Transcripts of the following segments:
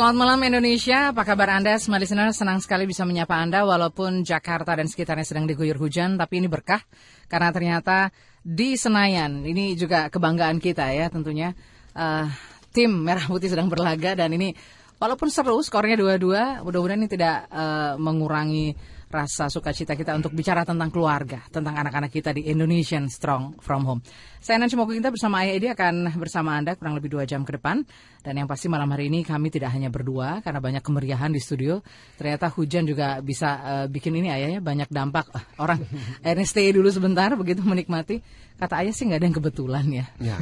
Selamat malam Indonesia, apa kabar Anda? Semua listener senang sekali bisa menyapa Anda walaupun Jakarta dan sekitarnya sedang diguyur hujan, tapi ini berkah karena ternyata di Senayan, ini juga kebanggaan kita ya tentunya, uh, tim Merah Putih sedang berlaga dan ini walaupun seru skornya dua-dua, mudah-mudahan ini tidak uh, mengurangi rasa sukacita kita untuk bicara tentang keluarga, tentang anak-anak kita di Indonesian Strong From Home. Saya Nancy Mokuginta bersama Ayah Edi akan bersama Anda kurang lebih dua jam ke depan. Dan yang pasti malam hari ini kami tidak hanya berdua karena banyak kemeriahan di studio. Ternyata hujan juga bisa uh, bikin ini ayahnya banyak dampak. Uh, orang akhirnya stay dulu sebentar begitu menikmati. Kata ayah sih nggak ada yang kebetulan ya. Ya.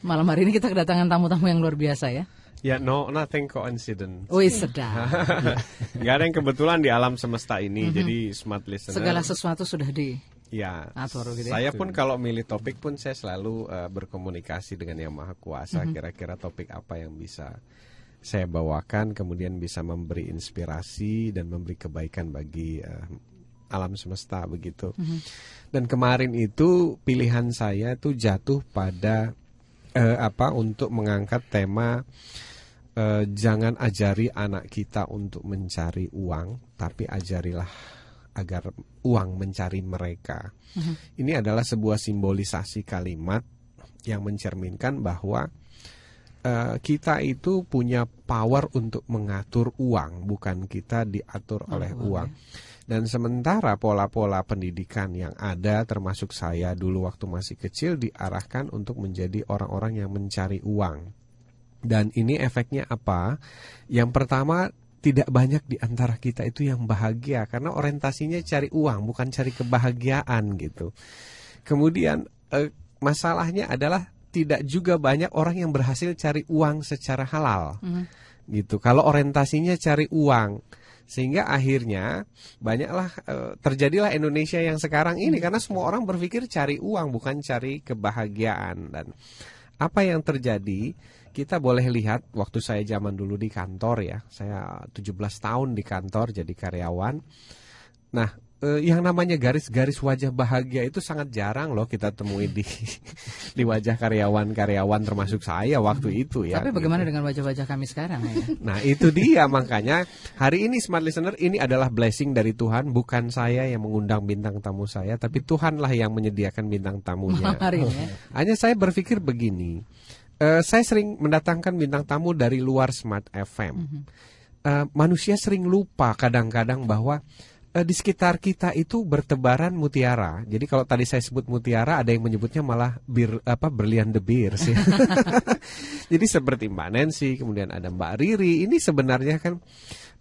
Malam hari ini kita kedatangan tamu-tamu yang luar biasa ya. Ya, no, nothing coincidence. Wih, sedap. Gak ada yang kebetulan di alam semesta ini. Jadi smart listener. Segala sesuatu sudah di Ya, Atur gitu ya. saya pun kalau milih topik pun saya selalu uh, berkomunikasi dengan yang maha kuasa. Kira-kira topik apa yang bisa saya bawakan, kemudian bisa memberi inspirasi dan memberi kebaikan bagi uh, alam semesta begitu. Dan kemarin itu pilihan saya tuh jatuh pada eh, apa untuk mengangkat tema eh, jangan ajari anak kita untuk mencari uang, tapi ajarilah agar uang mencari mereka. Ini adalah sebuah simbolisasi kalimat yang mencerminkan bahwa eh, kita itu punya power untuk mengatur uang, bukan kita diatur oleh uang. Dan sementara pola-pola pendidikan yang ada, termasuk saya dulu waktu masih kecil, diarahkan untuk menjadi orang-orang yang mencari uang. Dan ini efeknya apa? Yang pertama, tidak banyak di antara kita itu yang bahagia karena orientasinya cari uang, bukan cari kebahagiaan gitu. Kemudian eh, masalahnya adalah tidak juga banyak orang yang berhasil cari uang secara halal. Gitu. Kalau orientasinya cari uang, sehingga akhirnya banyaklah eh, terjadilah Indonesia yang sekarang ini karena semua orang berpikir cari uang bukan cari kebahagiaan dan apa yang terjadi kita boleh lihat waktu saya zaman dulu di kantor ya saya 17 tahun di kantor jadi karyawan nah eh, yang namanya garis-garis wajah bahagia itu sangat jarang loh kita temui di di wajah karyawan-karyawan termasuk saya waktu itu ya Tapi bagaimana gitu. dengan wajah-wajah kami sekarang ya? Nah itu dia makanya hari ini smart listener ini adalah blessing dari Tuhan bukan saya yang mengundang bintang tamu saya tapi Tuhanlah yang menyediakan bintang tamunya. Hari ini ya. Hanya saya berpikir begini, eh, saya sering mendatangkan bintang tamu dari luar smart FM. Eh, manusia sering lupa kadang-kadang bahwa eh, di sekitar kita itu bertebaran mutiara. Jadi kalau tadi saya sebut mutiara, ada yang menyebutnya malah bir apa berlian de beers ya. Jadi seperti Mbak Nancy, kemudian ada Mbak Riri. Ini sebenarnya kan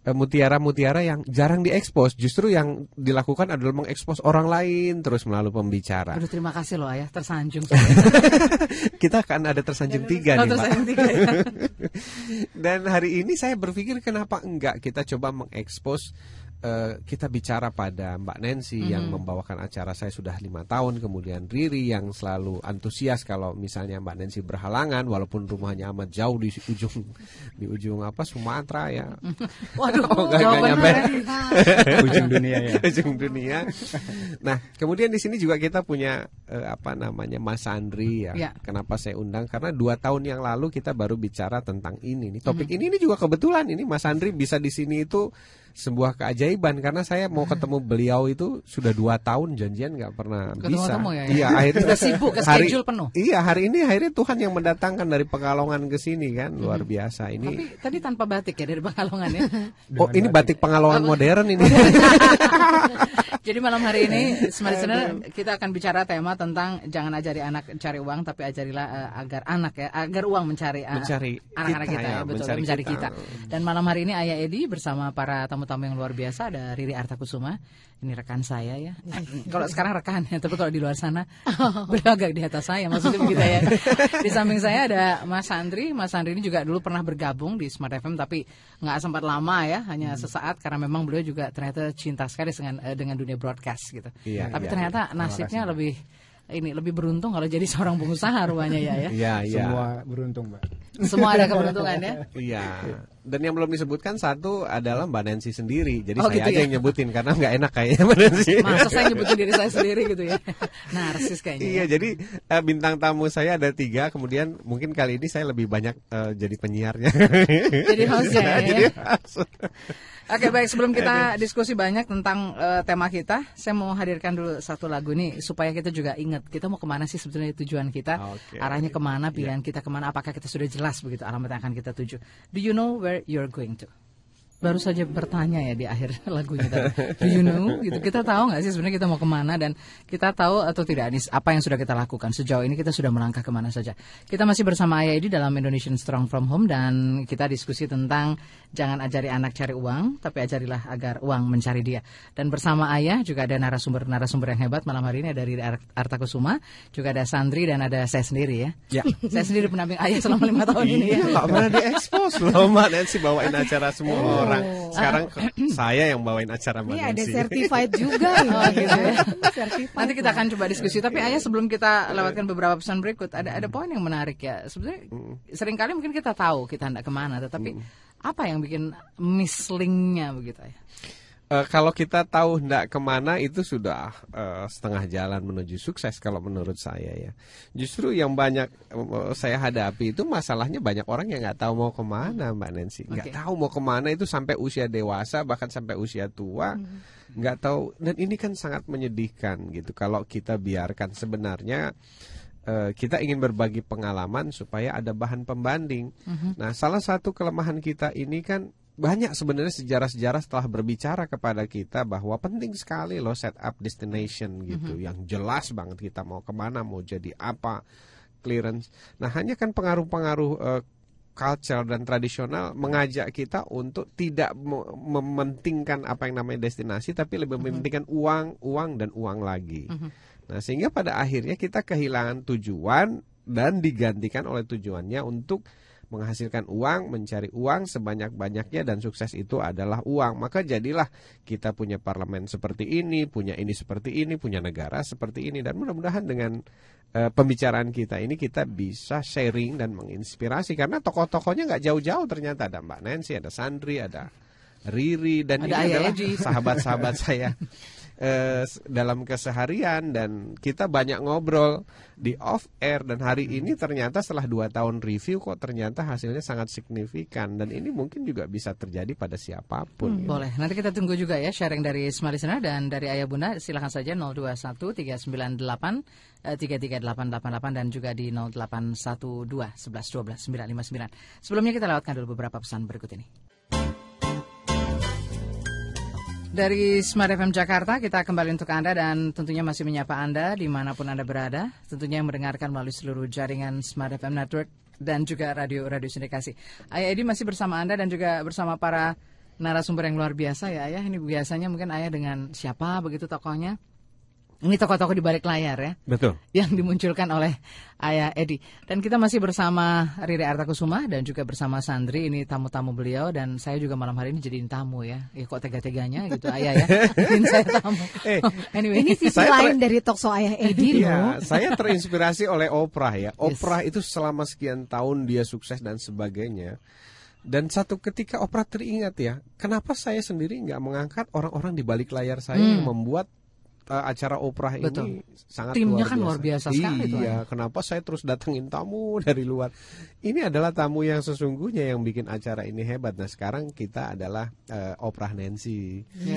mutiara-mutiara yang jarang diekspos. Justru yang dilakukan adalah mengekspos orang lain terus melalui pembicara. Aduh terima kasih loh ayah tersanjung. Kita akan ada tersanjung tiga Oh, nih, tersanjung tiga ya. Dan hari ini saya berpikir kenapa enggak kita coba mengekspos eh, kita bicara pada Mbak Nancy yang membawakan acara saya sudah lima tahun, kemudian Riri yang selalu antusias kalau misalnya Mbak Nancy berhalangan, walaupun rumahnya amat jauh di ujung di ujung apa Sumatera ya, Waduh, Oh, nggak jawaban nyampe. ujung dunia ya. ujung dunia. Nah, kemudian di sini juga kita punya eh, apa namanya Mas Andri ya. Ya. Kenapa saya undang? Karena dua tahun yang lalu kita baru bicara tentang ini. Nih topik ini ini juga kebetulan ini Mas Andri bisa di sini itu sebuah keajaiban karena saya mau ketemu beliau itu sudah dua tahun janjian nggak pernah Ketemu bisa. temu ya, ya? Iya akhirnya Sudah sibuk, ke hari- schedule penuh. Iya hari ini akhirnya Tuhan yang mendatangkan dari Pekalongan ke sini kan luar biasa ini. Tapi tadi tanpa batik ya dari Pekalongan ya. oh ini batik Pekalongan modern ini. Jadi malam hari ini Smart Listener kita akan bicara tema tentang jangan ajari anak cari uang tapi ajarilah eh, agar anak ya agar uang mencari eh, Mencari anak-anak kita kita, ya, ya, betul mencari mencari kita. kita. Dan malam hari ini Ayah Edi bersama para tamu-tamu yang luar biasa ada Riri Artakusuma. Ini rekan saya ya. kalau sekarang rekan ya, tapi kalau di luar sana beliau agak di atas saya maksudnya begitu ya. Di samping saya ada Mas Andri. Mas Andri ini juga dulu pernah bergabung di Smart FM tapi nggak sempat lama ya, hanya Hmm. sesaat karena memang beliau juga ternyata cinta sekali dengan eh, dengan dunia broadcast gitu. Iya, tapi iya, ternyata nasibnya lebih ini lebih beruntung kalau jadi seorang pengusaha rupanya ya ya. Iya, iya. Semua beruntung, Mbak. Semua ada keberuntungan ya. Iya. Dan yang belum disebutkan satu adalah Mbak Nancy sendiri. Jadi Oh, saya gitu aja ya? yang nyebutin karena nggak enak kayaknya Mbak Nancy. Masa saya nyebutin diri saya sendiri gitu ya. Narsis kayaknya. Iya, ya. jadi eh, bintang tamu saya ada tiga. Kemudian mungkin kali ini saya lebih banyak eh, jadi penyiarnya. Jadi hostnya ya. jadi host. Oke baik sebelum kita diskusi banyak tentang eh, tema kita, saya mau hadirkan dulu satu lagu nih supaya kita juga ingat kita mau ke mana sih sebetulnya tujuan kita, Oke. arahnya ke mana, pilihan kita ke mana, apakah kita sudah jelas begitu alamat yang akan kita tuju. Do you know where you're going to? Baru saja bertanya ya di akhir lagunya tadi. Do you know? Gitu kita tahu nggak sih sebenarnya kita mau ke mana dan kita tahu atau tidak nih apa yang sudah kita lakukan sejauh ini kita sudah melangkah ke mana saja. Kita masih bersama Ayah Edi dalam Indonesian Strong from Home dan kita diskusi tentang jangan ajari anak cari uang, tapi ajarilah agar uang mencari dia. Dan bersama Ayah juga ada narasumber-narasumber yang hebat malam hari ini dari Ar- Arta Kusuma, juga ada Sandri dan ada saya sendiri ya. Ya. saya sendiri pendamping Ayah selama lima tahun ini ya. Iya, pernah diekspos loh Mbak Nancy bawain acara semua orang. Sekarang ke- saya yang bawain acara Mbak Ini ada certified juga. Oh, gitu ya. certified. Nanti kita akan coba diskusi. Tapi ayah sebelum kita lewatkan beberapa pesan berikut, ada ada poin yang menarik ya. Sebenarnya sering kali mungkin kita tahu kita hendak ke mana, tetapi apa yang bikin mislingnya begitu ya? Eh, kalau kita tahu hendak ke mana itu sudah eh, setengah jalan menuju sukses kalau menurut saya ya. Justru yang banyak eh, saya hadapi itu masalahnya banyak orang yang nggak tahu mau ke mana Mbak Nancy. Nggak Oke. tahu mau ke mana itu sampai usia dewasa bahkan sampai usia tua nggak tahu. Dan ini kan sangat menyedihkan gitu kalau kita biarkan sebenarnya kita ingin berbagi pengalaman supaya ada bahan pembanding. Nah, salah satu kelemahan kita ini kan banyak sebenarnya sejarah-sejarah setelah berbicara kepada kita bahwa penting sekali loh set up destination gitu, yang jelas banget kita mau ke mana, mau jadi apa, clearance. Nah, hanya kan pengaruh-pengaruh eh, culture dan tradisional mengajak kita untuk tidak me- mementingkan apa yang namanya destinasi, tapi lebih mementingkan uang, uang dan uang lagi. Nah, sehingga pada akhirnya kita kehilangan tujuan dan digantikan oleh tujuannya untuk menghasilkan uang, mencari uang sebanyak-banyaknya dan sukses itu adalah uang. Maka jadilah kita punya parlemen seperti ini, punya ini seperti ini, punya negara seperti ini dan mudah-mudahan dengan eh, pembicaraan kita ini kita bisa sharing dan menginspirasi karena tokoh-tokohnya nggak jauh-jauh ternyata ada Mbak Nancy, ada Sandri, ada Riri dan Ada ini Ayah adalah Edi. sahabat-sahabat saya eh, dalam keseharian dan kita banyak ngobrol di off air dan hari ini ternyata setelah dua tahun review kok ternyata hasilnya sangat signifikan dan ini mungkin juga bisa terjadi pada siapa pun. gitu. Boleh. Nanti kita tunggu juga ya sharing dari Smart Listener dan dari Ayah Bunda. Silahkan saja 021 398 eh, 33888 dan juga di 0812 11 12 959. Sebelumnya kita lewatkan dulu beberapa pesan berikut ini. Dari Smart FM Jakarta kita kembali untuk Anda dan tentunya masih menyapa Anda di mana pun Anda berada. Tentunya yang mendengarkan melalui seluruh jaringan Smart FM Network dan juga radio-radio sindikasi. Ayah Edi masih bersama Anda dan juga bersama para narasumber yang luar biasa ya Ayah. Ini biasanya mungkin Ayah dengan siapa begitu tokohnya? Ini tokoh-tokoh di balik layar ya Betul. yang dimunculkan oleh Ayah Edi. Dan kita masih bersama Riri Artakusuma dan juga bersama Sandri. Ini tamu-tamu beliau dan saya juga malam hari ini jadiin tamu ya. Ya kok tega-teganya gitu Ayah ya. Bikin saya tamu. Eh, anyway. Ini sisi Saya lain dari talk show ayah Edi loh. Iya, saya terinspirasi oleh Oprah ya. Oprah itu selama sekian tahun dia sukses dan sebagainya. Dan satu ketika Oprah teringat ya, kenapa saya sendiri nggak mengangkat orang-orang di balik layar saya yang membuat uh, acara Oprah Hmm. Betul. ini sangat Timnya luar kan luar biasa sekali Iya, kenapa saya terus datengin tamu dari luar? Ini adalah tamu yang sesungguhnya yang bikin acara ini hebat. Nah, sekarang kita adalah uh, Oprah Nancy.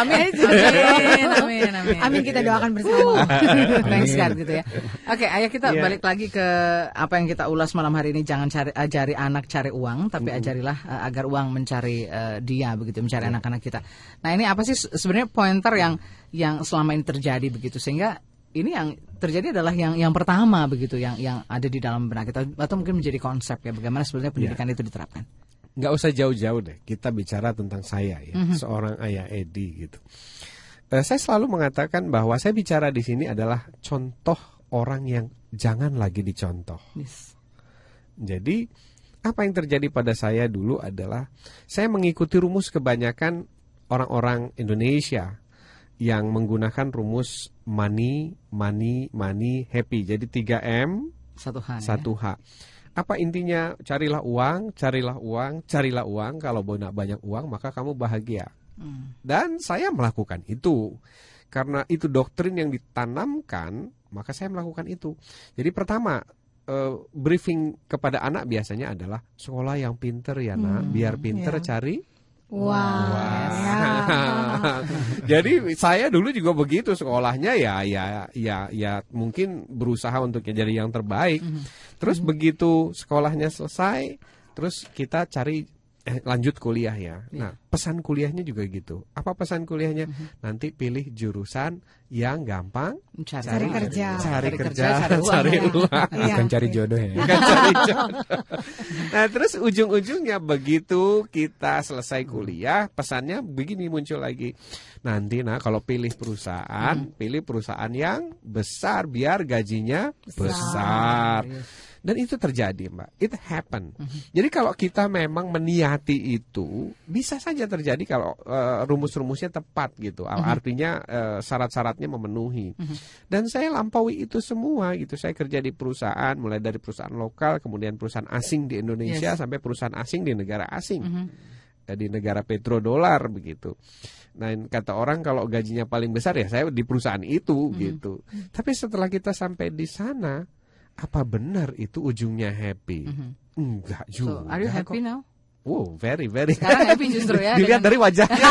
amin, amin, amin, amin. Amin kita doakan bersama. Thanks God gitu ya. Oke, ayah kita Iya. balik lagi ke apa yang kita ulas malam hari ini. Jangan cari ajari anak cari uang, tapi ajarilah uh, agar uang mencari uh, dia begitu, mencari anak-anak kita. Nah ini apa sih se- sebenarnya pointer yang yang selama ini terjadi begitu sehingga ini yang terjadi adalah yang yang pertama begitu yang yang ada di dalam benak kita atau mungkin menjadi konsep ya bagaimana sebenarnya pendidikan itu diterapkan. nggak usah jauh-jauh deh. Kita bicara tentang saya ya, seorang ayah Edi gitu. Eh, saya selalu mengatakan bahwa saya bicara di sini adalah contoh orang yang jangan lagi dicontoh. Yes. Jadi apa yang terjadi pada saya dulu adalah saya mengikuti rumus kebanyakan orang-orang Indonesia yang menggunakan rumus money, money, money, happy. Jadi 3M, Satu hal. satu H. Apa intinya? Carilah uang, carilah uang, carilah uang. Kalau banyak banyak uang, maka kamu bahagia. Hmm. Dan saya melakukan itu. Karena itu doktrin yang ditanamkan, maka saya melakukan itu. Jadi pertama, eh, briefing kepada anak biasanya adalah sekolah yang pinter ya nak, biar pinter ya. cari Wah. ya. Jadi saya dulu juga begitu sekolahnya ya ya ya ya mungkin berusaha untuk jadi yang terbaik. Terus begitu sekolahnya selesai, terus kita cari eh, lanjut kuliah ya. Nah, pesan kuliahnya juga gitu. Apa pesan kuliahnya? Nanti pilih jurusan yang gampang Mencari, Cari kerja. cari Cari kerja, kerja, cari uang, cari ya. uang. Iya. Bukan cari jodoh ya. Bukan cari jodoh. Nah terus ujung-ujungnya begitu kita selesai kuliah pesannya begini muncul lagi nanti nah kalau pilih perusahaan pilih perusahaan yang besar biar gajinya besar, dan itu terjadi mbak. It happen. Jadi kalau kita memang meniati itu bisa saja terjadi kalau eh, rumus-rumusnya tepat gitu. Artinya eh, syarat-syaratnya memenuhi. Dan saya lampaui itu semua gitu. Saya kerja di perusahaan mulai dari perusahaan lokal, kemudian perusahaan asing di Indonesia sampai perusahaan asing di negara asing. Eh, Di negara petrodolar begitu. Nah, kata orang kalau gajinya paling besar ya saya di perusahaan itu gitu. Tapi setelah kita sampai di sana, apa benar itu ujungnya happy? Enggak juga. So, are you kok. happy now? Wow, very very. Sekarang happy justru ya. Dilihat dengan- dari wajahnya.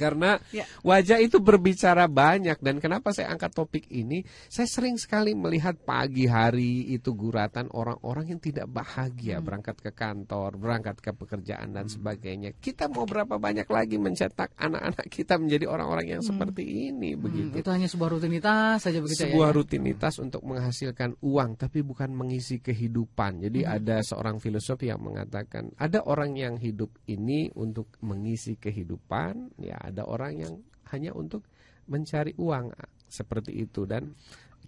Karena Ya. wajah itu berbicara banyak dan kenapa saya angkat topik ini? Saya sering sekali melihat pagi hari itu guratan orang-orang yang tidak bahagia berangkat ke kantor, berangkat ke pekerjaan dan sebagainya. Kita mau berapa banyak lagi mencetak anak-anak kita menjadi orang-orang yang seperti ini Hmm, begitu. itu hanya sebuah rutinitas saja begitu Sebuah ya. rutinitas untuk menghasilkan uang, tapi bukan mengisi kehidupan. Jadi ada seorang filosof yang mengatakan ada orang yang hidup ini untuk mengisi kehidupan, ya ada orang yang hanya untuk mencari uang seperti itu dan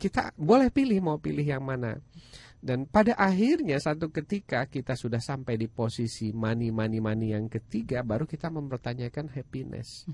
kita boleh pilih mau pilih yang mana. Dan pada akhirnya satu ketika kita sudah sampai di posisi money money money yang ketiga, baru kita mempertanyakan happiness.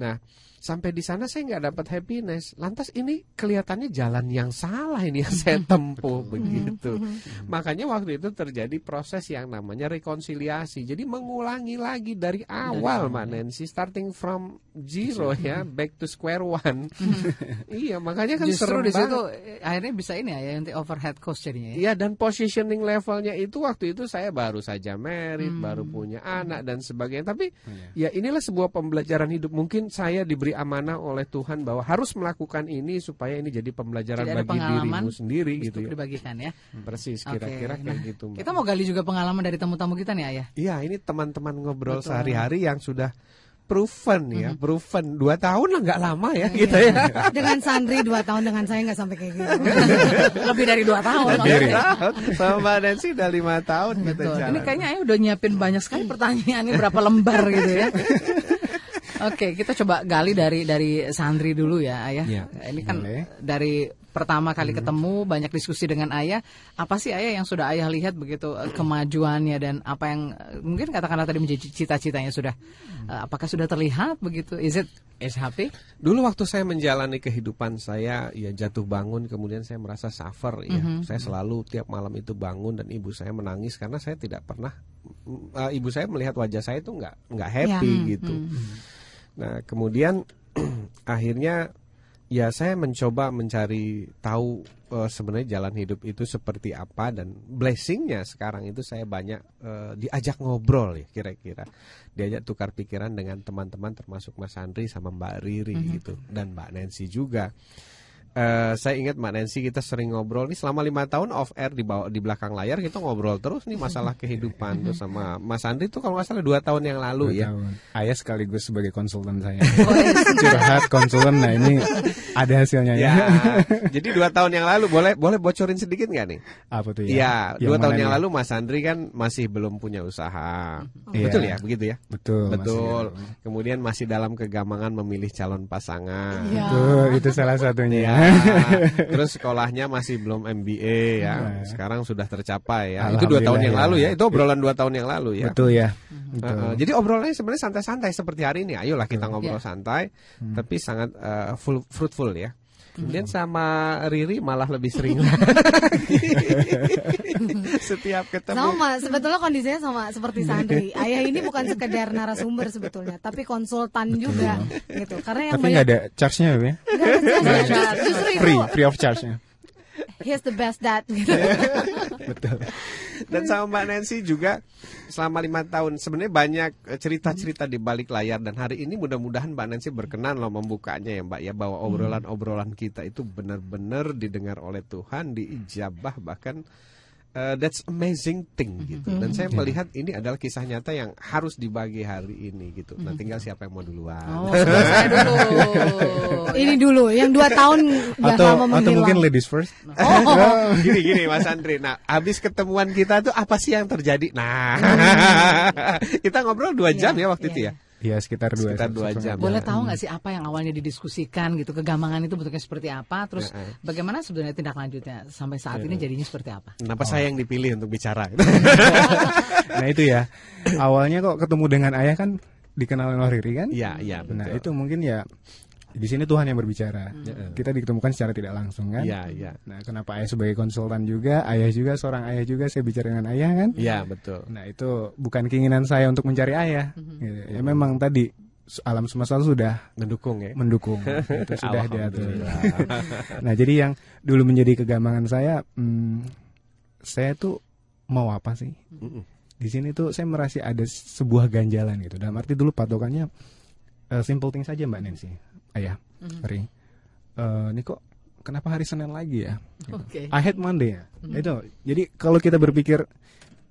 Nah, sampai di sana saya nggak dapat happiness. Lantas ini kelihatannya jalan yang salah ini yang saya tempuh begitu. Makanya waktu itu terjadi proses yang namanya rekonsiliasi. Jadi mengulangi lagi dari awal, Mbak Nancy, starting from zero ya, back to square one. iya, makanya kan Justru serem di situ akhirnya bisa ini ya, yang overhead cost jadinya ya. Iya dan positioning levelnya itu waktu itu saya baru saja married, baru punya anak dan sebagainya. Tapi ya inilah sebuah pembelajaran hidup. Mungkin saya diberi amanah oleh Tuhan bahwa harus melakukan ini supaya ini jadi pembelajaran Jadi bagi dirimu sendiri gitu ya. dibagikan ya. Persis kira-kira kayak nah, gitu. Mbak. Kita mau gali juga pengalaman dari tamu-tamu kita nih Ayah. Iya, ini teman-teman ngobrol sehari-hari yang sudah proven ya, Mm-hmm. proven dua tahun lah nggak lama ya Iya. gitu ya. Dengan Sandri dua tahun dengan saya nggak sampai kayak gitu. Lebih dari dua tahun. Dua maksudnya. tahun. Sama Mbak Nancy udah lima tahun jalan. Ini kayaknya Ayah udah nyiapin banyak sekali pertanyaan ini berapa lembar gitu ya. Oke, kita coba gali dari dari Sandri dulu ya, Ayah. Iya, Ini kan boleh. dari pertama kali ketemu banyak diskusi dengan Ayah. Apa sih Ayah yang sudah Ayah lihat begitu eh, kemajuannya dan apa yang eh, mungkin katakanlah tadi menjadi cita-citanya sudah eh, apakah sudah terlihat begitu? Is it is happy? Dulu waktu saya menjalani kehidupan saya ya jatuh bangun kemudian saya merasa suffer ya. Saya selalu tiap malam itu bangun dan ibu saya menangis karena saya tidak pernah uh, ibu saya melihat wajah saya itu nggak nggak happy gitu. Nah, kemudian akhirnya ya saya mencoba mencari tahu eh, sebenarnya jalan hidup itu seperti apa dan blessingnya sekarang itu saya banyak eh, diajak ngobrol ya kira-kira. Diajak tukar pikiran dengan teman-teman termasuk Mas Andri sama Mbak Riri gitu dan Mbak Nancy juga eh, saya ingat Mbak Nancy kita sering ngobrol nih selama lima tahun off air di bawah di belakang layar kita ngobrol terus nih masalah kehidupan terus sama Mas Andri tuh kalau nggak salah dua tahun yang lalu Dua ya. tahun. Ayah sekaligus sebagai konsultan saya. Curhat konsultan, nah ini ada hasilnya ya. Ya, jadi dua tahun yang lalu boleh boleh bocorin sedikit nggak nih? Apa tuh Iya, ya? dua tahun yang nih? lalu Mas Andri kan masih belum punya usaha, Iya. betul ya, begitu ya? Betul. Betul. Rio. Kemudian masih dalam kegamangan memilih calon pasangan. Iya. Betul, itu salah satunya. Ya, terus sekolahnya masih belum MBA ya. Nah. Sekarang sudah tercapai ya. Itu dua tahun yang Alhamdulillah lalu ya. ya. Itu obrolan dua tahun yang lalu ya. Betul ya. Betul. uh, jadi obrolannya sebenarnya santai-santai seperti hari ini. Ayolah kita ngobrol santai, Hmm. tapi sangat uh, full, fruitful ya. Kemudian sama Riri malah lebih sering Setiap ketemu. Sama, sebetulnya kondisinya sama seperti Sandri. Ayah ini bukan sekedar narasumber sebetulnya, tapi konsultan juga gitu. Karena yang Tapi nggak ada charge-nya ya? Nggak ada charge. Free, free of charge-nya. he's the best dad gitu. Betul. Dan sama Mbak Nancy juga selama lima tahun sebenarnya banyak eh, cerita-cerita di balik layar dan hari ini mudah-mudahan Mbak Nancy berkenan loh membukanya ya Mbak ya bahwa obrolan-obrolan kita itu benar-benar didengar oleh Tuhan, diijabah bahkan eh, that's amazing thing gitu. Dan saya melihat ini adalah kisah nyata yang harus dibagi hari ini gitu. Nah tinggal siapa yang mau duluan. Oh, saya dulu. Ini dulu yang dua tahun Atau, atau mungkin ladies first. Oh, gini gini Mas Andri. Nah, habis ketemuan kita tuh apa sih yang terjadi? Nah, kita ngobrol dua jam ya waktu iya, itu ya. Iya sekitar dua Sekitar dua jam. Boleh tahu nggak sih apa yang awalnya didiskusikan gitu kegamangan itu bentuknya seperti apa terus Ya, eh. bagaimana sebenarnya tindak lanjutnya sampai saat ini jadinya seperti apa? Kenapa saya yang dipilih untuk bicara? Nah itu ya. Awalnya kok ketemu dengan ayah kan dikenal oleh Riri kan? Iya, iya Nah itu mungkin ya di sini Tuhan yang berbicara. Kita ditemukan secara tidak langsung kan? Iya, iya. Nah kenapa ayah sebagai konsultan juga, ayah juga seorang ayah juga saya bicara dengan ayah kan? Iya, betul. Nah itu bukan keinginan saya untuk mencari ayah. Gitu. Ya memang tadi alam semesta sudah Mendukung ya. mendukung itu sudah diatur. Alhamdulillah. nah jadi yang dulu menjadi kegamangan saya, hmm, saya tuh mau apa sih? Mm-mm. Di sini tuh saya merasa ada sebuah ganjalan gitu. Dalam arti dulu patokannya eh, simple thing saja Mbak Nancy, ayah, Ri. Eh, ini kok kenapa hari Senin lagi ya? Gitu. Oke. I hate Monday ya. Itu. Jadi kalau kita berpikir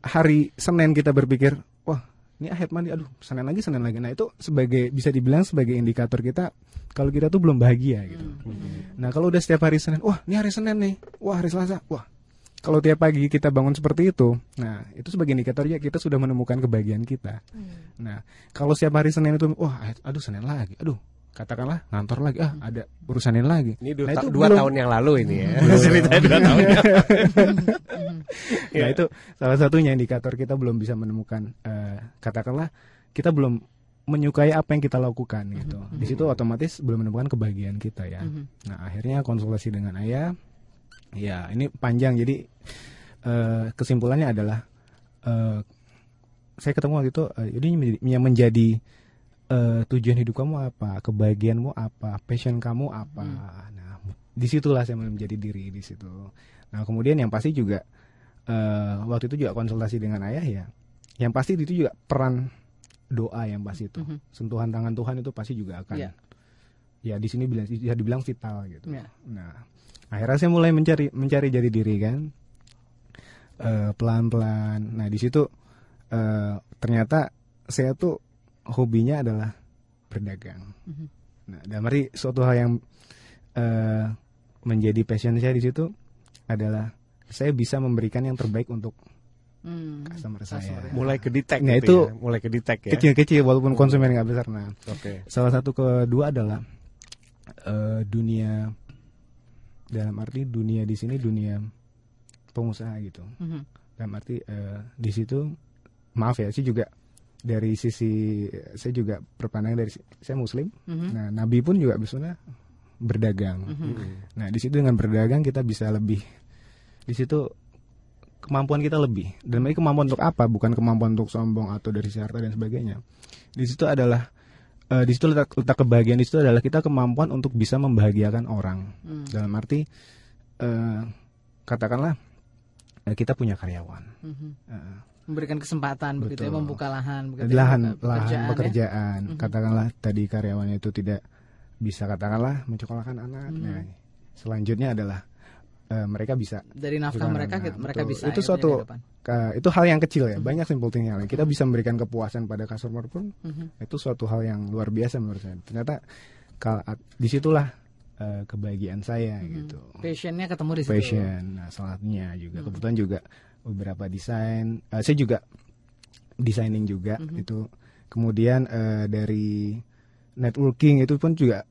hari Senin kita berpikir, wah ini I hate Monday, aduh Senin lagi Senin lagi. Nah itu sebagai bisa dibilang sebagai indikator kita kalau kita tuh belum bahagia gitu. Nah kalau udah setiap hari Senin, wah ini hari Senin nih, wah hari Selasa, wah kalau tiap pagi kita bangun seperti itu, nah itu sebagai indikator ya kita sudah menemukan kebahagiaan kita. Nah kalau setiap hari Senin itu, wah aduh Senin lagi, aduh katakanlah ngantor lagi, ah ada urusanin lagi. Ini dua, Nah, itu dua belum- tahun yang lalu ini ya. Cerita dua tahun yang lalu. Nah itu salah satunya indikator kita belum bisa menemukan eh, katakanlah kita belum menyukai apa yang kita lakukan gitu. Di situ otomatis belum menemukan kebahagiaan kita ya. Nah akhirnya konsultasi dengan ayah, ya ini panjang jadi eh, kesimpulannya adalah eh, saya ketemu waktu itu eh, ini menjadi, yang menjadi eh, tujuan hidup kamu apa, kebahagiaanmu apa, passion kamu apa. Nah di situlah saya menjadi diri di situ. Nah kemudian yang pasti juga eh, waktu itu juga konsultasi dengan ayah ya. Yang pasti itu juga peran doa yang pasti itu. Sentuhan tangan Tuhan itu pasti juga akan. Iya. Ya di sini bisa dibilang vital gitu. Iya. Nah akhirnya saya mulai mencari mencari jadi diri kan. Eh, pelan-pelan. Nah di situ eh, ternyata saya tuh hobinya adalah berdagang. Nah dalam arti suatu hal yang eh, menjadi passion saya di situ adalah saya bisa memberikan yang terbaik untuk Hmm. customer saya. Mulai ke detect Nah, gitu itu ya. mulai ke detect ya. Kecil-kecil walaupun konsumen nggak besar. Nah, Oke. salah satu kedua adalah eh, dunia dalam arti dunia di sini dunia pengusaha gitu. Mhm. Dalam arti eh, di situ maaf ya, saya juga dari sisi saya juga berpandang dari saya muslim. Mhm. Nah, Nabi pun juga biasanya berdagang. Nah, di situ dengan berdagang kita bisa lebih di situ kemampuan kita lebih. Dan ini kemampuan untuk apa? Bukan kemampuan untuk sombong atau dari harta dan sebagainya. Di situ adalah eh, di situ letak, letak kebahagiaan di situ adalah kita kemampuan untuk bisa membahagiakan orang. Hmm. Dalam arti eh, katakanlah eh, kita punya karyawan. Mhm. Eh, Memberikan kesempatan begitu ya Betul. membuka lahan begitu ya, lahan buka lahan pekerjaan ya. pekerjaan. Katakanlah tadi karyawannya itu tidak bisa katakanlah mencekolahkan anak. Mhm. nah selanjutnya adalah eh, mereka bisa Dari nafkah mereka nah, kita- mereka betul. bisa itu ya, suatu ka- itu hal yang kecil ya banyak simple thing yang lain kita bisa memberikan kepuasan pada customer pun Mhm. itu suatu hal yang luar biasa menurut saya. Ternyata kal- di situlah eh, kebahagiaan saya gitu. Passionnya ketemu di situ. fashion nah salah satunya juga. Kebetulan juga beberapa desain eh, saya juga designing juga itu. Kemudian eh, dari networking itu pun juga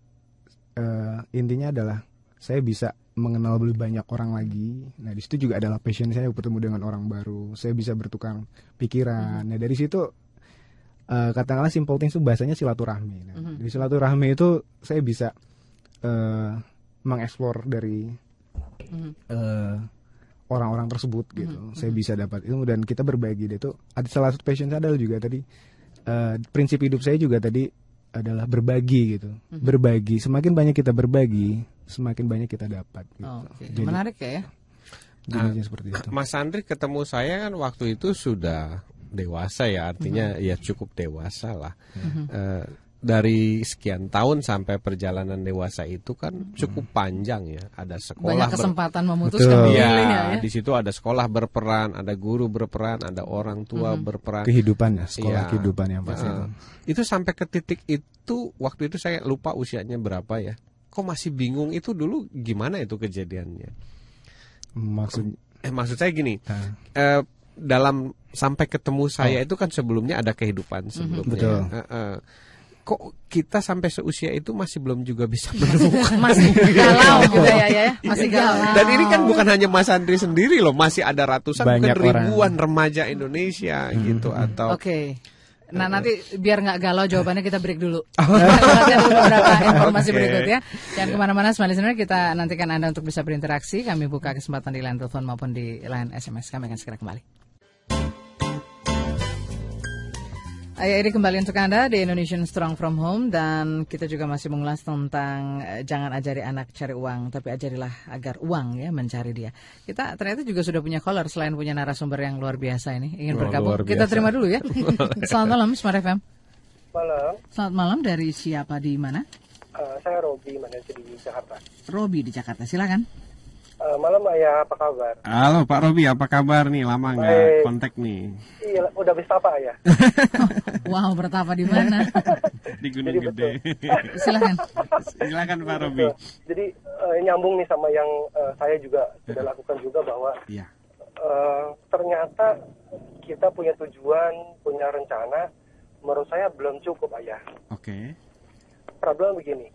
eh, intinya adalah saya bisa mengenal lebih banyak orang lagi. Nah di situ juga adalah passion saya bertemu dengan orang baru. Saya bisa bertukar pikiran. Nah dari situ eh, katakanlah simple things itu bahasanya silaturahmi. Nah, dari silaturahmi itu saya bisa eh, mengeksplor dari eh, orang-orang tersebut gitu. Saya bisa dapat ilmu dan kita berbagi itu. Ada salah satu passion saya adalah juga tadi eh, prinsip hidup saya juga tadi adalah berbagi gitu. Berbagi. Semakin banyak kita berbagi, semakin banyak kita dapat. Gitu. Oh, Oke, Jadi menarik ya. jadinya seperti itu. Mas Andri ketemu saya kan waktu itu sudah dewasa ya artinya Mhm. ya cukup dewasa lah Eh, dari sekian tahun sampai perjalanan dewasa itu kan cukup panjang ya ada sekolah. Banyak ber- kesempatan memutuskan Betul. Iya, ya. ya. di situ ada sekolah berperan, ada guru berperan, ada orang tua Mhm. berperan. Kehidupan ya, sekolah Iya. kehidupan yang pasti. Heeh. Itu sampai ke titik itu waktu itu saya lupa usianya berapa ya. Kok masih bingung itu dulu gimana itu kejadiannya? Maksud Eh maksud saya gini, nah, eh, dalam sampai ketemu saya itu kan sebelumnya ada kehidupan sebelumnya. Oh. Betul. Heeh. Kok kita sampai seusia itu masih belum juga bisa menemukan Masih galau gitu ya, ya, ya. Masih galau. Dan ini kan bukan hanya Mas Andri sendiri loh, masih ada ratusan Banyak mungkin orang. ribuan remaja Indonesia gitu atau Oke. Nah nanti biar nggak galau jawabannya kita break dulu. Kita dulu beberapa informasi Oke. berikut ya. Jangan ke mana-mana semua listener kita nantikan Anda untuk bisa berinteraksi. Kami buka kesempatan di line telepon maupun di line SMS. Kami akan segera kembali. Ayo ini kembali untuk Anda di Indonesian Strong From Home dan kita juga masih mengulas tentang eh, jangan ajari anak cari uang tapi ajarilah agar uang ya mencari dia. Kita ternyata juga sudah punya caller selain punya narasumber yang luar biasa ini ingin bergabung. luar Kita terima dulu ya. Selamat malam Smart FM. Malam, Selamat malam dari siapa di mana? eh, saya Robi manajer di Jakarta. Robi di Jakarta. Silakan. Eh, malam Ayah, apa kabar? Halo Pak Robi, apa kabar nih? Lama nggak kontak nih Iya, udah bisa apa Ayah? Wow, bertapa di mana? di Jadi betul. Silakan. Silakan Pak Robi. Jadi eh, nyambung nih sama yang eh, saya juga sudah lakukan juga bahwa Iya. eh, ternyata kita punya tujuan, punya rencana. Menurut saya belum cukup Ayah. Oke. Problem begini,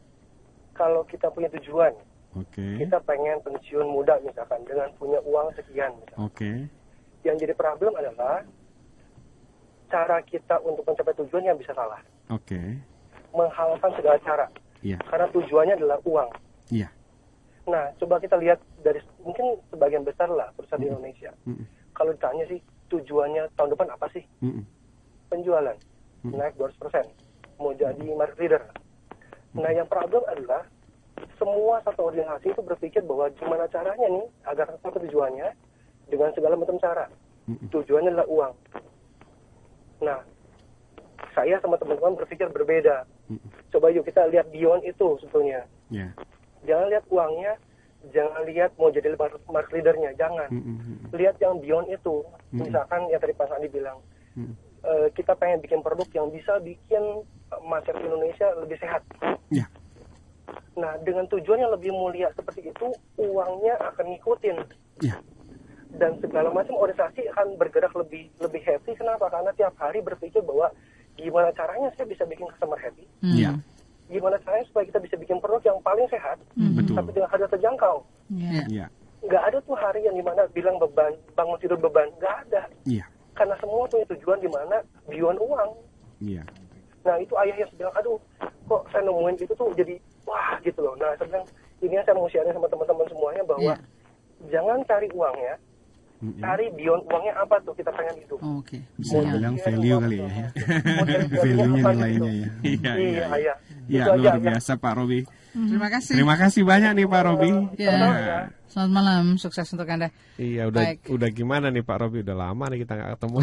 kalau kita punya tujuan, Oke. kita pengen pensiun muda misalkan dengan punya uang sekian. Oke. Yang jadi problem adalah cara kita untuk mencapai tujuan yang bisa salah. Oke. menghalalkan segala cara Iya. karena tujuannya adalah uang. Iya. Nah, coba kita lihat dari mungkin sebagian besar lah perusahaan di Indonesia. Mm-mm. Kalau ditanya sih tujuannya tahun depan apa sih? Mm-mm. Penjualan naik 200%, mau jadi market leader. Nah, yang problem adalah semua satu organisasi itu berpikir bahwa gimana caranya nih agar sampai tujuannya dengan segala macam cara. Tujuannya adalah uang. Nah, saya sama teman-teman berpikir berbeda. Coba yuk kita lihat beyond itu sebetulnya. Iya. Jangan lihat uangnya, jangan lihat mau jadi market leadernya, jangan. Lihat yang beyond itu. Misalkan yang tadi Pak Sandi bilang, eh, kita pengen bikin produk yang bisa bikin eh, masyarakat Indonesia lebih sehat. Iya. Nah, dengan tujuan yang lebih mulia seperti itu, uangnya akan ngikutin. Iya. Dan segala macam organisasi akan bergerak lebih lebih happy. Kenapa? Karena tiap hari berpikir bahwa gimana caranya saya bisa bikin customer happy. Hmm. Iya. Gimana caranya supaya kita bisa bikin produk yang paling sehat, Betul. tapi dengan harga terjangkau. Ya. Iya. Nggak ada tuh hari yang di mana bilang beban, bangun tidur beban. Nggak ada. Iya. Karena semua punya tujuan di mana beyond uang. Iya. Nah itu ayah yang bilang, aduh kok saya nemuin itu tuh jadi wah gitu loh. Nah saya bilang, ini yang saya mau sharing sama teman-teman semuanya bahwa Iya. jangan cari uangnya, cari beyond uangnya apa tuh kita pengen itu. Oke. Bisa Mau bilang value uang kali ya. ya. Value-nya apa nilainya gitu. ya. Iya, Iya, iya. Iya, Itu aja, luar biasa Pak Robi. Terima kasih. Terima kasih banyak nih Pak Robi. Ya. Selamat malam, sukses untuk Anda. Iya udah Baik. udah gimana nih Pak Robi udah lama nih kita nggak ketemu.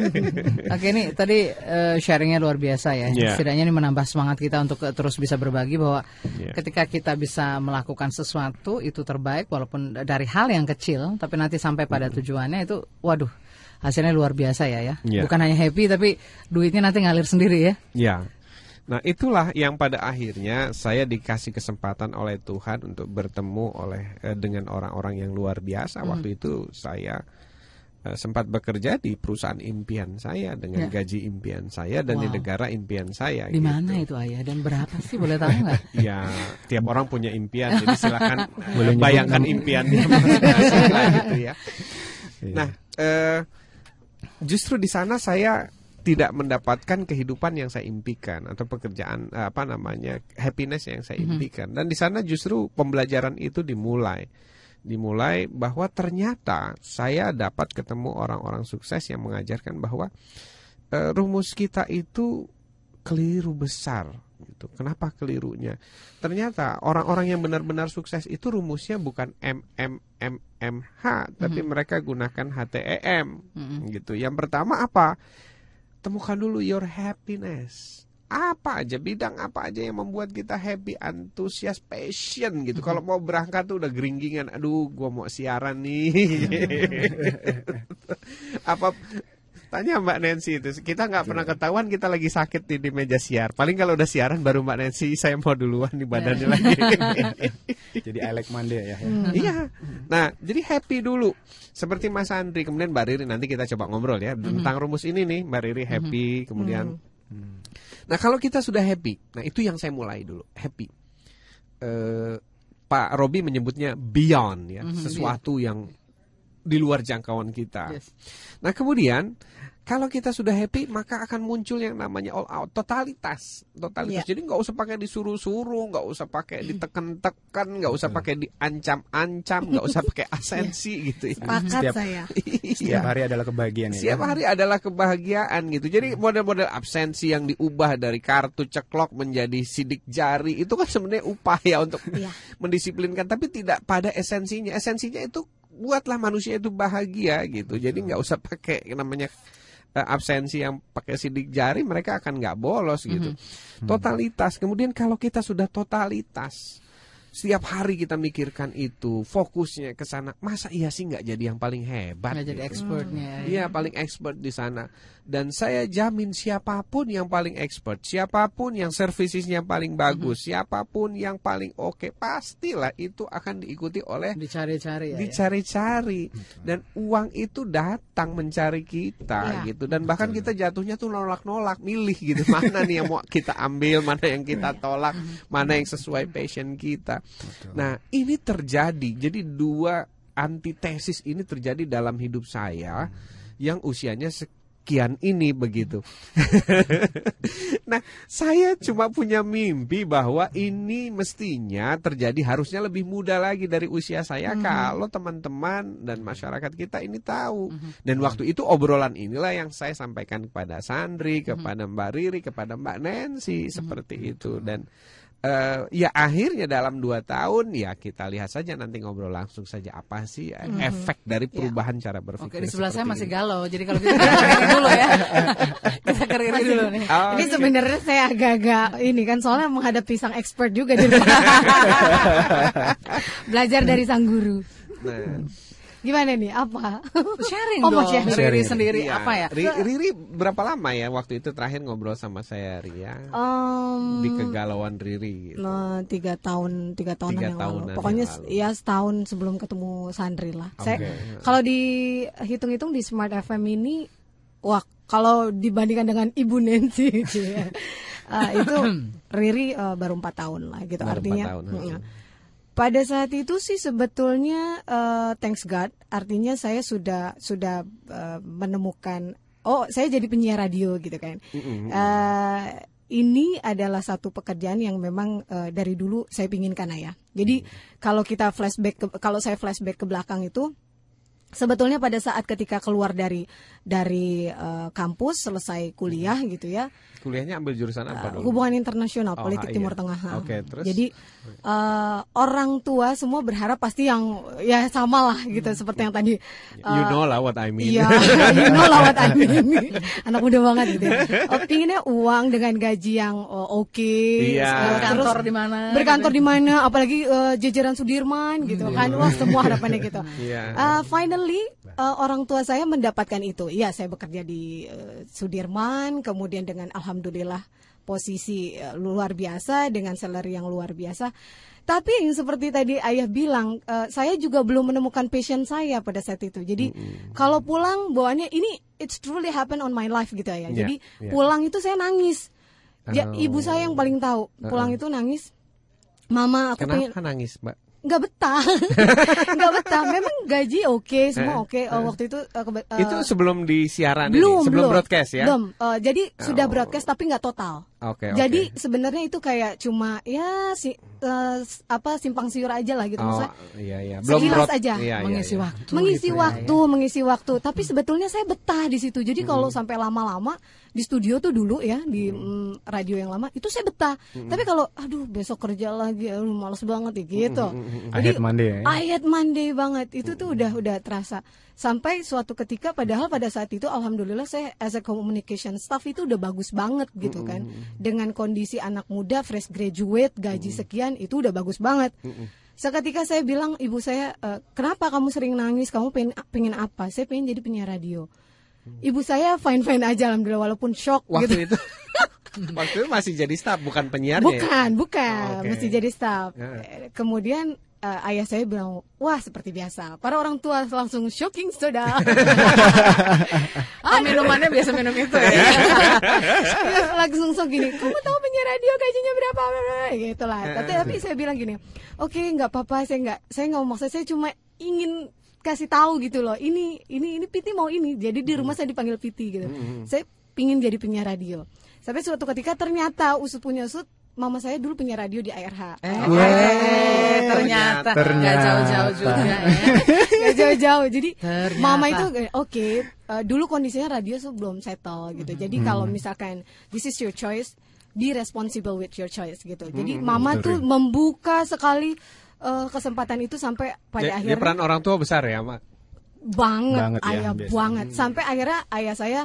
Oke ini tadi eh, sharingnya luar biasa ya. Iya. Setidaknya ini menambah semangat kita untuk terus bisa berbagi bahwa Iya. ketika kita bisa melakukan sesuatu itu terbaik walaupun dari hal yang kecil tapi nanti sampai pada tujuannya itu waduh hasilnya luar biasa ya ya. Iya. Bukan hanya happy tapi duitnya nanti ngalir sendiri ya. Ya. Nah, itulah yang pada akhirnya saya dikasih kesempatan oleh Tuhan untuk bertemu oleh eh, dengan orang-orang yang luar biasa. Waktu itu saya eh, sempat bekerja di perusahaan impian saya dengan Ya. gaji impian saya dan di Wow. negara impian saya. Di gitu. mana itu ayah dan berapa sih boleh tahu nggak? Ya, tiap orang punya impian, jadi silakan Boleh bayangkan impiannya gitu ya. Iya. Nah, eh, justru di sana saya tidak mendapatkan kehidupan yang saya impikan atau pekerjaan eh, apa namanya happiness yang saya impikan. Dan di sana justru pembelajaran itu dimulai, dimulai bahwa ternyata saya dapat ketemu orang-orang sukses yang mengajarkan bahwa eh, rumus kita itu keliru besar. Gitu. Kenapa kelirunya? Ternyata orang-orang yang benar-benar sukses itu rumusnya bukan M M M M H, tapi mereka gunakan HTEM. Gitu. Yang pertama apa? Temukan dulu your happiness. Apa aja bidang apa aja yang membuat kita happy, antusias, passion gitu. Kalau mau berangkat tuh udah geringgingan, aduh gua mau siaran nih. apa Tanya Mbak Nancy itu. Kita nggak pernah ketahuan kita lagi sakit di, di meja siar. Paling kalau udah siaran baru Mbak Nancy saya mau duluan di badannya lagi. Jadi I like Monday ya. Iya. Nah, jadi happy dulu. Seperti Mas Andri, kemudian Mbak Riri nanti kita coba ngobrol ya tentang rumus ini nih. Mbak Riri happy, kemudian Nah, kalau kita sudah happy. Nah, itu yang saya mulai dulu, happy. Eh Pak Robi menyebutnya beyond ya, sesuatu yang di luar jangkauan kita. Yes. Nah, kemudian kalau kita sudah happy, maka akan muncul yang namanya all out, totalitas, totalitas. Jadi nggak usah pakai disuruh-suruh, nggak usah pakai ditekan-tekan, nggak usah pakai diancam-ancam, nggak usah pakai asensi gitu ya. Sepakat Setiap- saya. Iya. Setiap hari adalah kebahagiaan ya. Setiap hari adalah kebahagiaan gitu. Jadi model-model absensi yang diubah dari kartu ceklok menjadi sidik jari itu kan sebenarnya upaya untuk Iya. mendisiplinkan, tapi tidak pada esensinya. Esensinya itu buatlah manusia itu bahagia gitu. Jadi nggak usah pakai yang namanya absensi yang pakai sidik jari, mereka akan nggak bolos gitu. Totalitas. Kemudian kalau kita sudah totalitas, setiap hari kita mikirkan itu, fokusnya ke sana. Masa iya sih nggak jadi yang paling hebat? Nggak jadi gitu? expertnya. ya. Iya paling expert di sana dan saya jamin siapa pun yang paling expert, siapa pun yang servisisnya paling bagus, siapa pun yang paling oke, pastilah itu akan diikuti oleh Dicari-cari ya. ya. dicari-cari dan uang itu datang mencari kita Iya. gitu dan bahkan kita jatuhnya tuh nolak-nolak milih gitu mana nih yang mau kita ambil mana yang kita tolak mana yang sesuai passion kita nah ini terjadi. Jadi dua antitesis ini terjadi dalam hidup saya yang usianya sekian ini begitu. Nah, saya cuma punya mimpi bahwa ini mestinya terjadi harusnya lebih muda lagi dari usia saya. Kalau teman-teman dan masyarakat kita ini tahu. Dan waktu itu obrolan inilah yang saya sampaikan kepada Sandri, kepada Mbak Riri, kepada Mbak Nancy seperti itu. Dan eh, ya akhirnya dalam dua tahun ya kita lihat saja nanti ngobrol langsung saja apa sih eh, efek dari perubahan cara berpikir. Oke, di sebelah saya masih ini. galau. Jadi kalau kita keririn dulu ya. kita keririn dulu nih. Oh, Ini oke. sebenarnya saya agak-agak ini kan soalnya menghadapi sang expert juga di. Belajar dari sang guru. Nah, Gimana nih? Apa? Sharing Oh, mau dong. sharing. Riri Sharing. sendiri Iya. apa ya? Ri- Riri berapa lama ya waktu itu terakhir ngobrol sama saya Ria Em, di kegalauan Riri. Gitu. Nah, tiga tahun tiga tahunan Tiga yang tahunan lalu. Pokoknya yang lalu. ya setahun sebelum ketemu Sandri lah. Saya Oke. kalau dihitung-hitung di Smart FM ini, wah kalau dibandingkan dengan Ibu Nancy gitu ya, eh, itu Riri eh, baru empat tahun lah gitu Baru artinya. tahun, mm, hmm. Pada saat itu sih sebetulnya eh, thanks God, artinya saya sudah sudah eh, menemukan oh saya jadi penyiar radio gitu kan. Eh, ini adalah satu pekerjaan yang memang eh, dari dulu saya pinginkan ayah. Jadi kalau kita flashback ke, kalau saya flashback ke belakang itu sebetulnya pada saat ketika keluar dari dari uh, kampus selesai kuliah gitu ya kuliahnya ambil jurusan uh, apa dulu? hubungan internasional Oh, politik iya. Timur Tengah Oke, terus? jadi uh, orang tua semua berharap pasti yang ya sama lah gitu seperti yang tadi you uh, know lah what I mean. Iya, you know lah what I mean. Anak muda banget gitu. Ya. Oh, pinginnya uang dengan gaji yang oh, oke. Iya. uh, Berkantor terus di mana? Berkantor di mana? Apalagi uh, jajaran Sudirman gitu kan. Wah, semua harapannya gitu. Iya. Uh, finally uh, orang tua saya mendapatkan itu. Iya, saya bekerja di uh, Sudirman, kemudian dengan alhamdulillah posisi uh, luar biasa dengan salary yang luar biasa. Tapi yang seperti tadi ayah bilang, uh, saya juga belum menemukan passion saya pada saat itu. Jadi kalau pulang bawaannya ini it's truly happen on my life gitu ya. Iya, Jadi iya. pulang itu saya nangis. Oh. ibu saya yang paling tahu. Pulang itu nangis. Mama aku pengen Kenapa nangis, Mbak? Nggak betah. Nggak betah. Memang gaji oke semua oke. Eh, waktu itu eh, kebe- eh, itu sebelum di siaran belum ini, sebelum belum. broadcast ya? belum. Eh, jadi sudah Oh. broadcast tapi nggak total Oke, oke. jadi sebenarnya itu kayak cuma ya si s- apa simpang siur aja lah gitu Oh, maksudnya iya iya. Belum Sekilas broad- aja, iya, iya, mengisi iya. waktu. mengisi gitu ya, waktu, mengisi waktu. Tapi sebetulnya saya betah di situ. Jadi kalau sampai lama-lama di studio tuh dulu ya di mm, radio yang lama itu saya betah. Tapi kalau aduh besok kerja lagi, aduh males banget ya gitu. I hate Monday ya. I hate Monday banget. Itu tuh udah udah terasa. Sampai suatu ketika padahal pada saat itu alhamdulillah saya as a communication staff itu udah bagus banget gitu kan. Dengan kondisi anak muda fresh graduate gaji sekian itu udah bagus banget. Seketika saya bilang ibu saya, "E, kenapa kamu sering nangis? Kamu pengen, pengen apa? Saya pengen jadi penyiar radio. Ibu saya fine fine aja alhamdulillah walaupun shock gitu. Waktu itu Waktu itu masih jadi staff bukan penyiarnya. ya? Bukan, bukan, Oh, oke. mesti jadi staff. Eh, Kemudian eh, ayah saya bilang, wah seperti biasa. Para orang tua langsung shocking sudah. Oh, minumannya biasa minum itu ya. Langsung sok gini, kamu tahu penyiar radio gajinya berapa? Gitu lah. Tapi, tapi saya bilang gini, oke nggak apa-apa, saya nggak, saya nggak mau maksa, saya cuma ingin kasih tahu gitu loh. Ini, ini, ini Piti mau ini. Jadi di rumah saya dipanggil Piti gitu. Saya pingin jadi penyiar radio. Sampai suatu ketika ternyata usut punya usut, mama saya dulu penyiar radio di ARH. Eh, ternyata nggak Ternyata. jauh-jauh juga ya. Gak jauh-jauh. Jadi Ternyata. mama itu eh, oke. eh, dulu kondisinya radio tuh belum settle gitu. Jadi kalau misalkan this is your choice, be responsible with your choice gitu. Jadi mama tuh membuka sekali eh, kesempatan itu sampai pada Ya, ya, akhirnya peran orang tua besar ya, Mak. banget, Banget ya, ayah biasanya. banget. Sampai akhirnya ayah saya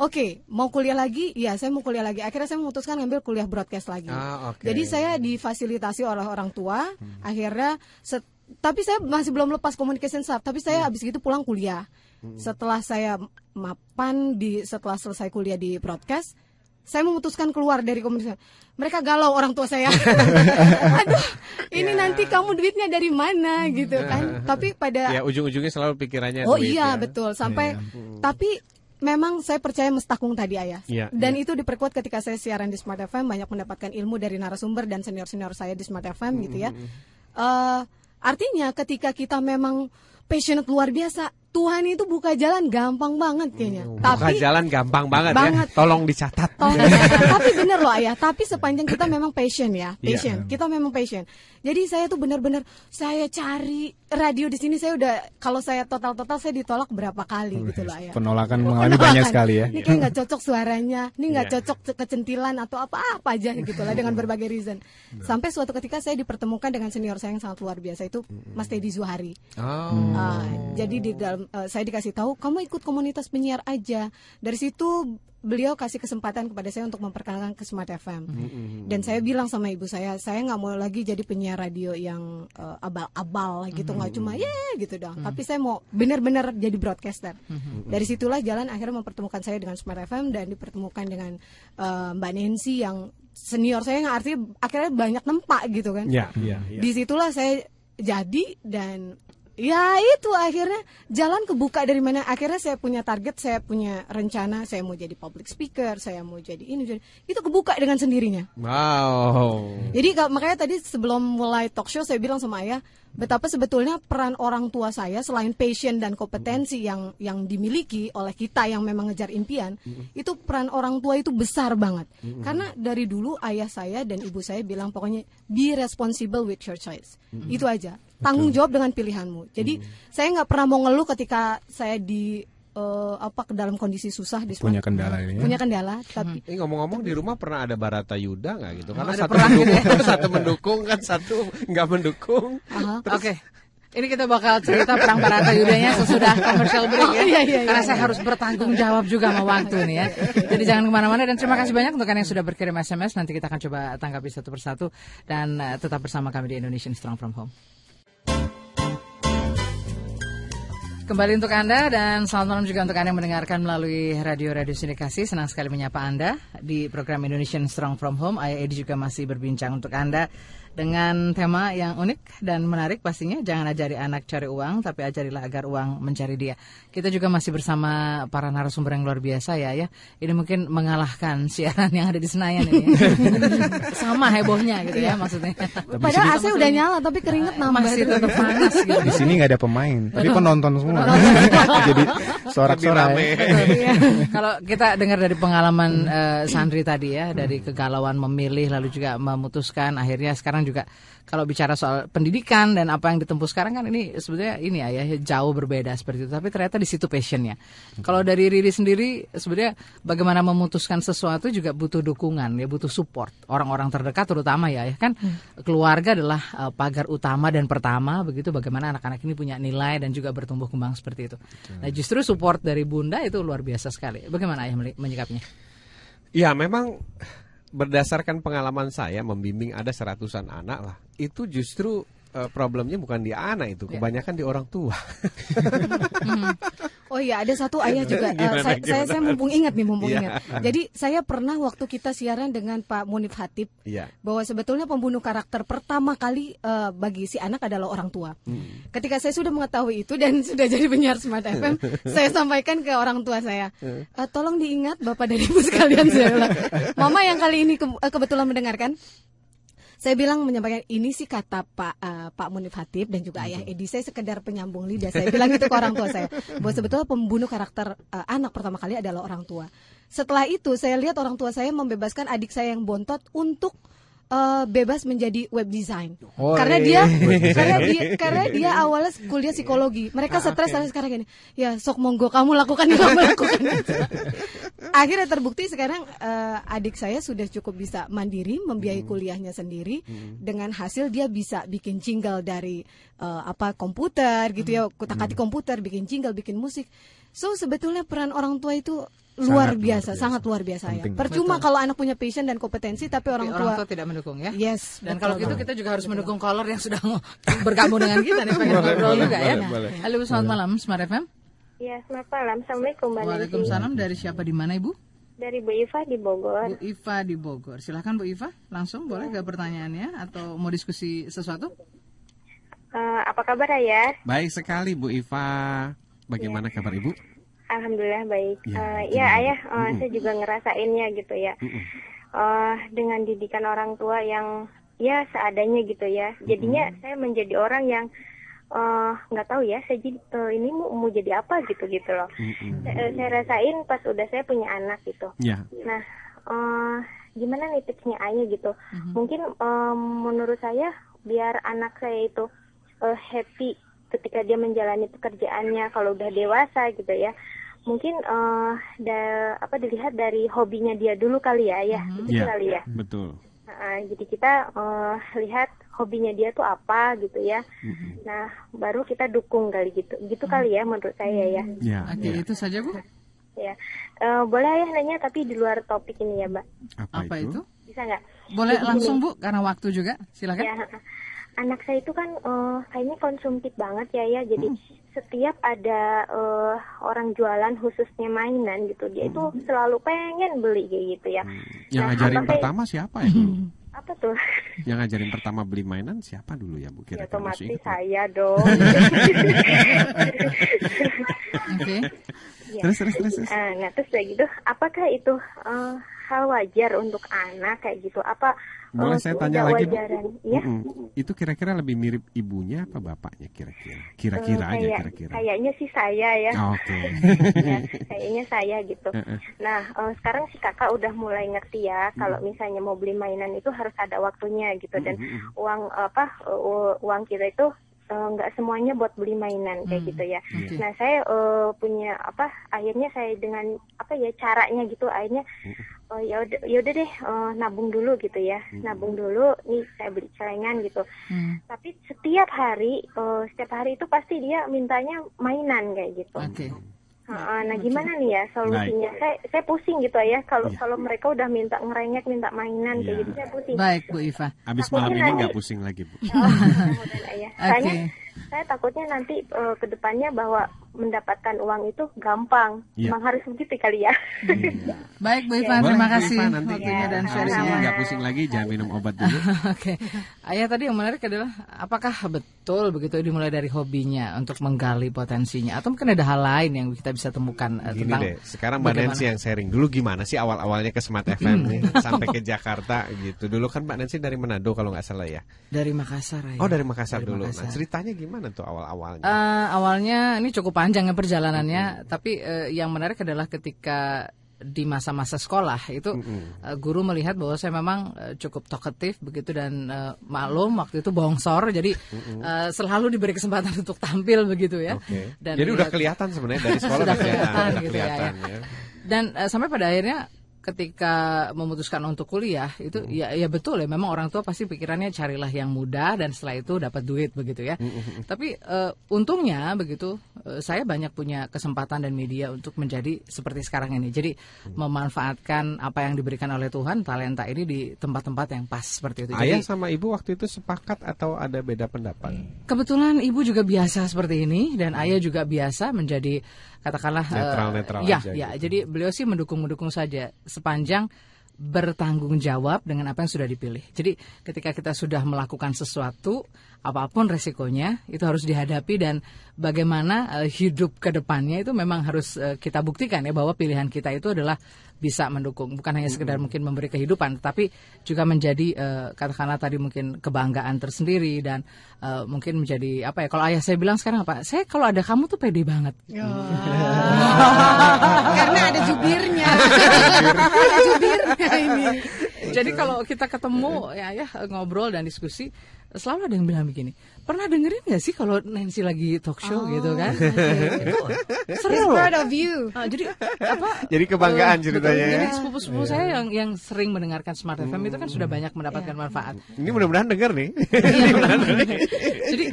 Oke, mau kuliah lagi? Iya, saya mau kuliah lagi. Akhirnya saya memutuskan ngambil kuliah broadcast lagi. Ah, oke. Jadi saya difasilitasi oleh orang tua. Akhirnya, set- tapi saya masih belum lepas communication staff. Tapi saya habis gitu pulang kuliah. Setelah saya mapan di setelah selesai kuliah di broadcast, saya memutuskan keluar dari communication. Mereka galau orang tua saya. Aduh, ini nanti kamu duitnya dari mana gitu kan? Tapi pada Ya ujung-ujungnya selalu pikirannya Oh duit iya ya. betul sampai tapi memang saya percaya mestakung tadi ayah. Iya, dan itu diperkuat ketika saya siaran di Smart FM banyak mendapatkan ilmu dari narasumber dan senior senior saya di Smart FM gitu ya. Eh, artinya ketika kita memang passionate luar biasa Tuhan itu buka jalan gampang banget kayaknya. Buka tapi jalan gampang banget, Banget. ya. Tolong dicatat. Tolong tapi bener loh ayah. Tapi sepanjang kita memang passion ya Iya. passion. Kita memang passion. Jadi saya tuh benar-benar saya cari radio di sini saya udah kalau saya total total saya ditolak berapa kali gitu loh ayah Penolakan mengalami banyak sekali ya. ini kayak nggak cocok suaranya ini nggak Iya. cocok ce- kecentilan atau apa apa aja gitu lah dengan berbagai reason sampai suatu ketika saya dipertemukan dengan senior saya yang sangat luar biasa itu Mas Teddy Zuhari Oh. Ah, jadi di dalam eh, saya dikasih tahu kamu ikut komunitas penyiar aja. Dari situ beliau kasih kesempatan kepada saya untuk memperkenalkan ke Smart FM. Dan saya bilang sama ibu saya, saya nggak mau lagi jadi penyiar radio yang eh, abal-abal gitu, nggak cuma ya gitu dong. Tapi saya mau benar-benar jadi broadcaster. Dari situlah jalan akhirnya mempertemukan saya dengan Smart FM dan dipertemukan dengan eh, Mbak Nancy yang senior saya yang artinya akhirnya banyak nempak gitu kan Ya, ya, ya. di situlah saya jadi dan ya itu akhirnya jalan kebuka dari mana akhirnya saya punya target saya punya rencana saya mau jadi public speaker saya mau jadi ini jadi itu kebuka dengan sendirinya Wow. jadi makanya tadi sebelum mulai talk show saya bilang sama ayah betapa sebetulnya peran orang tua saya selain passion dan kompetensi yang yang dimiliki oleh kita yang memang ngejar impian, itu peran orang tua itu besar banget. Karena dari dulu ayah saya dan ibu saya bilang pokoknya be responsible with your choice. Itu aja. Tanggung jawab dengan pilihanmu. Jadi saya nggak pernah mau ngeluh ketika saya di eh, apa ke dalam kondisi susah di Punya kendala ini ya. punya kendala tapi Ini ngomong-ngomong di rumah pernah ada Barata Yuda nggak gitu? Karena ada satu perang gitu mendukung, satu mendukung kan satu nggak mendukung. aha. Oke. Ini kita bakal cerita perang Barata Yudanya sesudah commercial break ya. Oh, iya, iya, iya, Karena iya. saya harus bertanggung jawab juga sama waktu nih ya. Jadi jangan ke mana-mana dan terima kasih banyak untuk kalian yang sudah berkirim SMS. Nanti kita akan coba tanggapi satu persatu dan eh, tetap bersama kami di Indonesian Strong From Home. Kembali untuk Anda dan selamat malam juga untuk Anda yang mendengarkan melalui radio-radio sindikasi. Senang sekali menyapa Anda di program Indonesian Strong From Home. Ayah Edi juga masih berbincang untuk Anda dengan tema yang unik dan menarik pastinya. Jangan ajari anak cari uang, tapi ajarilah agar uang mencari dia. Kita juga masih bersama para narasumber yang luar biasa ya. ya. Ini mungkin mengalahkan siaran yang ada di Senayan ini. Ya. Sama hebohnya gitu ya maksudnya. padahal AC udah nyala tapi keringet nambah Masih tetap panas gitu. Di sini nggak ada pemain, tapi penonton semua. Jadi sorak-sorai. rame. Kalau kita dengar dari pengalaman eh, Sandri tadi ya, dari kegalauan memilih lalu juga memutuskan akhirnya sekarang juga kalau bicara soal pendidikan dan apa yang ditempuh sekarang kan ini sebetulnya ini ya, ya jauh berbeda seperti itu. Tapi ternyata di situ passionnya. Kalau dari Riri sendiri sebenarnya bagaimana memutuskan sesuatu juga butuh dukungan ya, butuh support orang-orang terdekat terutama ya, ya kan keluarga adalah eh, pagar utama dan pertama begitu bagaimana anak-anak ini punya nilai dan juga bertumbuh kembang seperti itu. Nah justru support dari bunda itu luar biasa sekali. Bagaimana ayah menyikapinya? Ya memang berdasarkan pengalaman saya membimbing ada seratusan anak lah. Itu justru eh, problemnya bukan di anak itu, Ya. kebanyakan di orang tua. Oh iya, ada satu ayah juga. Eh, Gimana, saya, saya, saya mumpung ingat nih, mumpung Iya. ingat. Jadi saya pernah waktu kita siaran dengan Pak Munif Hatip Iya. bahwa sebetulnya pembunuh karakter pertama kali eh, bagi si anak adalah orang tua. Ketika saya sudah mengetahui itu dan sudah jadi penyiar Smart FM, saya sampaikan ke orang tua saya, "Eh, tolong diingat bapak dan ibu sekalian saya. Mama yang kali ini ke- kebetulan mendengarkan, saya bilang menyampaikan ini sih kata Pak eh, Pak Munif Hatip dan juga Ayah Edi. Saya sekedar penyambung lidah. Saya bilang itu ke orang tua saya. Bahwa sebetulnya pembunuh karakter eh, anak pertama kali adalah orang tua. Setelah itu saya lihat orang tua saya membebaskan adik saya yang bontot untuk eh, bebas menjadi web design. Hore. karena dia karena dia karena dia awalnya kuliah psikologi. Mereka stres sampai sekarang gini ya sok monggo kamu lakukan kamu lakukan. Akhirnya terbukti sekarang eh, adik saya sudah cukup bisa mandiri membiayai kuliahnya sendiri. Dengan hasil dia bisa bikin jingle dari eh, apa komputer gitu ya kutak-atik komputer bikin jingle bikin musik. So sebetulnya peran orang tua itu luar Sangat luar biasa, biasa. sangat luar biasa ya Penting. percuma Betul. kalau anak punya passion dan kompetensi tapi orang, Tapi orang tua tidak mendukung ya. yes Dan betul kalau gitu kita juga harus mendukung caller yang sudah bergabung dengan kita nih pengen Boleh, boleh, juga ya. boleh, boleh. Halo selamat malam Smart FM. Ya, selamat malam. Assalamualaikum Mbak. Waalaikumsalam dari siapa di mana Ibu? Dari Bu Iva di Bogor. Bu Iva di Bogor. Silahkan Bu Iva, langsung boleh ke pertanyaannya atau mau diskusi sesuatu? Eh, apa kabar ya? Baik sekali Bu Iva. Bagaimana kabar Ibu? Alhamdulillah baik. Ya, gimana, ya ayah, eh, saya juga ngerasainnya gitu ya. Eh, dengan didikan orang tua yang ya seadanya gitu ya. Jadinya saya menjadi orang yang eh, nggak tahu ya. Saya jadi eh, ini mau, mau jadi apa gitu gitu loh. Saya, saya rasain pas udah saya punya anak gitu. Ya. Nah, eh, gimana nih tipsnya Ayah gitu? Mungkin eh, menurut saya biar anak saya itu eh, happy ketika dia menjalani pekerjaannya kalau udah dewasa gitu ya. Mungkin eh, da, apa dilihat dari hobinya dia dulu kali ya, ya. Gitu kali ya. betul. Nah, jadi kita eh, lihat hobinya dia tuh apa gitu ya. Nah, baru kita dukung kali gitu. Gitu kali ya menurut saya ya. Ya. Oke, itu saja Bu. Ya. Eh, boleh ya nanya tapi di luar topik ini ya, Mbak. Apa itu? Bisa nggak? Boleh Jadi langsung gini. Bu karena waktu juga. Silakan. Ya, anak saya itu kan eh, kayaknya konsumtif banget ya ya. Jadi setiap ada eh, orang jualan khususnya mainan gitu, dia itu selalu pengen beli kayak gitu ya. Yang Nah, ngajarin apa kayak- pertama siapa ya dulu? Apa tuh? Yang ngajarin pertama beli mainan siapa dulu ya Bu? Ya, Kira-kira otomatis nggak? saya dong. Oke. Ya. Terus terus terus. terus. Eh, nah terus kayak gitu, apakah itu eh, hal wajar untuk anak kayak gitu? Apa Boleh eh, saya tanya lagi. Ya, Mm-mm. Itu kira-kira lebih mirip ibunya apa bapaknya kira-kira? Kira-kira eh, aja kayak- kira-kira. Kayaknya sih saya ya. Oke. ya, kayaknya saya gitu. Nah, eh, sekarang si kakak udah mulai ngerti ya Hmm. kalau misalnya mau beli mainan itu harus ada waktunya gitu dan uang apa uang kita itu eh, nggak semuanya buat beli mainan kayak Hmm, gitu ya. oke. Nah, saya eh, punya apa akhirnya saya dengan apa ya caranya gitu akhirnya oh ya udah ya udah deh eh, nabung dulu gitu ya. Nabung dulu nih saya beli celengan gitu. Hmm, Tapi setiap hari eh, setiap hari itu pasti dia mintanya mainan kayak gitu. Oke. Heeh, nah gimana nih ya solusinya? Saya saya pusing gitu ya kalau Iya. kalau mereka udah minta ngerengek, minta mainan kayak Iya. gitu saya pusing. Baik Bu Iva. Abis Takutnya malam ini nanti- nggak pusing lagi, Bu. Oh, ya. Oke. Soalnya saya takutnya nanti eh, ke depannya bahwa mendapatkan uang itu gampang. Iya. Emang harus begitu kali ya. Baik Bu Iva, Boleh, terima kasih Iva, nanti waktunya dan Ya, ini sharingnya. nggak pusing lagi, jangan minum obat dulu. Oke, ayah tadi yang menarik adalah apakah betul begitu dimulai dari hobinya untuk menggali potensinya atau mungkin ada hal lain yang kita bisa temukan eh, Gini tentang deh, sekarang Mbak? Nancy yang sharing dulu gimana sih awal-awalnya ke Smart FM nih sampai ke Jakarta gitu. Dulu kan Mbak Nancy dari Manado kalau nggak salah ya. dari Makassar ayah. Oh dari Makassar Dari dulu. Makassar. Nah ceritanya gimana tuh awal-awalnya? Eh, awalnya ini cukup panjang ya perjalanannya, tapi eh, yang menarik adalah ketika di masa-masa sekolah itu eh, guru melihat bahwa saya memang eh, cukup talkative begitu dan eh, maklum waktu itu bongsor. Jadi eh, selalu diberi kesempatan untuk tampil begitu ya. Oke. Dan Jadi udah ya, kelihatan sebenarnya dari sekolah Sudah udah kelihatan, kelihatan gitu ya, kelihatan ya. Dan eh, sampai pada akhirnya ketika memutuskan untuk kuliah itu ya ya betul ya memang orang tua pasti pikirannya carilah yang mudah dan setelah itu dapat duit begitu ya. Tapi eh, untungnya begitu eh, saya banyak punya kesempatan dan media untuk menjadi seperti sekarang ini. Jadi memanfaatkan apa yang diberikan oleh Tuhan talenta ini di tempat-tempat yang pas seperti itu. Ayah Jadi sama ibu waktu itu sepakat atau ada beda pendapat? kebetulan ibu juga biasa seperti ini dan ayah juga biasa menjadi katakanlah eh, Netral-netral ya aja ya gitu. jadi beliau sih mendukung mendukung saja sepanjang bertanggung jawab dengan apa yang sudah dipilih. Jadi ketika kita sudah melakukan sesuatu apa pun resikonya itu harus dihadapi dan bagaimana eh, hidup ke depannya itu memang harus eh, kita buktikan ya bahwa pilihan kita itu adalah bisa mendukung bukan hanya sekedar mungkin memberi kehidupan tetapi juga menjadi eh, katakanlah tadi mungkin kebanggaan tersendiri dan eh, mungkin menjadi apa ya kalau ayah saya bilang sekarang apa saya kalau ada kamu tuh pede banget Karena ada jubirnya. ada jubirnya ini. Jadi kalau kita ketemu ya ya ngobrol dan diskusi selalu ada yang bilang begini. Pernah dengerin nggak sih kalau Nancy lagi talk show gitu kan? Itu He's seru loh. proud of you. Ah, jadi apa? Jadi kebanggaan eh, ceritanya betul. ya. Jadi sepupu-sepupu saya yang yang sering mendengarkan Smart FM itu kan sudah banyak mendapatkan manfaat. Ini mudah-mudahan denger nih. Jadi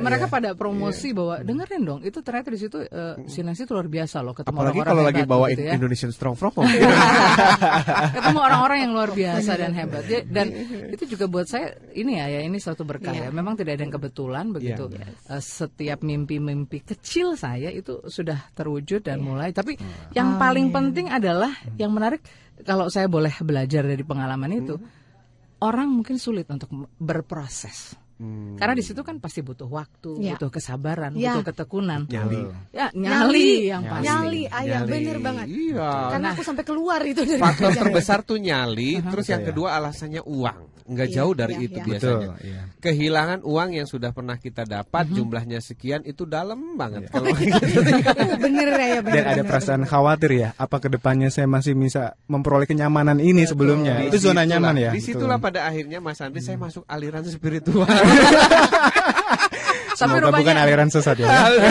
mereka pada promosi bahwa dengerin dong. Itu ternyata di situ eh, si Nancy itu luar biasa loh ketemu Apalagi orang-orang kalau lagi hebat bawain gitu ya. Indonesian Strong From ketemu orang-orang yang luar biasa dan hebat Ya, dan itu juga buat saya ini ya ya ini suatu berkah ya memang tidak ada yang kebetulan begitu Eh, setiap mimpi-mimpi kecil saya itu sudah terwujud dan mulai tapi yang paling penting adalah yang menarik kalau saya boleh belajar dari pengalaman itu orang mungkin sulit untuk berproses karena di situ kan pasti butuh waktu, Ya. butuh kesabaran, Ya. butuh ketekunan. Nyali. Ya, nyali, yang pasti. Nyali, ayah Nyali. bener banget. Iya. Karena aku sampai keluar itu dari Faktor terbesar tuh nyali, terus yang Iya. kedua alasannya uang. Nggak Iya, jauh dari iya, itu iya. biasanya. Betul, iya. Kehilangan uang yang sudah pernah kita dapat jumlahnya sekian itu dalam banget kalau Oh, bener ya, bener. Dan ada bener, perasaan khawatir ya, apa ke depannya saya masih bisa memperoleh kenyamanan ini sebelumnya? Itu zona nyaman ya. Di situlah Betul. pada akhirnya Mas Andri saya masuk aliran spiritual. Tapi Semoga rupanya- bukan aliran sesat ya.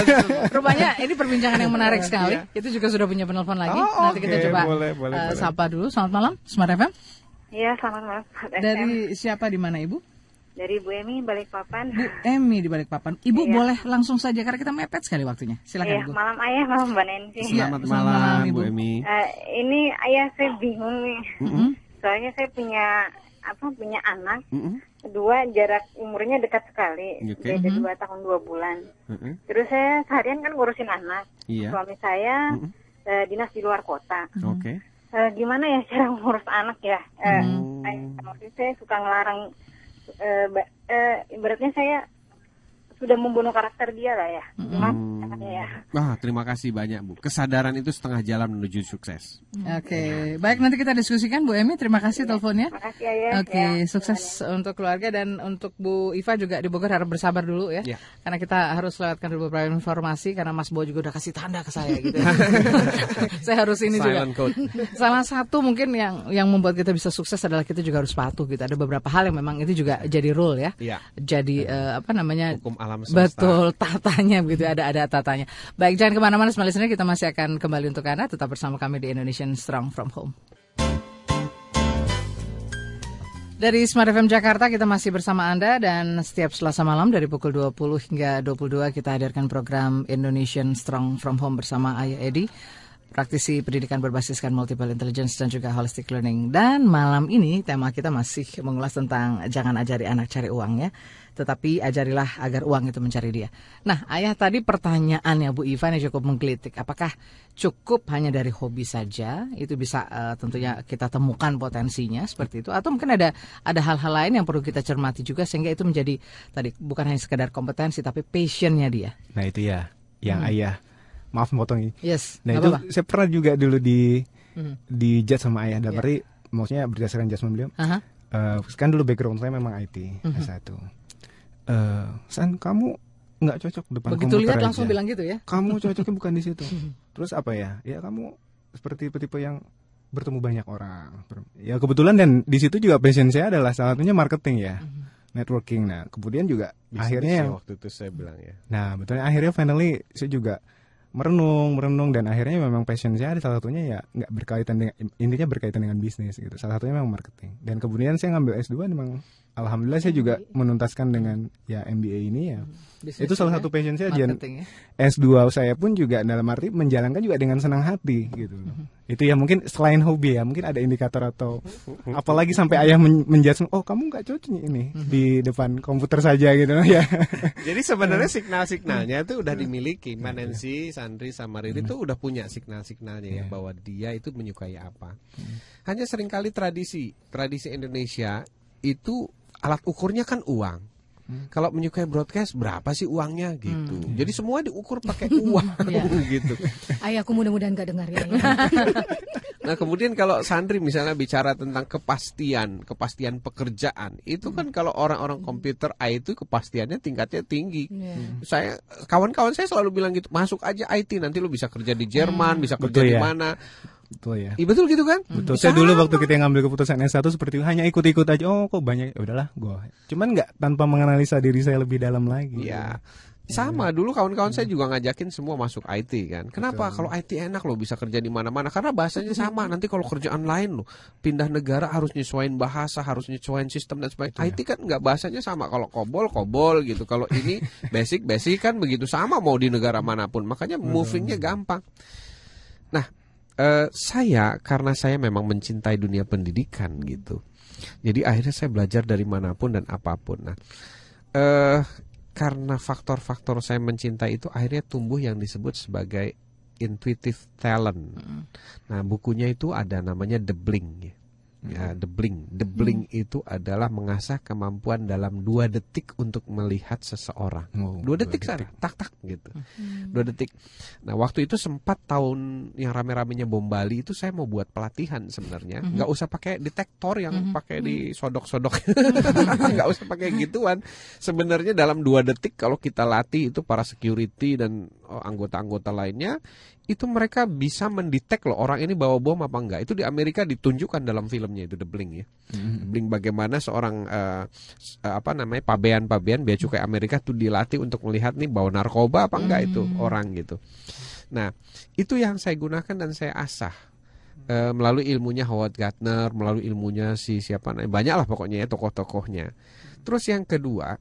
Rupanya ini perbincangan yang menarik sekali. Itu juga sudah punya penelpon lagi. Iya. Oh, Nanti kita oke. coba Boleh, boleh, eh, boleh. sapa dulu. Selamat malam, Smart FM. Iya, selamat malam. Dari siapa di mana Ibu? dari Bu Emi Balikpapan. Bu Emi di Balikpapan. Ibu Iya. boleh langsung saja karena kita mepet sekali waktunya. Iya, Silakan Ibu. malam ayah, malam Mbak Nancy. Selamat selamat malam malam, Bu Ibu. Emi. Eh, ini ayah saya bingung nih. Mm-mm. Soalnya saya punya apa punya anak, Mm-mm. kedua jarak umurnya dekat sekali, Oke. beda dua tahun dua bulan. Mm-mm. Terus saya seharian kan ngurusin anak. Iya. Suami saya eh, dinas di luar kota. Oke. Eh, gimana ya cara ngurus anak ya? Eh, Hmm. maksudnya saya suka ngelarang, ba- eh, ibaratnya saya sudah membunuh karakter dia lah ya. Maaf, ya. Wah, terima kasih banyak Bu. Kesadaran itu setengah jalan menuju sukses. Oke, baik nanti kita diskusikan Bu Emi. Terima kasih teleponnya. Makasih ya. Oke, ya. sukses untuk keluarga dan untuk Bu Iva juga di Bogor harap bersabar dulu ya. Ya. Karena kita harus lewatkan dulu beberapa informasi karena Mas Bo juga udah kasih tanda ke saya gitu. saya harus ini Silent juga. code. Salah satu mungkin yang yang membuat kita bisa sukses adalah kita juga harus patuh gitu. Ada beberapa hal yang memang itu juga jadi rule ya. Iya. Jadi eh, apa namanya? Hukum alam semesta. Betul, tatanya begitu ada ada tatanya. Baik, jangan ke mana-mana, listener, kita masih akan kembali untuk anda. Tetap bersama kami di Indonesian Strong from Home. Dari Smart FM Jakarta kita masih bersama Anda dan setiap Selasa malam dari pukul 20 hingga 22 kita hadirkan program Indonesian Strong from Home bersama Ayah Edi, praktisi pendidikan berbasiskan multiple intelligence dan juga holistic learning. Dan malam ini tema kita masih mengulas tentang jangan ajari anak cari uang ya, tetapi ajarilah agar uang itu mencari dia. Nah, Ayah tadi pertanyaannya Bu Ivan yang cukup menggelitik, apakah cukup hanya dari hobi saja itu bisa eh, tentunya kita temukan potensinya seperti itu atau mungkin ada ada hal-hal lain yang perlu kita cermati juga sehingga itu menjadi tadi bukan hanya sekedar kompetensi tapi passionnya dia. Nah itu ya yang ayah maaf motong ini. Yes. Nah itu apa-apa. saya pernah juga dulu di Mhm. di judge sama ayah dan berarti maksudnya berdasarkan judgement beliau. Aha. eh, kan dulu background saya memang IT Mhm. S1. Eh, San kamu nggak cocok depan Begitu komputer lihat langsung aja. bilang gitu ya. kamu cocoknya bukan di situ. Terus apa ya? Ya kamu seperti tipe yang bertemu banyak orang. Ya kebetulan dan di situ juga passion saya adalah salah satunya marketing ya, networking. Nah kemudian juga Bisnis akhirnya ya yang waktu itu saya bilang ya. Nah, betulnya akhirnya finally saya juga merenung, merenung dan akhirnya memang passion saya ada salah satunya ya nggak berkaitan dengan intinya berkaitan dengan bisnis gitu. Salah satunya memang marketing. Dan kemudian saya ngambil S2 memang alhamdulillah saya juga menuntaskan dengan ya MBA ini ya. Bisnis Itu salah satu passion saya dan ya. S2 saya pun juga dalam arti menjalankan juga dengan senang hati gitu. Itu ya mungkin selain hobi ya, mungkin ada indikator atau apalagi sampai ayah men menjudge, oh kamu nggak cocok nih ini di depan komputer saja gitu ya. Jadi sebenarnya signal-signalnya itu udah dimiliki. Mbak Nancy, Sandri, sama Riri itu udah punya signal-signalnya ya bahwa dia itu menyukai apa. Hanya sering kali tradisi, tradisi Indonesia itu alat ukurnya kan uang. Kalau menyukai broadcast berapa sih uangnya gitu. Jadi semua diukur pakai uang gitu. Ayahku mudah-mudahan gak dengar ya. Nah kemudian kalau Sandri misalnya bicara tentang kepastian, kepastian pekerjaan, itu kan kalau orang-orang komputer IT kepastiannya tingkatnya tinggi. Saya kawan-kawan saya selalu bilang gitu, masuk aja IT nanti lu bisa kerja di Jerman, bisa kerja Betul di ya. Betul ya. Iya betul gitu kan? Betul. Saya dulu waktu kita ngambil keputusan S1 seperti itu hanya ikut-ikut aja. Oh, kok banyak. Ya udahlah, gua. Cuman nggak tanpa menganalisa diri saya lebih dalam lagi. Iya. Sama dulu kawan-kawan saya juga ngajakin semua masuk IT kan. Kenapa? Kalau IT enak loh bisa kerja di mana-mana karena bahasanya sama. Nanti kalau kerjaan lain loh pindah negara harus nyesuaiin bahasa, harus nyesuaiin sistem dan sebagainya. IT kan nggak bahasanya sama. Kalau kobol kobol gitu. Kalau ini basic basic kan begitu sama mau di negara mana pun. Makanya movingnya gampang. Eh, saya karena saya memang mencintai dunia pendidikan gitu. Jadi akhirnya saya belajar dari mana pun dan apa pun. Nah, eh karena faktor-faktor saya mencintai itu akhirnya tumbuh yang disebut sebagai intuitive talent. Nah, bukunya itu ada namanya The Blink. Ya. The Blink. The Blink itu adalah mengasah kemampuan dalam dua detik untuk melihat seseorang. Oh, dua detik sana, tak tak gitu. Dua detik. Nah, waktu itu sempat tahun yang rame-ramenya bom Bali itu saya mau buat pelatihan sebenarnya. Nggak usah pakai detektor yang pakai di sodok-sodok. Nggak usah pakai gituan. Sebenarnya dalam dua detik kalau kita latih itu para security dan oh, anggota-anggota lainnya itu mereka bisa mendetek loh orang ini bawa bom apa enggak. Itu di Amerika ditunjukkan dalam filmnya itu The Blink ya. The Blink bagaimana seorang eh, apa namanya pabean-pabean bea cukai Amerika tuh dilatih untuk melihat nih bawa narkoba apa enggak itu orang gitu. Nah, itu yang saya gunakan dan saya asah. Eh, melalui ilmunya Howard Gardner, melalui ilmunya si siapa banyak lah pokoknya ya tokoh-tokohnya. Terus yang kedua,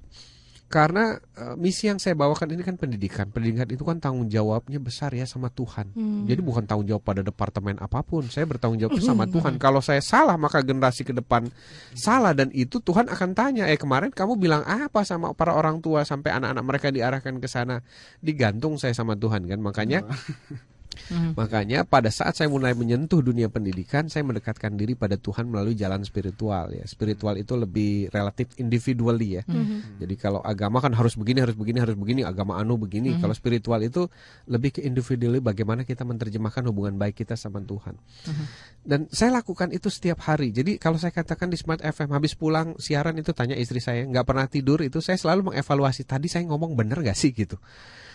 karena eh, misi yang saya bawakan ini kan pendidikan. Pendidikan itu kan tanggung jawabnya besar ya sama Tuhan. Jadi bukan tanggung jawab pada departemen apa pun. Saya bertanggung jawab sama Tuhan. Kalau saya salah maka generasi ke depan salah dan itu Tuhan akan tanya, "Eh kemarin kamu bilang apa sama para orang tua sampai anak-anak mereka diarahkan ke sana?" Digantung saya sama Tuhan kan. Makanya Mhm. Makanya pada saat saya mulai menyentuh dunia pendidikan, saya mendekatkan diri pada Tuhan melalui jalan spiritual ya. Spiritual itu lebih relatif individually ya. Jadi kalau agama kan harus begini, harus begini, harus begini, agama anu begini. Kalau spiritual itu lebih ke individually bagaimana kita menerjemahkan hubungan baik kita sama Tuhan. Dan saya lakukan itu setiap hari. Jadi kalau saya katakan di Smart FM habis pulang siaran itu tanya istri saya nggak pernah tidur itu saya selalu mengevaluasi tadi saya ngomong bener gak sih gitu.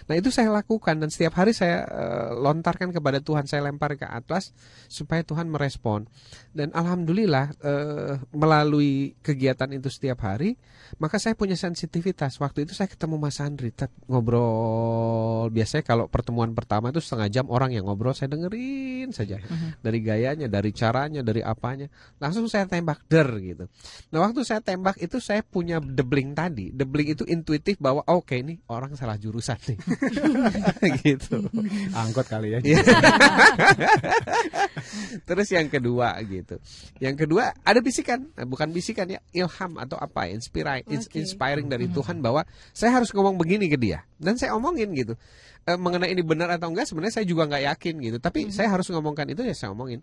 Nah itu saya lakukan dan setiap hari saya eh, lontarkan kepada Tuhan, saya lempar ke atas supaya Tuhan merespon. Dan alhamdulillah eh, melalui kegiatan itu setiap hari, maka saya punya sensitivitas. Waktu itu saya ketemu Mas Andri, ngobrol. Biasanya kalau pertemuan pertama itu setengah jam orang yang ngobrol saya dengerin saja dari gayanya, dari caranya, dari apanya. Langsung saya tembak der gitu. Nah waktu saya tembak itu saya punya debling tadi. Debling itu intuitif bahwa oke ini orang salah jurusan nih. gitu. Angkot kali ya. Iya. Terus yang kedua gitu. Yang kedua ada bisikan, Nah, bukan bisikan ya, ilham atau apa, inspira, ins- Oke. inspiring dari Tuhan bahwa saya harus ngomong begini ke dia dan saya omongin gitu. Eh, mengenai ini benar atau enggak sebenarnya saya juga nggak yakin gitu, tapi saya harus ngomongkan itu ya saya omongin.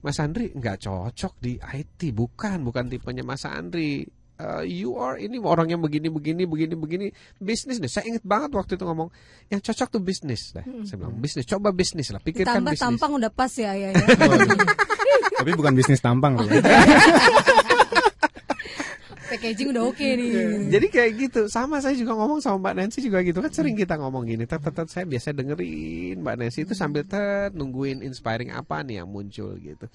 Mas Andri nggak cocok di IT, bukan, bukan tipenya Mas Andri. Eh, you are ini orang yang begini begini begini begini bisnis nih saya inget banget waktu itu ngomong yang cocok tuh bisnis dah saya bilang bisnis coba bisnis lah pikirkan Ditambah bisnis tampang udah pas ya ya. ya. Tapi bukan bisnis tampang loh. ya. Packaging udah oke nih. Jadi kayak gitu, sama saya juga ngomong sama Mbak Nancy juga gitu kan sering kita ngomong gini. Tet, tet, saya biasa dengerin Mbak Nancy itu sambil tet nungguin inspiring apa nih yang muncul gitu.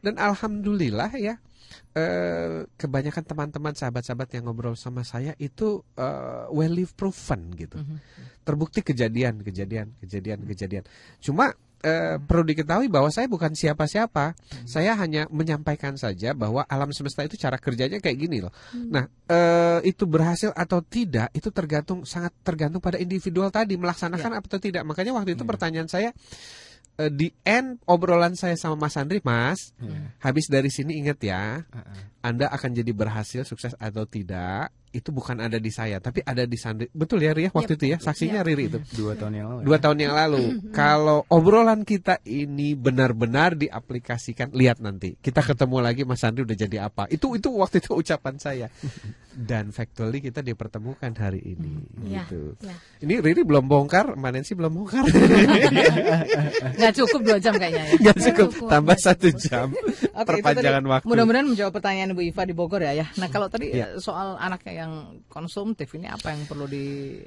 Dan alhamdulillah ya eh, kebanyakan teman-teman sahabat-sahabat yang ngobrol sama saya itu eh, well live proven gitu. Terbukti kejadian, kejadian, kejadian, kejadian. Cuma eh, perlu diketahui bahwa saya bukan siapa-siapa. Saya hanya menyampaikan saja bahwa alam semesta itu cara kerjanya kayak gini loh. Nah, eh, itu berhasil atau tidak itu tergantung sangat tergantung pada individual tadi melaksanakan apa atau tidak. Makanya waktu itu pertanyaan saya eh, di end obrolan saya sama Mas Andri, Mas, habis dari sini ingat ya, Anda akan jadi berhasil sukses atau tidak itu bukan ada di saya, tapi ada di Sandri. Betul ya Ria waktu itu ya, saksinya Riri itu. Dua tahun yang lalu. Dua tahun yang lalu. Kalau obrolan kita ini benar-benar diaplikasikan, lihat nanti. Kita ketemu lagi Mas Andri udah jadi apa. Itu itu waktu itu ucapan saya. Dan factually kita dipertemukan hari ini. Iya, gitu. iya. Ini Riri belum bongkar, Nancy belum bongkar. Nggak cukup dua jam kayaknya ya. Nggak cukup, tambah satu jam. Itu Perpanjangan tadi waktu. Mudah-mudahan menjawab pertanyaan Bu Iva di Bogor ya. ya. Nah kalau tadi Iya. eh, soal anaknya yang konsumtif? Ini apa yang perlu di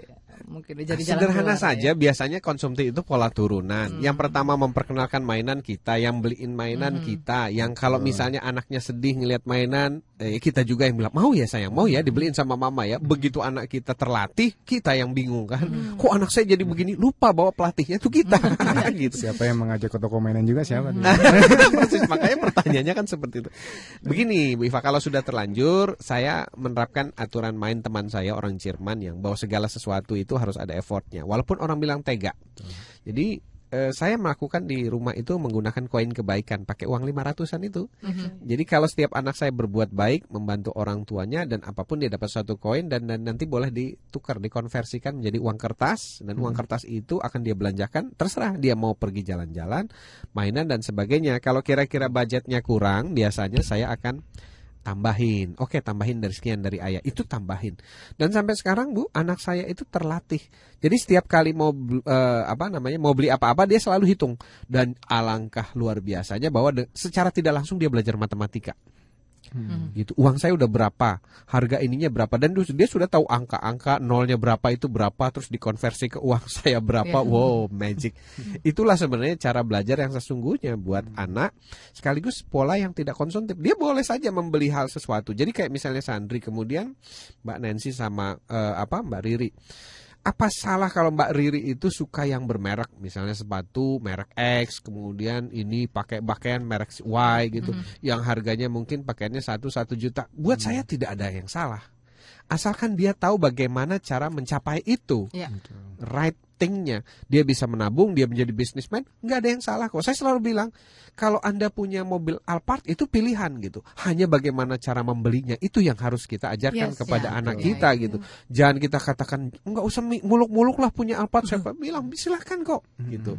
mungkin jadi jalan Sederhana keluar, saja, ya? biasanya konsumtif itu pola turunan. Yang pertama memperkenalkan mainan kita, yang beliin mainan kita, yang kalau misalnya anaknya sedih ngelihat mainan, eh, kita juga yang bilang mau ya sayang, mau ya dibeliin sama mama ya. Begitu anak kita terlatih, kita yang bingung kan. Kok anak saya jadi begini? Lupa bawa pelatihnya itu kita. gitu. Siapa yang mengajak ke toko mainan juga siapa? tuh? Persis, makanya pertanyaannya kan seperti itu. Begini, Bu Iva, kalau sudah terlanjur, saya menerapkan aturan main teman saya orang Jerman yang bahwa segala sesuatu itu harus ada effortnya, walaupun orang bilang tega. Jadi eh, saya melakukan di rumah itu menggunakan koin kebaikan, pakai uang 500-an itu. Jadi kalau setiap anak saya berbuat baik, membantu orang tuanya dan apa pun dia dapat suatu koin dan, dan nanti boleh ditukar, dikonversikan menjadi uang kertas dan uang kertas itu akan dia belanjakan. Terserah dia mau pergi jalan-jalan, mainan dan sebagainya. Kalau kira-kira budgetnya kurang, biasanya saya akan tambahin. Oke, tambahin dari sekian dari ayah. Itu tambahin. Dan sampai sekarang Bu, anak saya itu terlatih. Jadi setiap kali mau eh, apa namanya? mau beli apa-apa dia selalu hitung dan alangkah luar biasanya bahwa secara tidak langsung dia belajar matematika. Gitu. Uang saya udah berapa, harga ininya berapa dan dia sudah tahu angka-angka nolnya berapa itu berapa terus dikonversi ke uang saya berapa. Iya. Wow, magic. Itulah sebenarnya cara belajar yang sesungguhnya buat anak sekaligus pola yang tidak konsumtif. Dia boleh saja membeli hal sesuatu. Jadi kayak misalnya Sandri kemudian Mbak Nancy sama eh, apa Mbak Riri. Apa salah kalau Mbak Riri itu suka yang bermerek, misalnya sepatu merek X, kemudian ini pakai pakaian merek Y gitu, yang harganya mungkin pakaiannya satu satu juta. Buat saya tidak ada yang salah, asalkan dia tahu bagaimana cara mencapai itu, Iya. right thingnya, dia bisa menabung, dia menjadi bisnismen, nggak ada yang salah kok. Saya selalu bilang, kalau Anda punya mobil Alphard itu pilihan gitu. Hanya bagaimana cara membelinya itu yang harus kita ajarkan Yes, kepada ya, anak ya, kita gitu. Jangan kita katakan nggak usah muluk-muluk lah punya Alphard. Siapa bilang silahkan kok gitu.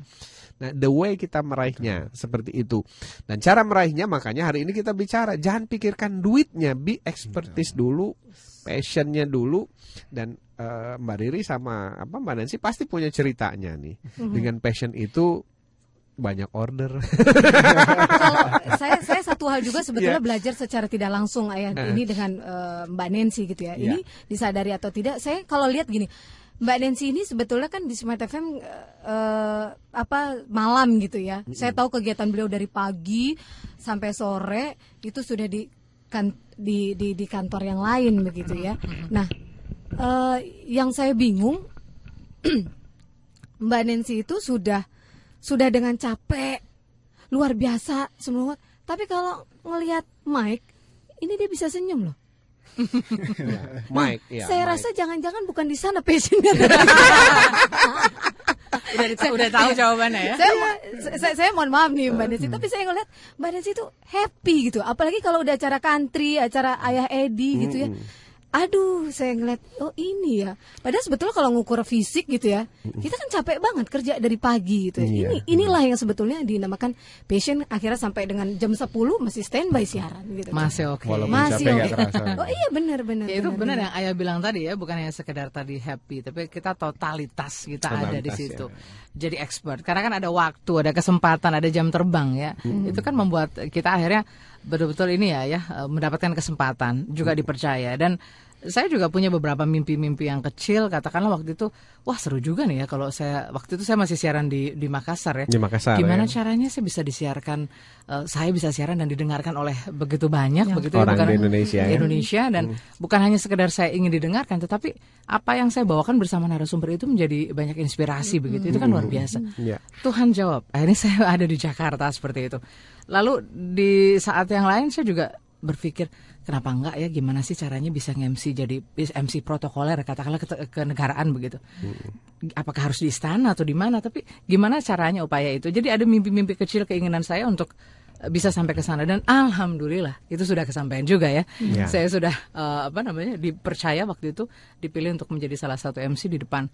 Nah, the way kita meraihnya seperti itu. Dan cara meraihnya makanya hari ini kita bicara, jangan pikirkan duitnya, be expertise dulu, passionnya dulu dan eh, Mbak Riri sama apa Mbak Nancy pasti punya ceritanya nih. Dengan passion itu banyak order. Kalau saya saya satu hal juga sebetulnya Iya. belajar secara tidak langsung ayah Eh. ini dengan eh, Mbak Nancy gitu ya. Iya. Ini disadari atau tidak? Saya kalau lihat gini, Mbak Nancy ini sebetulnya kan di Smart FM eh, apa malam gitu ya. Saya tahu kegiatan beliau dari pagi sampai sore itu sudah di kan di di, di kantor yang lain begitu ya. Nah, eh, yang saya bingung Mbak Nancy itu sudah sudah dengan capek luar biasa semua. Tapi kalau ngelihat Mike, ini dia bisa senyum loh. Mike, ya. saya Mike. rasa jangan-jangan bukan di sana passionnya. Udah, dita- udah tahu jawabannya ya. saya, saya, saya mohon maaf nih Mbak Desi, tapi saya ngeliat Mbak Desi itu happy gitu. Apalagi kalau udah acara country, acara Ayah Edi gitu ya. Aduh, saya ngeliat, oh ini ya. Padahal sebetulnya kalau ngukur fisik gitu ya, kita kan capek banget kerja dari pagi gitu. ya. Iya. Ini inilah yang sebetulnya dinamakan passion. Akhirnya sampai dengan jam 10 masih standby siaran gitu. Masih oke. Walaupun Masih oke. terasa. Oh iya benar benar. Ya itu benar yang ayah bilang tadi ya, bukan hanya sekedar tadi happy, tapi kita totalitas kita ada di Totalitas, situ. ya. Jadi expert. Karena kan ada waktu, ada kesempatan, ada jam terbang ya. Itu kan membuat kita akhirnya betul-betul ini ya ya eh, mendapatkan kesempatan, juga dipercaya dan saya juga punya beberapa mimpi-mimpi yang kecil. Katakanlah waktu itu wah seru juga nih ya kalau saya waktu itu saya masih siaran di di Makassar ya. Di Makassar, gimana ya. caranya saya bisa disiarkan eh, saya bisa siaran dan didengarkan oleh begitu banyak begitu ya, Orang bukan di Indonesia, di ya. Indonesia. Dan bukan hanya sekedar saya ingin didengarkan tetapi apa yang saya bawakan bersama narasumber itu menjadi banyak inspirasi begitu. Itu kan luar biasa. Iya. Tuhan jawab. Akhirnya saya ada di Jakarta seperti itu. Lalu di saat yang lain saya juga berpikir kenapa enggak ya? Gimana sih caranya bisa nge-MC jadi MC protokoler katakanlah ke, kenegaraan begitu? Apakah harus di istana atau di mana? Tapi gimana caranya upaya itu? Jadi ada mimpi-mimpi kecil keinginan saya untuk eh, bisa sampai ke sana. Dan alhamdulillah itu sudah kesampaian juga ya. Ya. saya sudah eh, apa namanya dipercaya waktu itu dipilih untuk menjadi salah satu MC di depan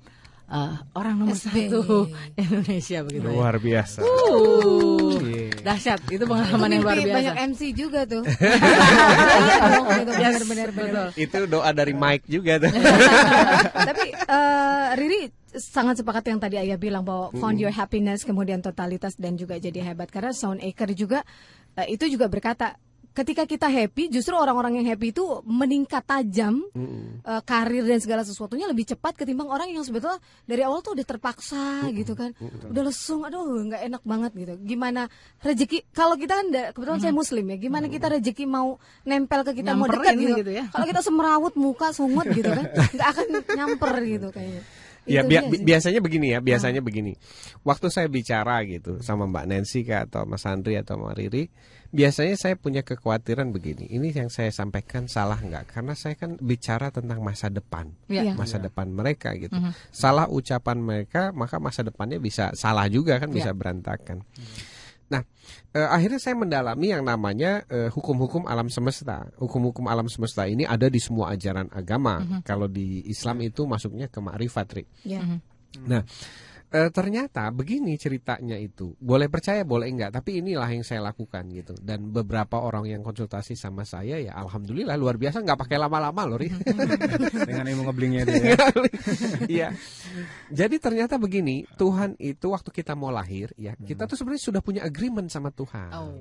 eh, orang nomor SBY. satu Indonesia begitu ya. Luar biasa. Uh, dahsyat itu pengalaman yang luar biasa banyak MC juga tuh. Iya benar benar benar. Itu doa dari Mike juga tuh. Tapi eh, Riri sangat sepakat yang tadi Ayah bilang bahwa found your happiness kemudian totalitas dan juga jadi hebat karena Sound Acre juga eh, itu juga berkata ketika kita happy justru orang-orang yang happy itu meningkat tajam eh, karir dan segala sesuatunya lebih cepat ketimbang orang yang sebetulnya dari awal tuh udah terpaksa gitu kan. Udah lesung aduh nggak enak banget gitu. Gimana rezeki kalau kita kan kebetulan saya muslim ya gimana kita rezeki mau nempel ke kita mau dekat Nyamperin gitu, gitu ya. kalau kita semerawut muka sungut gitu kan nggak akan nyamper gitu kayaknya. Ya bi- biasanya begini ya, biasanya begini. Waktu saya bicara gitu sama Mbak Nancy kah atau Mas Andri atau Mbak Riri, biasanya saya punya kekhawatiran begini. Ini yang saya sampaikan salah nggak? Karena saya kan bicara tentang masa depan, Iya. masa depan mereka gitu. Salah ucapan mereka, maka masa depannya bisa salah juga kan, bisa berantakan. Nah, eh, akhirnya saya mendalami yang namanya eh, hukum-hukum alam semesta. Hukum-hukum alam semesta ini ada di semua ajaran agama. Kalau di Islam itu masuknya ke ma'rifat, Ri. Ya. Nah, eh, ternyata begini ceritanya itu. Boleh percaya, boleh enggak, tapi inilah yang saya lakukan gitu. Dan beberapa orang yang konsultasi sama saya ya alhamdulillah luar biasa nggak pakai lama-lama loh, dengan ilmu ngeblingnya itu ya. Iya. Jadi ternyata begini, Tuhan itu waktu kita mau lahir ya, kita tuh sebenarnya sudah punya agreement sama Tuhan. Oh.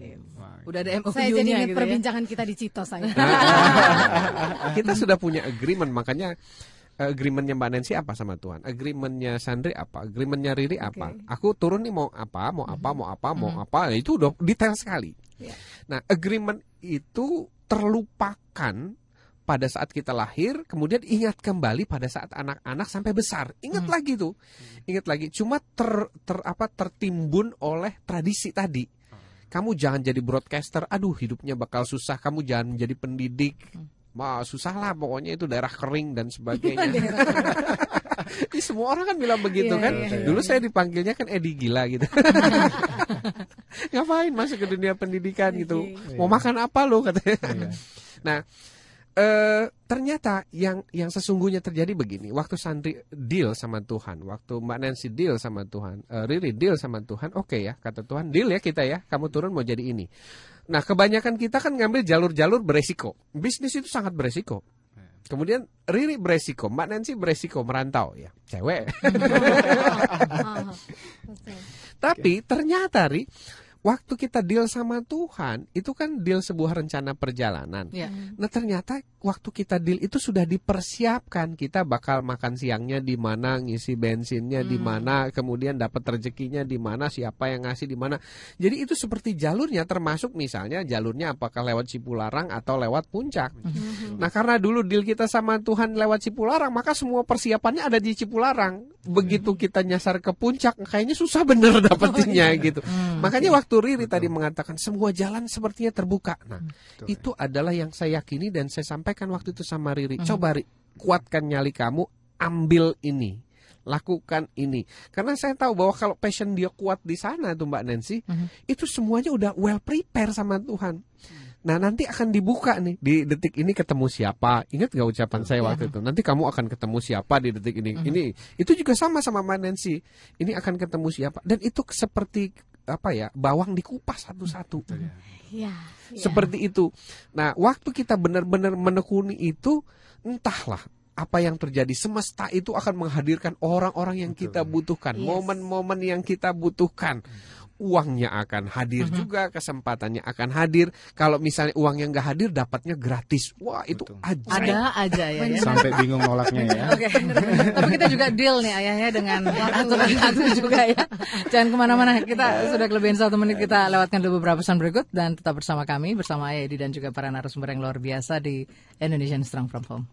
Udah ada MOU-nya Saya jadi ingat gitu ya. perbincangan kita di Cito saya. kita sudah punya agreement makanya agreementnya Mbak Nancy apa sama Tuhan? Agreementnya Sandri apa? Agreementnya Riri apa? Oke. aku turun nih mau apa mau apa mau apa mau apa. Itu udah detail sekali. Ya. nah agreement itu terlupakan pada saat kita lahir kemudian ingat kembali pada saat anak-anak sampai besar. Ingat lagi tuh. Ingat lagi cuma ter, ter apa tertimbun oleh tradisi tadi. Kamu jangan jadi broadcaster aduh hidupnya bakal susah. Kamu jangan menjadi pendidik Wah susah lah pokoknya itu daerah kering dan sebagainya Ini semua orang kan bilang begitu Iya, kan. iya, iya. Dulu saya dipanggilnya kan Edi gila gitu. Ngapain masuk ke dunia pendidikan gitu? Mau makan apa lo katanya. Nah, eh ternyata yang yang sesungguhnya terjadi begini. Waktu Sandri deal sama Tuhan, waktu Mbak Nancy deal sama Tuhan, eh, Riri deal sama Tuhan, oke ya kata Tuhan, deal ya kita ya, kamu turun mau jadi ini. Nah, kebanyakan kita kan ngambil jalur-jalur beresiko. Bisnis itu sangat beresiko. Kemudian Riri beresiko, Mbak Nancy beresiko merantau ya, cewek. Tapi ternyata Ri, waktu kita deal sama Tuhan, itu kan deal sebuah rencana perjalanan. Ya. Nah ternyata waktu kita deal itu sudah dipersiapkan kita bakal makan siangnya di mana, ngisi bensinnya di mana, kemudian dapat rezekinya di mana, siapa yang ngasih di mana. Jadi itu seperti jalurnya termasuk misalnya jalurnya apakah lewat Cipularang atau lewat Puncak. Nah karena dulu deal kita sama Tuhan lewat Cipularang, maka semua persiapannya ada di Cipularang. Begitu kita nyasar ke Puncak, kayaknya susah bener dapetinnya gitu. Makanya waktu Riri tadi mengatakan semua jalan sepertinya terbuka. Nah itu adalah yang saya yakini dan saya sampaikan waktu itu sama Riri. Coba Ri, kuatkan nyali kamu, ambil ini. Lakukan ini. Karena saya tahu bahwa kalau passion dia kuat di sana tuh Mbak Nancy, itu semuanya udah well prepare sama Tuhan. Nah nanti akan dibuka nih di detik ini ketemu siapa. Ingat gak ucapan saya waktu itu? Nanti kamu akan ketemu siapa di detik ini. Ini itu juga sama sama Mbak Nancy. Ini akan ketemu siapa. Dan itu seperti apa ya bawang dikupas satu-satu. Ya. Seperti itu. Nah, waktu kita benar-benar menekuni itu, entahlah apa yang terjadi. Semesta itu akan menghadirkan orang-orang yang kita butuhkan, Yes. momen-momen yang kita butuhkan. Uangnya akan hadir juga, kesempatannya akan hadir. Kalau misalnya uangnya nggak hadir, dapatnya gratis. Wah, itu ajaib. Ada aja ya. ya. Sampai bingung nolaknya ya. Oke, tapi kita juga deal nih ayahnya dengan aturan-aturan juga ya. Jangan ke mana-mana, kita sudah kelebihan satu menit kita lewatkan dulu beberapa pesan berikut dan tetap bersama kami bersama Ayah Edi dan juga para narasumber yang luar biasa di Indonesian Strong From Home.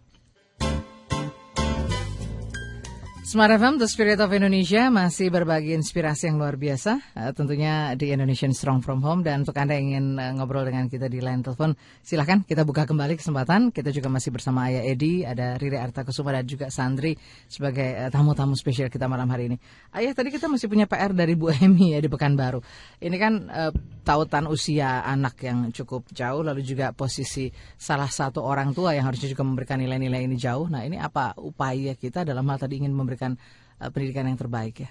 Smart FM, The Spirit of Indonesia masih berbagi inspirasi yang luar biasa eh, tentunya di Indonesian Strong From Home. Dan untuk Anda yang ingin eh, ngobrol dengan kita di line telepon silahkan kita buka kembali kesempatan. Kita juga masih bersama Ayah Edi ada Riri Arta Kusuma dan juga Sandri sebagai eh, tamu-tamu spesial kita malam hari ini. Ayah tadi kita masih punya PR dari Bu Emi ya di Pekanbaru. Ini kan eh, tautan usia anak yang cukup jauh lalu juga posisi salah satu orang tua yang harusnya juga memberikan nilai-nilai ini jauh. Nah ini apa upaya kita dalam hal tadi ingin memberikan eh, pendidikan yang terbaik ya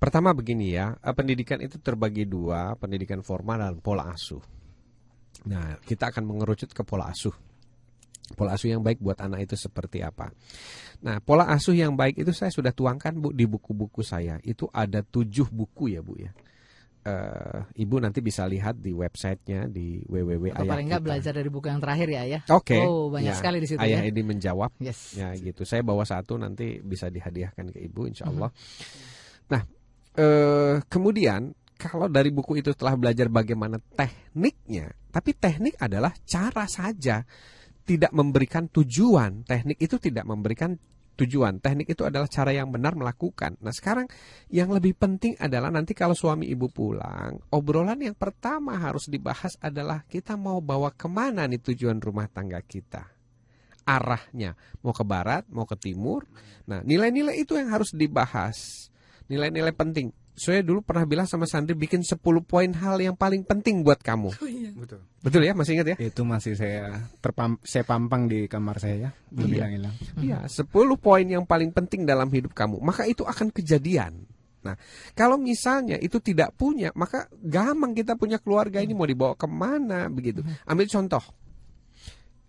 Pertama begini ya, eh, pendidikan itu terbagi dua, pendidikan formal dan pola asuh. Nah, kita akan mengerucut ke pola asuh. Pola asuh yang baik buat anak itu seperti apa? Nah, pola asuh yang baik itu saya sudah tuangkan bu di buku-buku saya. Itu ada tujuh buku ya bu ya. Eh, ibu nanti bisa lihat di websitenya di www atau paling nggak belajar dari buku yang terakhir ya Ayah Oke. oh banyak Ya, sekali di situ Ayah ya Edi menjawab. yes Ya gitu. Saya bawa satu nanti bisa dihadiahkan ke ibu, insya Allah. Nah, eh, kemudian kalau dari buku itu telah belajar bagaimana tekniknya, tapi teknik adalah cara saja, tidak memberikan tujuan. Teknik itu tidak memberikan tujuan. Teknik itu adalah cara yang benar melakukan. Nah, sekarang yang lebih penting adalah nanti kalau suami ibu pulang, obrolan yang pertama harus dibahas adalah kita mau bawa ke mana nih tujuan rumah tangga kita arahnya mau ke barat mau ke timur nah nilai-nilai itu yang harus dibahas nilai-nilai penting saya dulu pernah bilang sama Sandri bikin 10 poin hal yang paling penting buat kamu Betul. betul ya masih ingat ya Itu masih saya terpam saya pampang di kamar saya ya, belum Iya. hilang-hilang. Iya, 10 poin yang paling penting dalam hidup kamu, maka itu akan kejadian. Nah, kalau misalnya itu tidak punya, maka gampang kita punya keluarga ini mau dibawa ke mana begitu. Ambil contoh,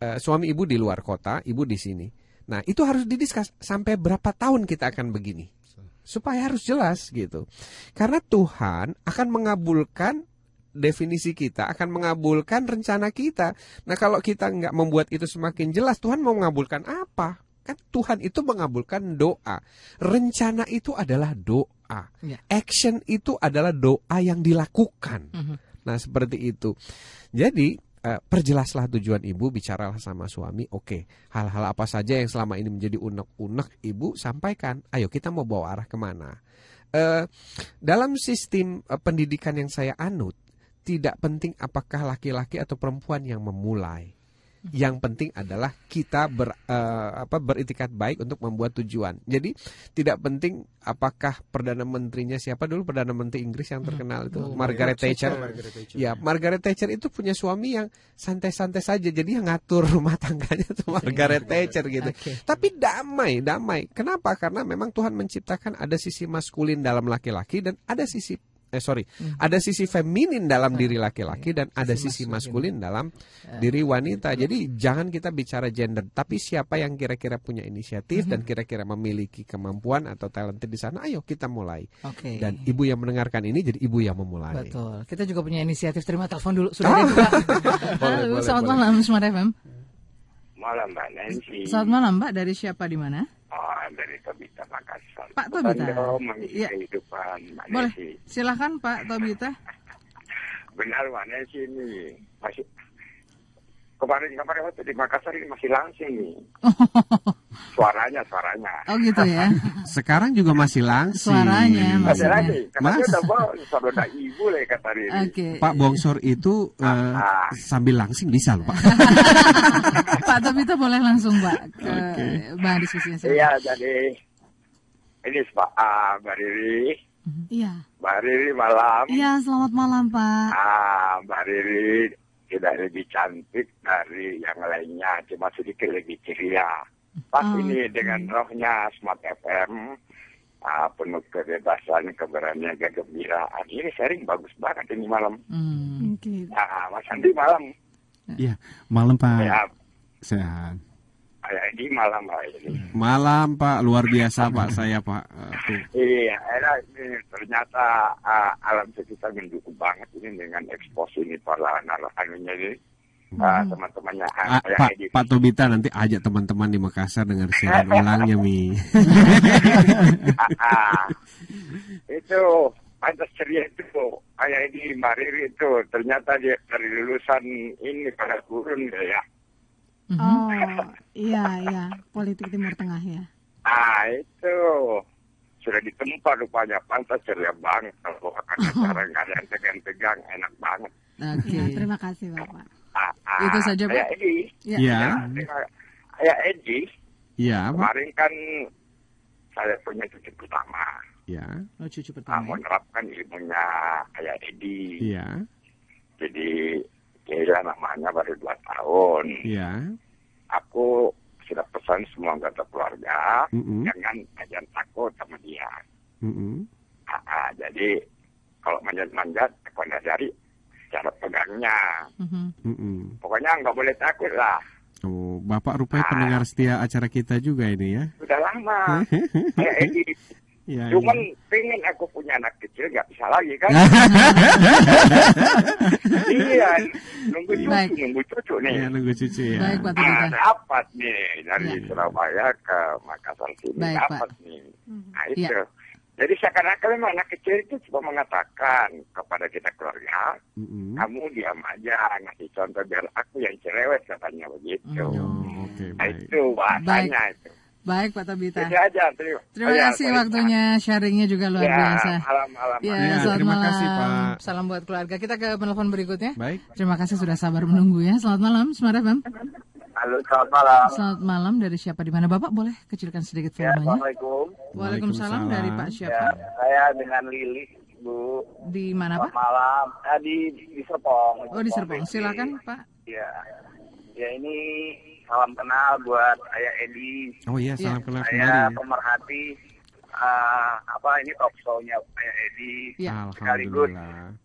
Eh, suami ibu di luar kota, ibu di sini. Nah, itu harus didiskus sampai berapa tahun kita akan begini, supaya harus jelas gitu. Karena Tuhan akan mengabulkan definisi kita, akan mengabulkan rencana kita. Nah, kalau kita nggak membuat itu semakin jelas, Tuhan mau mengabulkan apa? Kan Tuhan itu mengabulkan doa. Rencana itu adalah doa. Ya. Action itu adalah doa yang dilakukan. Nah, seperti itu. Jadi, eh, perjelaslah tujuan ibu, bicaralah sama suami. Oke, hal-hal apa saja yang selama ini menjadi unek-unek, ibu sampaikan. Ayo kita mau bawa arah ke mana? Eh, dalam sistem eh, pendidikan yang saya anut, tidak penting apakah laki-laki atau perempuan yang memulai. Yang penting adalah kita ber, uh, apa beritikat baik untuk membuat tujuan. Jadi tidak penting apakah perdana menterinya siapa dulu perdana menteri Inggris yang terkenal itu Oh, Margaret Thatcher. Margaret Thatcher. Ya, Margaret Thatcher itu punya suami yang santai-santai saja. Jadi yang ngatur rumah tangganya itu Margaret Thatcher gitu. Oke. Tapi damai, damai. Kenapa? Karena memang Tuhan menciptakan ada sisi maskulin dalam laki-laki dan ada sisi eh sorry, ada sisi feminin dalam diri laki-laki dan ada sisi maskulin dalam diri wanita. Jadi jangan kita bicara gender, tapi siapa yang kira-kira punya inisiatif dan kira-kira memiliki kemampuan atau talented di sana, ayo kita mulai. Oke. Dan ibu yang mendengarkan ini jadi ibu yang memulai. Betul. Kita juga punya inisiatif terima telepon dulu. Sudah ada juga. Halo, boleh, selamat boleh. malam Smart FM. Malam Mbak Nancy. Selamat malam Mbak, dari siapa di mana? Oh, dari Tobita Makassar. Pak Tobita. Iya. kehidupan Mbak Boleh. Silahkan Pak Tobita. Benar Nancy ini. Masih kemarin-kemarin waktu di Makassar ini masih langsing nih. Suaranya, suaranya. Oh gitu ya. Sekarang juga masih langsing. Suaranya Masih lagi. Karena Mas. udah ibu lah kata ini. Oke. Pak Bongsor itu eh, Ah. sambil langsing bisa loh Pak. Pak Tobita boleh langsung Pak ke bahan diskusinya. Iya, jadi ini Pak ah, Mbak Riri. Iya. Mbak Riri malam. Iya, selamat malam, Pak. Ah, Mbak Riri tidak lebih cantik dari yang lainnya, cuma sedikit lebih ceria. Pas Oh, ini dengan rohnya Smart FM, ah, penuh kebebasan, keberanian, kegembiraan. Ini sharing bagus banget ini malam. Hmm. Oke. Ah, Mas Andi malam. Iya, malam Pak. Ya, Sehat. Ini malam lah ini. Malam Pak, luar biasa Pak saya Pak. Iya, ini ternyata ah, alam sekitar mendukung banget ini dengan ekspos ini para anak-anaknya ini. Ah, teman-temannya Ah, Pak edit. Pak Tobita nanti ajak teman-teman di Makassar dengar siaran ulangnya Mi. Itu pantas ceria itu kayak ini Mbak Riri itu ternyata dia dari lulusan ini pada gurun ya Oh, iya, iya. Politik Timur Tengah ya. ah itu sudah ditempa rupanya pantas ceria banget kalau akan acara nggak ada yang tegang-tegang enak banget Oke. Ya, terima kasih, Bapak. ah, ah, Itu saja, Pak. kayak Edi Ya. Iya, ya, kayak Edi iya Pak. kemarin kan saya punya cucu pertama Iya, Oh cucu ah, pertama. menerapkan ilmunya kayak Edi iya, Jadi Keila namanya baru dua tahun. iya. Aku sudah pesan semua anggota keluarga Mm-mm, jangan jangan takut sama dia. mm-mm. Ah, ah, jadi kalau manjat-manjat, aku dari cara pegangnya. Mhm. Mm-mm. Pokoknya nggak boleh takut lah. Oh, Bapak rupanya pendengar setia acara kita juga ini ya. Sudah lama. Kayak Edi. Iya. Cuman iya. pengen aku punya anak kecil nggak bisa lagi kan? iya, nunggu cucu, Baik. nunggu cucu nih. Iya, nunggu cucu ya. Baik Pak Ah, Tobita. dapat nih dari Ya. Surabaya ke Makassar sini Baik, dapat nih. Hmm. Nah itu. Ya. Jadi seakan-akan memang anak kecil itu cuma mengatakan kepada kita keluarga, Mm-mm. kamu diam aja, ngasih contoh biar aku yang cerewet katanya begitu. Oh, oke, Nah baik. itu bahasanya itu. Baik Pak Tobita. Itu aja. Terima, Terima Ya, kasih waktunya, sharingnya juga luar Ya, biasa. malam-malam. Ya, Ya, selamat terima malam. kasih, Pak. Salam buat keluarga. Kita ke penelpon berikutnya. Baik. Terima kasih sudah sabar menunggu ya. Selamat malam, Smart FM. Halo, selamat malam. Selamat malam dari siapa di mana Bapak? Boleh kecilkan sedikit Ya, volumenya. Assalamualaikum. Waalaikumsalam dari Pak Ya, siapa? saya dengan Lili, Bu. Di mana Selamat Pak? malam. Ah, di, di Serpong. Oh di Serpong. Silakan Pak. Ya, ya ini salam kenal buat saya Edi. Oh iya, Iya. salam kenal Saya pemerhati ah, apa ini talk show-nya saya Edi. Ya. Sekaligus Alhamdulillah.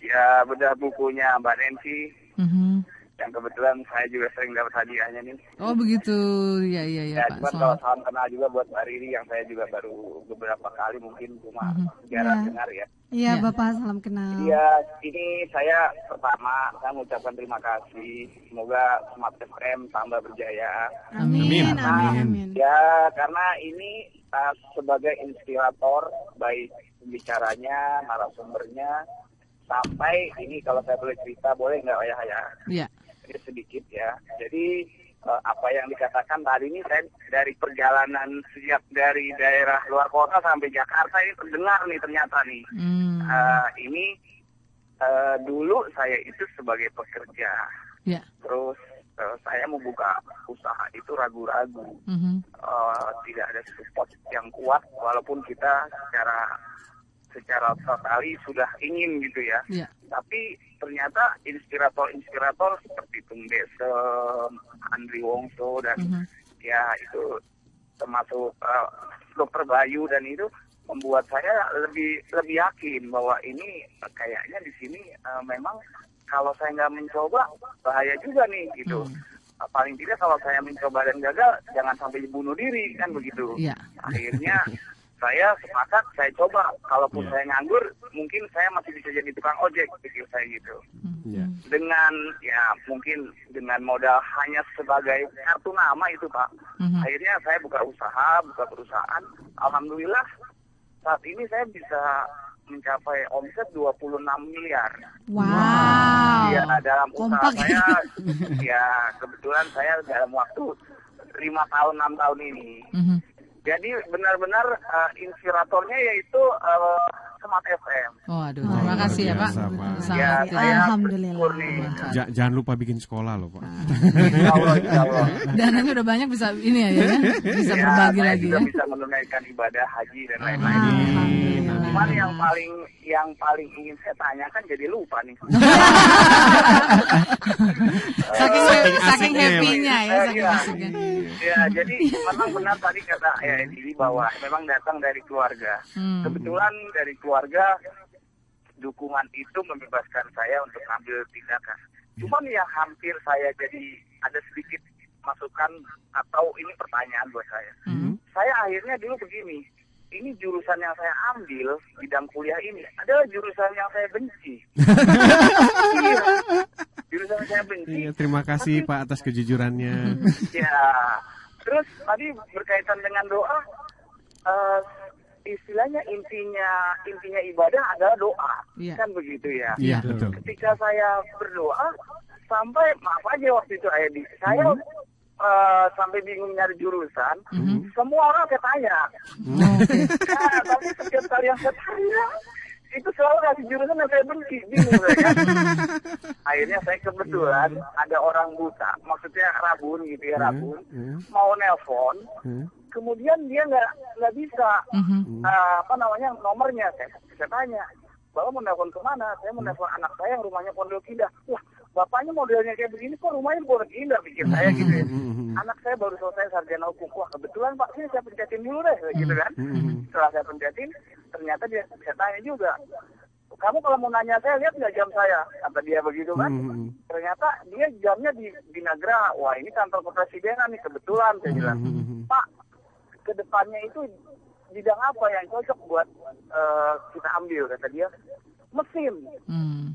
ya bedah bukunya Mbak Nancy Mhm. Yang kebetulan saya juga sering dapat hadiahnya nih. Oh begitu. Ya iya ya Ya, Pak. cuman kalau salam kenal juga buat Mbak Riri yang saya juga baru beberapa kali mungkin cuma jarang Ya. dengar ya. Iya, Ya. Bapak, salam kenal. Iya, ini saya pertama saya mengucapkan terima kasih. Semoga Smart FM tambah berjaya. Amin, Amin. amin, amin. Ya, karena ini uh, sebagai inspirator baik pembicaranya, narasumbernya, sampai ini kalau saya boleh cerita, boleh nggak ya ya? Ya. Ini sedikit ya. Jadi uh, apa yang dikatakan tadi ini saya dari perjalanan sejak dari daerah luar kota sampai Jakarta ini terdengar nih ternyata nih. Hmm. Uh, ini uh, dulu saya itu sebagai pekerja, Ya. terus uh, saya membuka usaha itu ragu-ragu, Mhm. uh, tidak ada support yang kuat, walaupun kita secara secara totali sudah ingin gitu ya. Iya. Tapi ternyata inspirator-inspirator seperti Tung Desem, Andri Wongso dan Mhm. ya itu termasuk uh, Dokter Bayu dan itu membuat saya lebih lebih yakin bahwa ini kayaknya di sini uh, memang kalau saya nggak mencoba bahaya juga nih gitu. Hmm. Uh, paling tidak kalau saya mencoba dan gagal jangan sampai bunuh diri kan begitu. Iya. Akhirnya saya sepakat saya coba. Kalaupun Iya. saya nganggur mungkin saya masih bisa jadi tukang ojek pikir saya gitu Ya. dengan ya mungkin dengan modal hanya sebagai kartu nama itu pak Mhm. akhirnya saya buka usaha buka perusahaan alhamdulillah saat ini saya bisa mencapai omset 26 miliar Wow. ya dalam usaha Kompak. saya ya kebetulan saya dalam waktu lima tahun enam tahun ini Mhm. Jadi benar-benar eh, inspiratornya yaitu eh, Smart FM Oh, aduh, terima kasih ya, Pak. biasa, Pak. Sangat ya ya. saya Alhamdulillah. Ja- jangan lupa bikin sekolah loh Pak. Insya Allah, insya Allah. Dananya udah banyak bisa ini ya, ya, bisa Ya, berbagi lagi ya. bisa menunaikan ibadah haji dan lain-lain. Cuman yang paling yang paling ingin saya tanyakan jadi lupa nih. Saking Saking saking ya, Pak. happy-nya ya, Eh, saking iya. asiknya. ya, jadi memang benar tadi kata ya ini bahwa memang datang dari keluarga. Hmm. Kebetulan dari keluarga dukungan itu membebaskan saya untuk ambil tindakan. Cuman yang hampir saya jadi ada sedikit masukan atau ini pertanyaan buat saya. Hmm. Saya akhirnya dulu begini, ini jurusan yang saya ambil bidang kuliah ini adalah jurusan yang saya benci. iya, jurusan yang saya benci. Iya, terima kasih Pak atas kejujurannya. Ya, terus tadi berkaitan dengan doa, eh, istilahnya intinya intinya ibadah adalah doa, Iya. kan begitu ya. Iya betul. Ketika saya berdoa, sampai maaf aja waktu itu Edi, saya eh, sampai bingung nyari jurusan, Mhm. semua orang saya tanya. Oh, Oke. Nah, tapi setiap kali yang saya tanya, itu selalu kasih jurusan yang saya benci, bingung saya kan. Akhirnya saya kebetulan ada orang buta, maksudnya rabun gitu ya rabun, Hmm. mau nelpon, Hmm. kemudian dia nggak nggak bisa Mhm. eh, apa namanya nomornya saya saya tanya bapak mau nelfon ke mana saya mau nelfon anak saya yang rumahnya Pondok Indah wah bapaknya modelnya kayak begini kok rumahnya Pondok Indah pikir saya gitu ya Hmm. anak saya baru selesai sarjana hukum wah kebetulan pak sini saya pencetin dulu deh gitu kan Hmm. setelah saya pencetin ternyata dia saya tanya juga kamu kalau mau nanya saya lihat nggak jam saya kata dia begitu kan Hmm. ternyata dia jamnya di di Nagra wah ini kantor kepresidenan nih kebetulan saya bilang Hmm. Pak ke depannya itu bidang apa yang cocok buat eh, kita ambil kata dia mesin Hmm.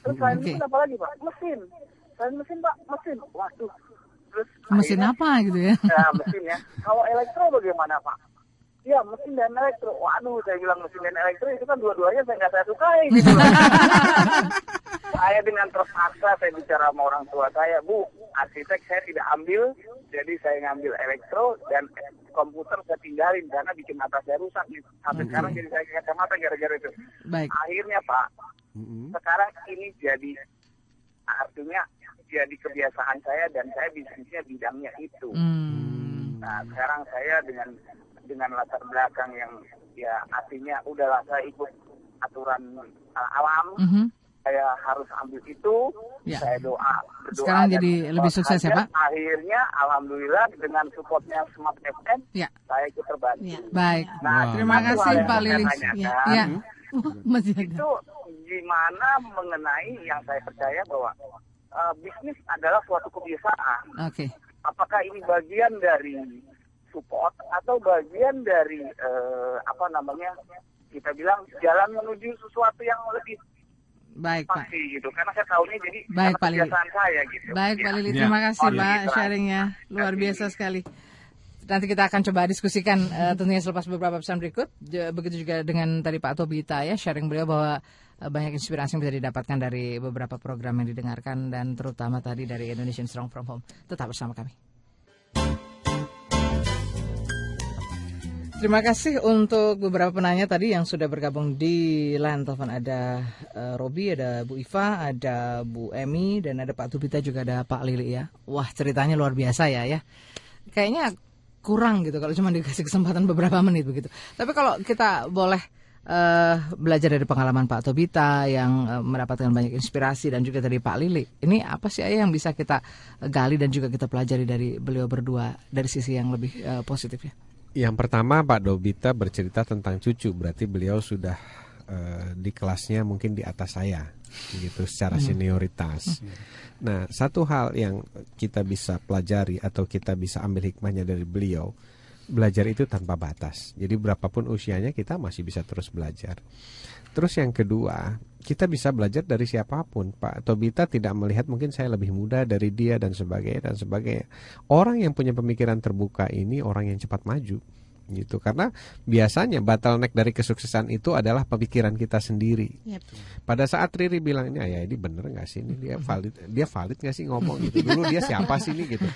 Terus selain Oke. mesin apa lagi pak mesin selain mesin pak mesin waduh terus Mesin akhirnya- apa gitu ya? ya mesin ya kalau elektro bagaimana pak Ya mesin dan elektro. Waduh, saya bilang mesin dan elektro itu kan dua-duanya saya nggak saya sukai gitu. saya dengan terpaksa saya bicara sama orang tua saya, Bu, arsitek saya tidak ambil, jadi saya ngambil elektro dan komputer saya tinggalin karena bikin mata saya rusak nih. Sampai sekarang jadi saya kacamata gara-gara itu. Baik. Akhirnya Pak, Hmm. sekarang ini jadi artinya jadi kebiasaan saya dan saya bisnisnya bidangnya itu. Hmm. Nah, sekarang saya dengan dengan latar belakang yang ya artinya udahlah saya ikut aturan uh, alam, Mhm. saya harus ambil itu, Ya. saya doa, berdoa. Sekarang jadi lebih sukses ya. Pak? Akhirnya, alhamdulillah dengan supportnya Smart FM, Ya. saya ikut terbantu. Ya. Baik. Nah, Wah. Terima kasih Pak Lilis. Ya. Oh, masih ada. Itu gimana mengenai yang saya percaya bahwa uh, bisnis adalah suatu kebiasaan. Oke. apakah ini bagian dari support atau bagian dari eh, apa namanya kita bilang jalan menuju sesuatu yang lebih Baik, Pak. pasti gitu karena saya tahunya jadi Baik, Pak Lili. saya gitu Baik, Ya. Pak Lili. Ya. Terima kasih, Oh, Pak, sharingnya. Luar biasa sekali. Nanti kita akan coba diskusikan eh, tentunya selepas beberapa pesan berikut. Begitu juga dengan tadi Pak Tobita ya, sharing beliau bahwa eh, banyak inspirasi yang bisa didapatkan dari beberapa program yang didengarkan dan terutama tadi dari Indonesian Strong From Home. Tetap bersama kami. Terima kasih untuk beberapa penanya tadi yang sudah bergabung di line telepon. Ada uh, Robi, ada Bu Iva, ada Bu Emi, dan ada Pak Tupita juga ada Pak Lili ya. Wah ceritanya luar biasa ya ya. Kayaknya kurang gitu kalau cuma dikasih kesempatan beberapa menit begitu. Tapi kalau kita boleh uh, belajar dari pengalaman Pak Tobita yang uh, mendapatkan banyak inspirasi dan juga dari Pak Lili. Ini apa sih ayah yang bisa kita gali dan juga kita pelajari dari beliau berdua dari sisi yang lebih uh, positif ya? Yang pertama Pak Dobita bercerita tentang cucu, berarti beliau sudah uh, di kelasnya mungkin di atas saya, gitu secara hmm. senioritas. Hmm. Nah, satu hal yang kita bisa pelajari atau kita bisa ambil hikmahnya dari beliau, belajar itu tanpa batas. Jadi berapapun usianya kita masih bisa terus belajar. Terus yang kedua, kita bisa belajar dari siapa pun. Pak Tobita tidak melihat mungkin saya lebih muda dari dia dan sebagainya dan sebagainya. Orang yang punya pemikiran terbuka ini orang yang cepat maju gitu karena biasanya bottleneck dari kesuksesan itu adalah pemikiran kita sendiri. Yep. Pada saat Riri bilang ini ya ini bener nggak sih ini dia valid dia valid nggak sih ngomong gitu dulu dia siapa sih ini gitu.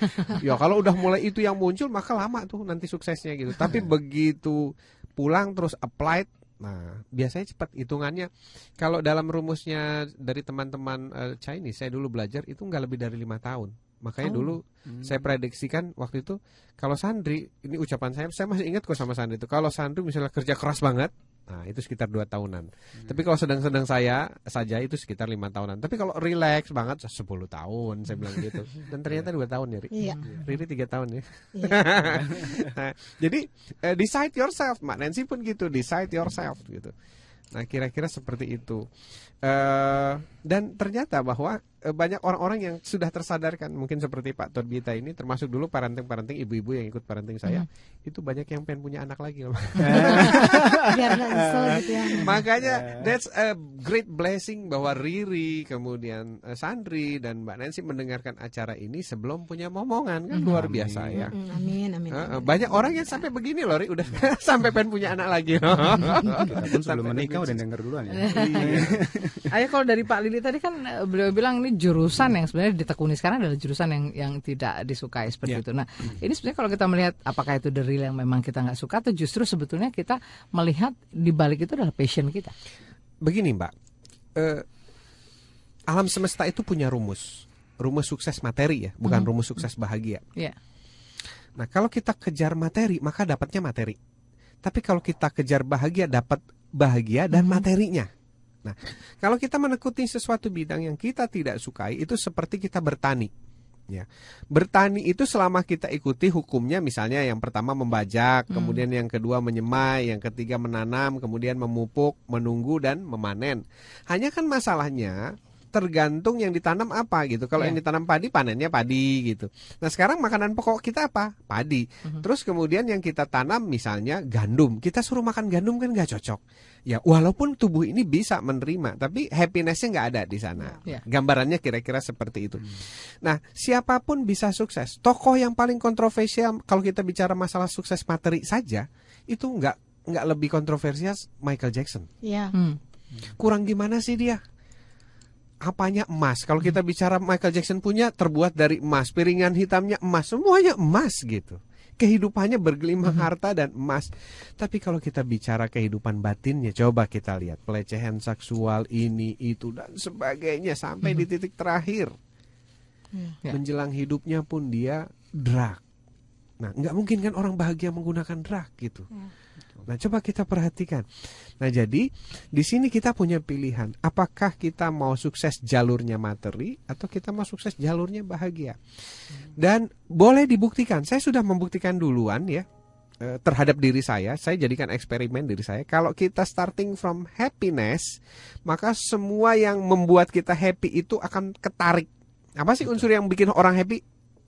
Ya kalau udah mulai itu yang muncul maka lama tuh nanti suksesnya gitu. Tapi begitu pulang terus applied Nah, biasanya cepat hitungannya. Kalau dalam rumusnya dari teman-teman uh, Chinese, saya dulu belajar itu nggak lebih dari lima tahun. Makanya oh. dulu hmm. saya prediksikan waktu itu kalau Sandri, ini ucapan saya, saya masih ingat kok sama Sandri itu. Kalau Sandri misalnya kerja keras banget, nah itu sekitar dua tahunan. Hmm. Tapi kalau sedang-sedang saya saja itu sekitar lima tahunan. Tapi kalau relax banget sepuluh tahun, saya bilang gitu. Dan ternyata dua tahun ya, Ri. Iya. Riri tiga tahun ya. Iya. nah, jadi uh, decide yourself, Mak Nancy pun gitu, decide yourself gitu. Nah kira-kira seperti itu. Uh, dan ternyata bahwa Eh, banyak orang-orang yang sudah tersadarkan mungkin seperti Pak Torbita ini termasuk dulu parenting-parenting ibu-ibu yang ikut parenting saya hmm. itu banyak yang pengen punya anak lagi loh. Biar gitu ya. Makanya that's a great blessing bahwa Riri kemudian uh, Sandri dan Mbak Nancy mendengarkan acara ini sebelum punya momongan kan hmm. luar biasa ya. Hmm, amin amin. Uh, banyak orang yang sampai begini loh Ri udah sampai pengen punya anak lagi. Kita pun sebelum menikah udah denger duluan ya. Ayah kalau dari Pak Lili tadi kan beliau bilang ini jurusan yang sebenarnya ditekuni sekarang adalah jurusan yang yang tidak disukai seperti yeah. itu. Nah, ini sebenarnya kalau kita melihat apakah itu the real yang memang kita nggak suka atau justru sebetulnya kita melihat di balik itu adalah passion kita. Begini, Mbak. Uh, alam semesta itu punya rumus. Rumus sukses materi ya, bukan hmm. rumus sukses bahagia. Yeah. Nah, kalau kita kejar materi, maka dapatnya materi. Tapi kalau kita kejar bahagia, dapat bahagia dan hmm. materinya. Nah, kalau kita menekuti sesuatu bidang yang kita tidak sukai, itu seperti kita bertani. Ya, bertani itu selama kita ikuti hukumnya, misalnya yang pertama membajak, hmm. kemudian yang kedua menyemai, yang ketiga menanam, kemudian memupuk, menunggu dan memanen. Hanya kan masalahnya tergantung yang ditanam apa gitu. Kalau yeah. yang ditanam padi panennya padi gitu. Nah sekarang makanan pokok kita apa? Padi. Uh-huh. Terus kemudian yang kita tanam misalnya gandum. Kita suruh makan gandum kan nggak cocok. Ya walaupun tubuh ini bisa menerima, tapi happinessnya nggak ada di sana. Yeah. Gambarannya kira-kira seperti itu. Hmm. Nah siapa pun bisa sukses. Tokoh yang paling kontroversial kalau kita bicara masalah sukses materi saja itu nggak nggak lebih kontroversial Michael Jackson. Yeah. Hmm. Kurang gimana sih dia? Apanya emas. Kalau kita bicara Michael Jackson punya terbuat dari emas, piringan hitamnya emas, semuanya emas gitu. Kehidupannya bergelimang hmm. harta dan emas. Tapi kalau kita bicara kehidupan batinnya, coba kita lihat pelecehan seksual ini itu dan sebagainya sampai di hmm. titik terakhir. Ya. Menjelang hidupnya pun dia drug. Nah, nggak mungkin kan orang bahagia menggunakan drug gitu. Ya. Nah, coba kita perhatikan. Nah, jadi di sini kita punya pilihan. Apakah kita mau sukses jalurnya materi atau kita mau sukses jalurnya bahagia? Dan boleh dibuktikan. Saya sudah membuktikan duluan ya eh, terhadap diri saya. Saya jadikan eksperimen diri saya. Kalau kita starting from happiness, maka semua yang membuat kita happy itu akan ketarik. Apa sih unsur yang bikin orang happy?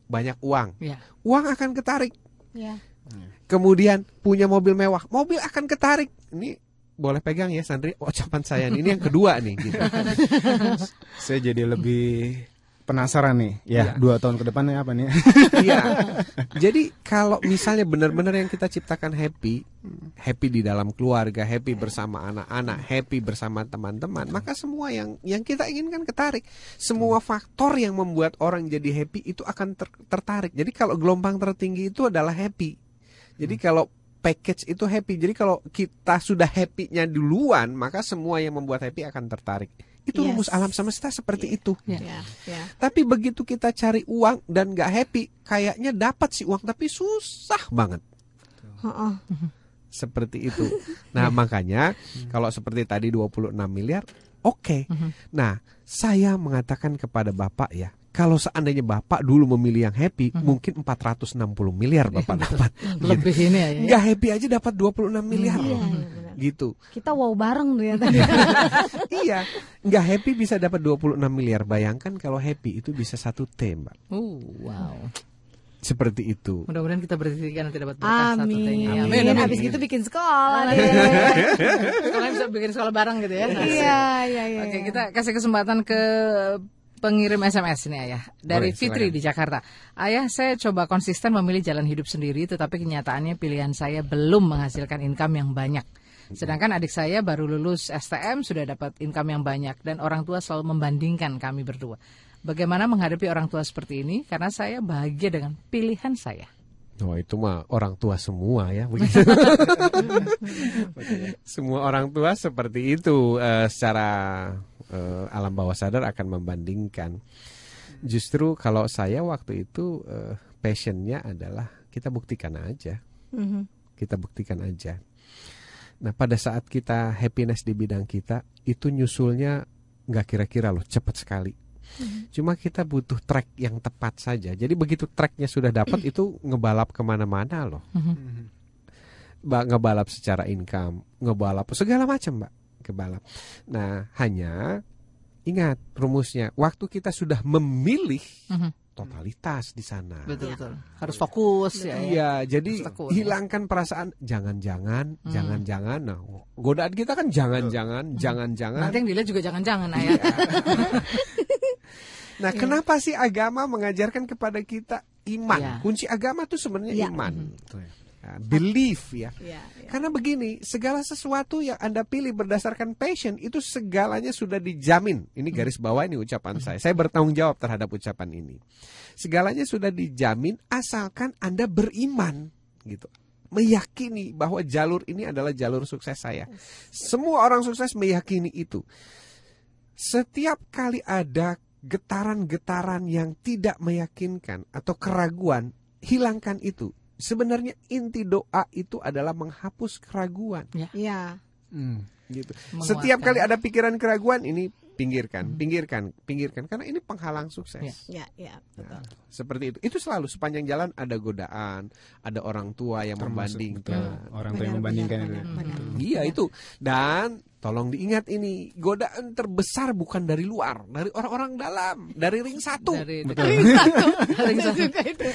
Banyak uang. Ya. Uang akan ketarik. Ya kemudian punya mobil mewah, mobil akan ketarik. Ini boleh pegang ya Sandri. Ucapan saya ini yang kedua nih gitu. saya jadi lebih penasaran nih. Ya, ya. dua tahun ke depannya apa nih? Iya. Jadi kalau misalnya benar-benar yang kita ciptakan happy happy di dalam keluarga happy bersama anak-anak happy bersama teman-teman maka semua yang yang kita inginkan ketarik. Semua faktor yang membuat orang jadi happy itu akan ter, tertarik. Jadi kalau gelombang tertinggi itu adalah happy jadi hmm. kalau package itu happy. Jadi kalau kita sudah happy-nya duluan, maka semua yang membuat happy akan tertarik. Itu Yes. rumus alam semesta seperti itu. Ya. Ya, ya. Tapi begitu kita cari uang dan nggak happy, kayaknya dapat sih uang tapi susah banget. Heeh. Seperti itu. Nah, makanya kalau seperti tadi 26 miliar, oke. Nah, saya mengatakan kepada Bapak ya, kalau seandainya Bapak dulu memilih yang happy, mungkin 460 miliar Bapak dapat. Lebih ini ya. ya. Nggak happy aja dapat 26 miliar. Iya, iya. Gitu. Kita wow bareng tuh ya tadi. iya, nggak happy bisa dapat 26 miliar. Bayangkan kalau happy itu bisa satu T, Mbak. Uh, wow. Seperti itu. Mudah-mudahan kita berhenti nanti dapat berkah satu Amin. tehnya. Amin. Amin. Habis gitu bikin sekolah deh. Kalian bisa bikin sekolah bareng gitu ya. Iya, iya, iya. Oke, kita kasih kesempatan ke pengirim SMS ini ayah dari Boleh, Fitri silakan. di Jakarta. Ayah, saya coba konsisten memilih jalan hidup sendiri, tetapi kenyataannya pilihan saya belum menghasilkan income yang banyak. Sedangkan adik saya baru lulus STM sudah dapat income yang banyak dan orang tua selalu membandingkan kami berdua. Bagaimana menghadapi orang tua seperti ini? Karena saya bahagia dengan pilihan saya. Oh itu mah orang tua semua ya begitu. semua orang tua seperti itu eh, secara eh, alam bawah sadar akan membandingkan. Justru kalau saya waktu itu eh, passionnya adalah kita buktikan aja, Mhm. kita buktikan aja. Nah pada saat kita happiness di bidang kita itu nyusulnya nggak kira-kira loh cepat sekali. Cuma kita butuh track yang tepat saja. Jadi begitu tracknya sudah dapat itu ngebalap ke mana-mana loh. Mbak ngebalap secara income, ngebalap segala macam mbak kebalap. Nah hanya ingat rumusnya. Waktu kita sudah memilih Mhm. Totalitas di sana. Betul betul. Harus fokus ya. ya. Iya, jadi Harus tekun, ya. hilangkan perasaan jangan-jangan, jangan-jangan. Nah, godaan kita kan jangan-jangan, jangan-jangan. Nanti yang dilihat juga jangan-jangan ayah. Nah, kenapa sih agama mengajarkan kepada kita iman? Iya. Kunci agama tuh sebenarnya Iya. iman. Nah, belief ya. Iya, iya. Karena begini, segala sesuatu yang Anda pilih berdasarkan passion itu segalanya sudah dijamin. Ini garis bawah ini ucapan saya. Saya bertanggung jawab terhadap ucapan ini. Segalanya sudah dijamin asalkan Anda beriman gitu. Meyakini bahwa jalur ini adalah jalur sukses saya. Semua orang sukses meyakini itu. Setiap kali ada getaran-getaran yang tidak meyakinkan atau keraguan, hilangkan itu. Sebenarnya inti doa itu adalah menghapus keraguan. Iya. Gitu. Menguatkan. Setiap kali ada pikiran keraguan ini pinggirkan, pinggirkan, pinggirkan karena ini penghalang sukses. Iya. Ya, ya, betul. Seperti itu. Itu selalu sepanjang jalan ada godaan, ada orang tua yang Termasuk membandingkan. betul, orang tua yang Benar, membandingkan benar, itu. benar, benar. Iya itu. Dan tolong diingat ini, godaan terbesar bukan dari luar, dari orang-orang dalam, dari ring satu. Dari Benar juga itu.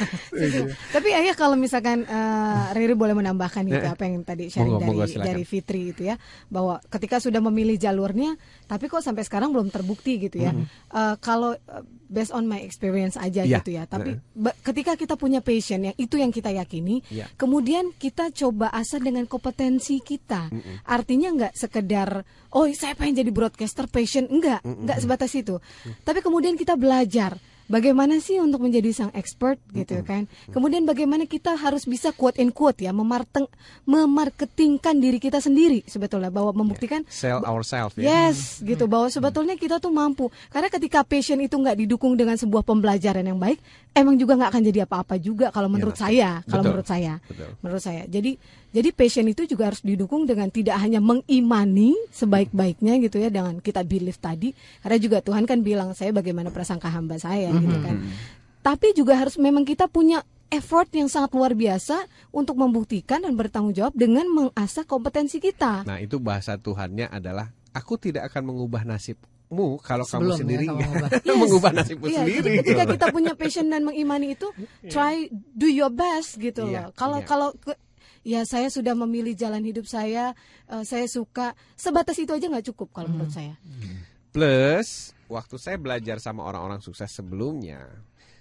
Tapi ayah kalau misalkan eh, Riri boleh menambahkan itu Eh, apa yang tadi sharing monggo, monggo, dari silakan. dari Fitri itu ya bahwa ketika sudah memilih jalurnya tapi kok sampai sekarang belum terbukti gitu ya. Eh, kalau eh, based on my experience aja Iya. gitu ya. Tapi ketika kita punya passion yang itu yang kita yakini, Iya. kemudian kita coba asah dengan kompetensi kita. Artinya nggak sekedar oh saya pengen jadi broadcaster passion enggak, enggak sebatas itu. Tapi kemudian kita belajar bagaimana sih untuk menjadi sang expert gitu kan. Kemudian bagaimana kita harus bisa quote in quote ya memarteng memarketingkan diri kita sendiri sebetulnya bahwa membuktikan Sell ourselves ya. Yes, gitu bahwa sebetulnya kita tuh mampu. Karena ketika passion itu nggak didukung dengan sebuah pembelajaran yang baik, emang juga nggak akan jadi apa-apa juga kalau menurut betul. saya. Kalau Betul. menurut saya, Betul. menurut saya. Jadi jadi passion itu juga harus didukung dengan tidak hanya mengimani sebaik-baiknya gitu ya dengan kita believe tadi. Karena juga Tuhan kan bilang saya bagaimana prasangka hamba saya gitu kan. Tapi juga harus memang kita punya effort yang sangat luar biasa untuk membuktikan dan bertanggung jawab dengan mengasah kompetensi kita. Nah, itu bahasa Tuhannya adalah aku tidak akan mengubah nasibmu kalau Sebelum kamu ya, sendiri kamu nggak mengubah. mengubah nasibmu Iya, sendiri. jadi ketika kita punya passion dan mengimani itu, try do your best gitu Iya, loh. Kalau iya. kalau ya saya sudah memilih jalan hidup saya, eh, saya suka sebatas itu aja nggak cukup kalau menurut saya. Plus, waktu saya belajar sama orang-orang sukses sebelumnya,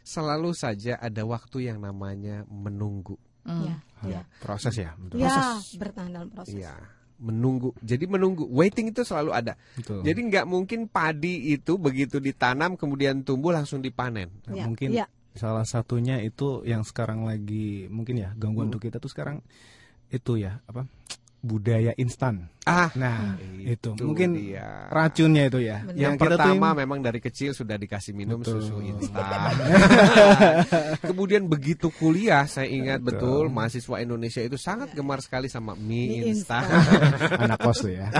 selalu saja ada waktu yang namanya menunggu. Ya, ya, Proses ya, betul. ya bertahan dalam proses. Iya, menunggu. Jadi menunggu, waiting itu selalu ada. Betul. Jadi nggak mungkin padi itu begitu ditanam kemudian tumbuh langsung dipanen. Nah, Ya, mungkin ya. Salah satunya itu yang sekarang lagi mungkin ya gangguan untuk kita tuh sekarang itu ya apa budaya instan. Ah, Nah, itu, itu mungkin dia. racunnya itu ya. Yang kita tuh pertama yang- memang dari kecil sudah dikasih minum Betul. susu instan. Kemudian begitu kuliah saya ingat betul. mahasiswa Indonesia itu sangat gemar sekali sama mie, Mie instan. anak kos tuh ya.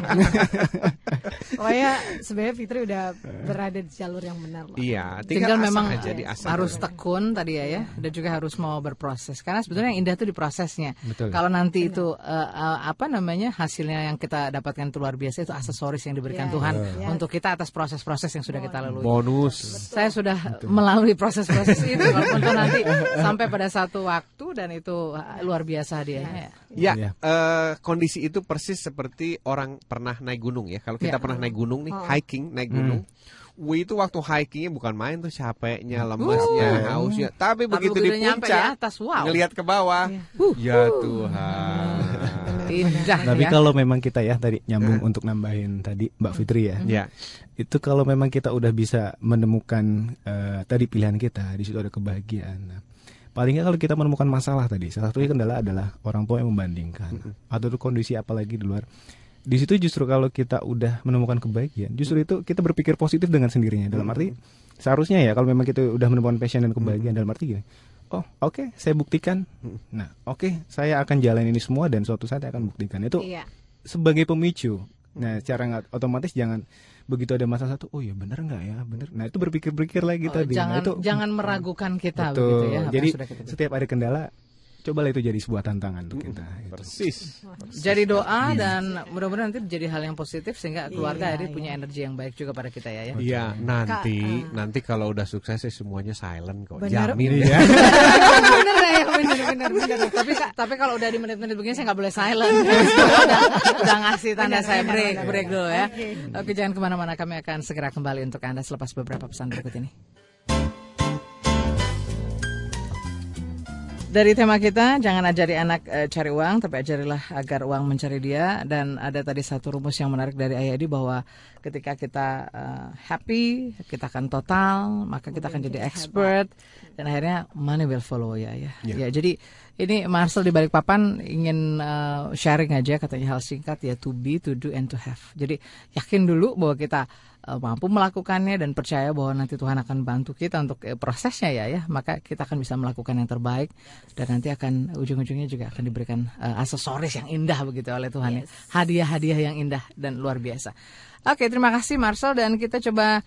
Pokoknya sebenarnya Fitri udah berada di jalur yang benar loh. iya, Tinggal tinggal, memang asah aja diasah harus tekun tadi ya ya dan juga harus mau berproses karena sebetulnya yang indah itu di prosesnya. Betul. Kalau nanti itu eh, apa namanya hasilnya yang kita dapatkan itu luar biasa itu aksesoris yang diberikan Ya, Tuhan ya. untuk kita atas proses-proses yang sudah kita lalui. bonus. Saya sudah melalui proses-proses itu itu nanti sampai pada satu waktu dan itu eh, luar biasa hadiahnya. ya. Ya, Iya. eh, kondisi itu persis seperti orang pernah naik gunung ya. Kalau kita Ya. pernah naik gunung nih, Oh. hiking, naik gunung. Wih itu waktu hikingnya bukan main tuh capeknya, lemesnya, hausnya. Tapi begitu di begitu nyampe di puncak, atas, wow. ngelihat ke bawah, ya Tuhan. Indah Tapi ya. kalau memang kita ya tadi nyambung untuk nambahin tadi Mbak Fitri ya. Ya, Itu kalau memang kita udah bisa menemukan eh, tadi pilihan kita, di situ ada kebahagiaan. Nah, paling nggak kalau kita menemukan masalah tadi, salah satunya kendala adalah orang tua yang membandingkan atau tuh kondisi apalagi di luar. Di situ justru kalau kita udah menemukan kebahagiaan, justru itu kita berpikir positif dengan sendirinya. Dalam arti seharusnya ya kalau memang kita udah menemukan passion dan kebahagiaan dalam arti gini. Oh, oke, saya buktikan. Nah, oke, saya akan jalan ini semua dan suatu saat saya akan buktikan. Itu Iya. sebagai pemicu. Nah, secara nggak otomatis jangan begitu ada masalah satu, oh ya benar nggak ya, benar. Nah itu berpikir-pikir lagi Oh, tadi. jangan nah, itu jangan meragukan kita betul. begitu ya. Jadi yang sudah kita setiap ada kendala, cobalah itu jadi sebuah tantangan untuk kita. gitu. persis. Jadi doa dan mudah-mudahan nanti menjadi hal yang positif sehingga keluarga Iya, iya. punya energi yang baik juga pada kita ya. ya. Iya, nanti Kak, nanti kalau udah sukses sih semuanya silent kok. Benar. Jamin ya. bener ya, bener bener bener. tapi tapi kalau udah di menit-menit begini saya nggak boleh silent. udah, udah ngasih tanda Benar, saya benar, break benar, break dulu ya. Oke. Oke jangan ke mana-mana kami akan segera kembali untuk anda selepas beberapa pesan berikut ini. Dari tema kita, jangan ajari anak eh, cari uang, tapi ajarilah agar uang mencari dia. Dan ada tadi satu rumus yang menarik dari Ayah Edi bahwa ketika kita eh, happy, kita akan total, maka kita akan jadi expert, dan akhirnya money will follow ya ya. Ya, jadi ini Marcel di Balikpapan ingin eh, sharing aja katanya hal singkat ya to be, to do, and to have. Jadi yakin dulu bahwa kita mampu melakukannya dan percaya bahwa nanti Tuhan akan bantu kita untuk eh, prosesnya ya ya. Maka kita akan bisa melakukan yang terbaik dan nanti akan ujung-ujungnya juga akan diberikan eh, aksesoris yang indah begitu oleh Tuhan ya. Hadiah-hadiah yang indah dan luar biasa. Oke terima kasih Marcel dan kita coba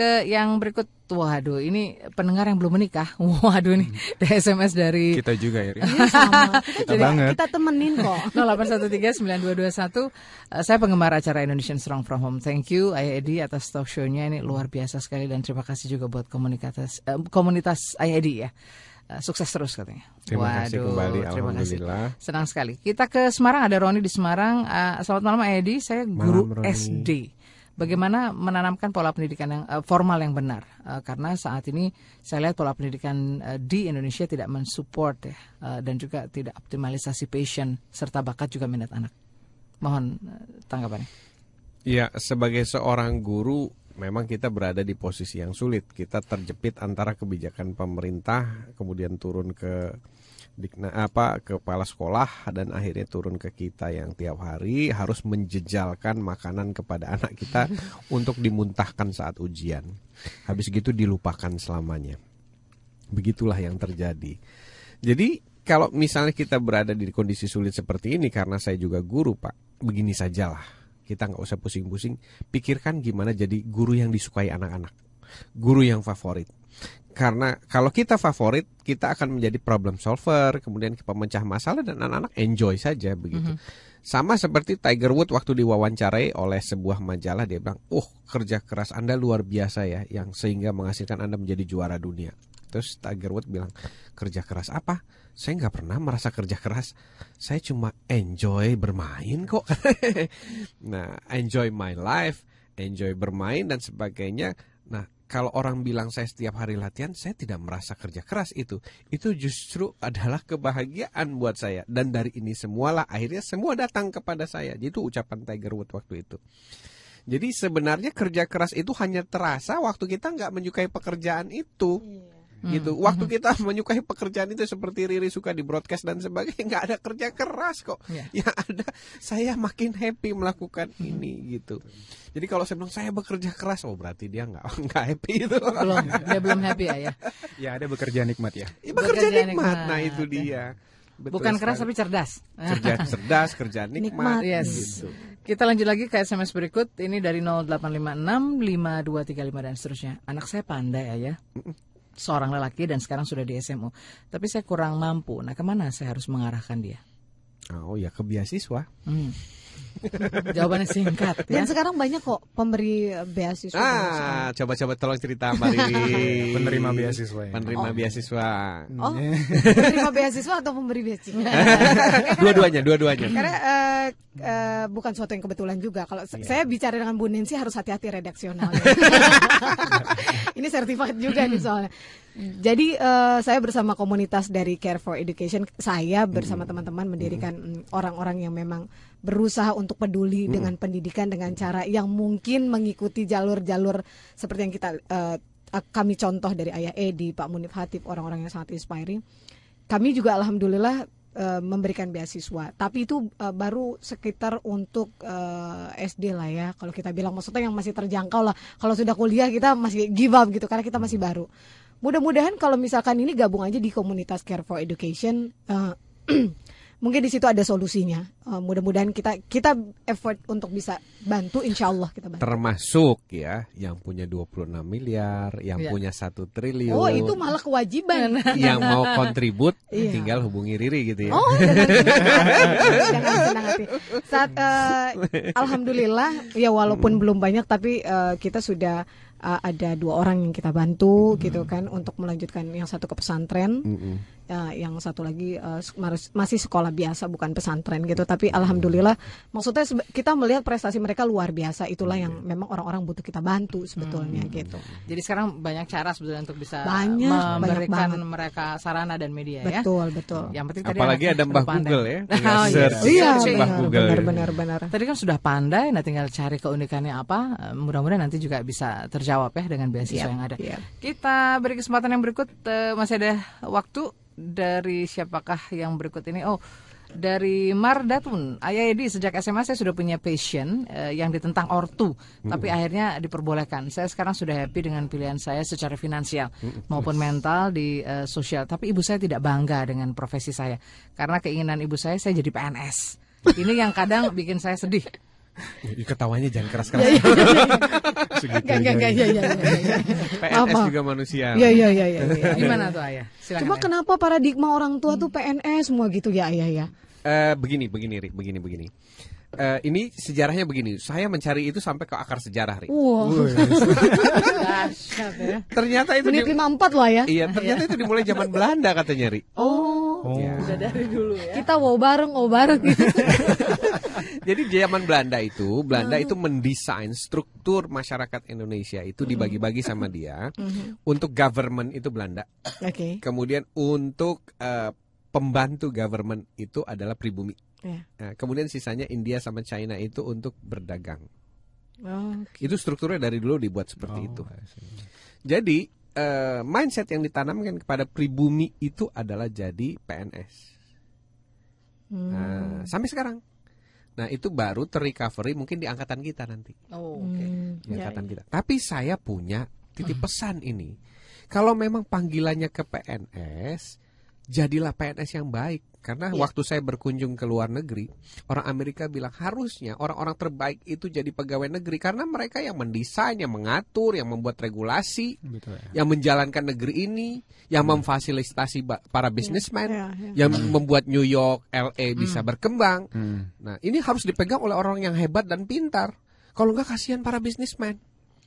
ke yang berikut waduh ini pendengar yang belum menikah waduh nih dari SMS dari Kita juga ya. Iya, sama. Kita, juga, banget. kita temenin kok. 0813-9221 Eh, Saya penggemar acara Indonesian Strong From Home Thank you Ayah Edi atas talk show-nya Ini luar biasa sekali Dan terima kasih juga buat komunitas eh, komunitas Ayah Edi ya Eh, Sukses terus katanya Terima kasih kembali, terima kasih. alhamdulillah. Senang sekali Kita ke Semarang Ada Roni di Semarang Eh, Selamat malam Edi Saya guru Malam, Roni. SD Bagaimana menanamkan pola pendidikan yang eh, formal yang benar? Eh, karena saat ini saya lihat pola pendidikan eh, di Indonesia tidak mensupport ya, eh, dan juga tidak optimalisasi passion serta bakat juga minat anak. Mohon eh, tanggapannya. Ya, sebagai seorang guru memang kita berada di posisi yang sulit. Kita terjepit antara kebijakan pemerintah kemudian turun ke dikna apa kepala sekolah dan akhirnya turun ke kita yang tiap hari harus menjejalkan makanan kepada anak kita untuk dimuntahkan saat ujian. Habis gitu dilupakan selamanya. Begitulah yang terjadi. Jadi kalau misalnya kita berada di kondisi sulit seperti ini karena saya juga guru pak, begini sajalah kita nggak usah pusing-pusing, pikirkan gimana jadi guru yang disukai anak-anak, guru yang favorit. Karena kalau kita favorit, kita akan menjadi problem solver, kemudian pemecah masalah dan anak-anak enjoy saja begitu. Sama seperti Tiger Wood waktu diwawancarai oleh sebuah majalah dia bilang, "Oh, kerja keras Anda luar biasa ya yang sehingga menghasilkan Anda menjadi juara dunia." Terus Tiger Wood bilang, "Kerja keras apa? Saya nggak pernah merasa kerja keras. Saya cuma enjoy bermain kok." nah, enjoy my life, enjoy bermain dan sebagainya. Kalau orang bilang saya setiap hari latihan, saya tidak merasa kerja keras itu. Itu justru adalah kebahagiaan buat saya. Dan dari ini semualah akhirnya semua datang kepada saya. Itu ucapan Tiger Wood waktu itu. Jadi sebenarnya kerja keras itu hanya terasa waktu kita nggak menyukai pekerjaan itu. Gitu. Waktu kita menyukai pekerjaan itu seperti Riri suka di broadcast dan sebagainya, nggak ada kerja keras kok. Ya. Yang ada saya makin happy melakukan ini gitu. Jadi kalau saya bilang saya bekerja keras, oh berarti dia nggak nggak happy itu. Belum, dia belum happy ya ya. Ya ada bekerja nikmat ya. Ya, bekerja Bekerja nikmat. nikmat, Nah itu ya. dia. Betul Bukan keras sekali. tapi cerdas. kerja cerdas, kerja nikmat. Nikmat. Yes. Gitu. Kita lanjut lagi ke SMS berikut. Ini dari 0856 5235 dan seterusnya. Anak saya pandai ayah. Seorang lelaki dan sekarang sudah di SMU. Tapi saya kurang mampu. Nah ke mana saya harus mengarahkan dia? Oh ya ke beasiswa. Hmm. Jawabannya singkat ya. Dan sekarang banyak kok pemberi beasiswa. Ah, coba-coba tolong cerita Mbak Riri. Penerima beasiswa ya. Penerima beasiswa. Oh, penerima beasiswa atau pemberi beasiswa? Dua-duanya, dua-duanya. Karena eh, eh, bukan suatu yang kebetulan juga. Kalau se- saya bicara dengan Bu Nancy harus hati-hati redaksional. Ini sertifikat juga nih soalnya. Jadi eh, saya bersama komunitas dari Care for Education, saya bersama teman-teman mendirikan mm, orang-orang yang memang berusaha untuk peduli dengan pendidikan dengan cara yang mungkin mengikuti jalur-jalur seperti yang kita eh, kami contoh dari Ayah Edi, Pak Munif Hatip, orang-orang yang sangat inspiring. Kami juga alhamdulillah eh, memberikan beasiswa. Tapi itu eh, baru sekitar untuk SD lah ya kalau kita bilang. Maksudnya yang masih terjangkau lah. Kalau sudah kuliah kita masih give up gitu karena kita masih baru. Mudah-mudahan kalau misalkan ini gabung aja di komunitas Care for Education mungkin di situ ada solusinya Eh, mudah-mudahan kita kita effort untuk bisa bantu insya Allah kita bantu Termasuk ya yang punya 26 miliar, yang Iya. punya satu triliun. oh itu malah kewajiban yang mau kontribut Iya. tinggal hubungi Riri gitu ya. Oh, senang hati. Saat eh, alhamdulillah ya walaupun belum banyak tapi eh, kita sudah eh, ada dua orang yang kita bantu gitu kan untuk melanjutkan yang satu ke pesantren, Mm-mm. Ya, yang satu lagi marus- masih sekolah biasa bukan pesantren gitu. Tapi alhamdulillah maksudnya kita melihat prestasi mereka luar biasa. Itulah yang memang orang-orang butuh kita bantu sebetulnya gitu. Jadi sekarang banyak cara sebetulnya untuk bisa Banyak, banyak memberikan banget. mereka sarana dan media ya. Betul betul. Yang penting tadi Apalagi ada Mbah. Google ya. Oh, iya. search. Iya Mbah Google benar ya. benar benar. Tadi kan sudah pandai, nah tinggal cari keunikannya apa. Eh, Mudah-mudahan nanti juga bisa terjawab ya dengan beasiswa Yap, yang ada. yap. Kita beri kesempatan yang berikut, eh, masih ada waktu dari siapakah yang berikut ini? Oh, dari Mardatun, Ayah Edi sejak SMA saya sudah punya passion eh, yang ditentang ortu, tapi akhirnya diperbolehkan. Saya sekarang sudah happy dengan pilihan saya secara finansial maupun mental di eh, sosial. Tapi ibu saya tidak bangga dengan profesi saya karena keinginan ibu saya saya jadi PNS. Ini yang kadang bikin saya sedih. Ih, Ketawanya jangan keras-keras. Iya, Enggak enggak enggak ya ya. PNS Apa? juga manusia. Iya iya iya iya. iya. Gimana tuh ayah? Silakan. Coba Ayah. kenapa paradigma orang tua tuh PNS semua gitu ya ayah ya? Eh, begini, begini, Rik, begini, begini. Eh, ini sejarahnya begini. Saya mencari itu sampai ke akar sejarah, Rik. Wow. Ya. Ternyata itu Menit di- 54 lah ya. Iya, ternyata itu dimulai zaman Belanda katanya, Rik. Oh. Ya. Udah dari dulu ya. Kita wow bareng, wow bareng gitu. Jadi zaman Belanda itu, Belanda itu mendesain struktur masyarakat Indonesia itu dibagi-bagi sama dia. Untuk government itu Belanda. Oke. Kemudian untuk eh, pembantu government itu adalah pribumi. Ya. Nah, kemudian sisanya India sama China itu untuk berdagang. Oh, Itu strukturnya dari dulu dibuat seperti itu. Jadi eh, mindset yang ditanamkan kepada pribumi itu adalah jadi PNS. Nah, sampai sekarang. Nah, itu baru terrecovery mungkin di angkatan kita nanti. Oh, oke. Hmm, Di ya, angkatan kita. Tapi saya punya titip pesan ini. Kalau memang panggilannya ke PNS, jadilah PNS yang baik. Karena Iya. waktu saya berkunjung ke luar negeri, orang Amerika bilang harusnya orang-orang terbaik itu jadi pegawai negeri karena mereka yang mendesain, yang mengatur, yang membuat regulasi, Betul ya. yang menjalankan negeri ini, yang memfasilitasi ba- para bisnismen, ya, ya. yang membuat New York, LA bisa berkembang. Hmm, Nah, ini harus dipegang oleh orang yang hebat dan pintar. Kalau enggak kasihan para bisnismen.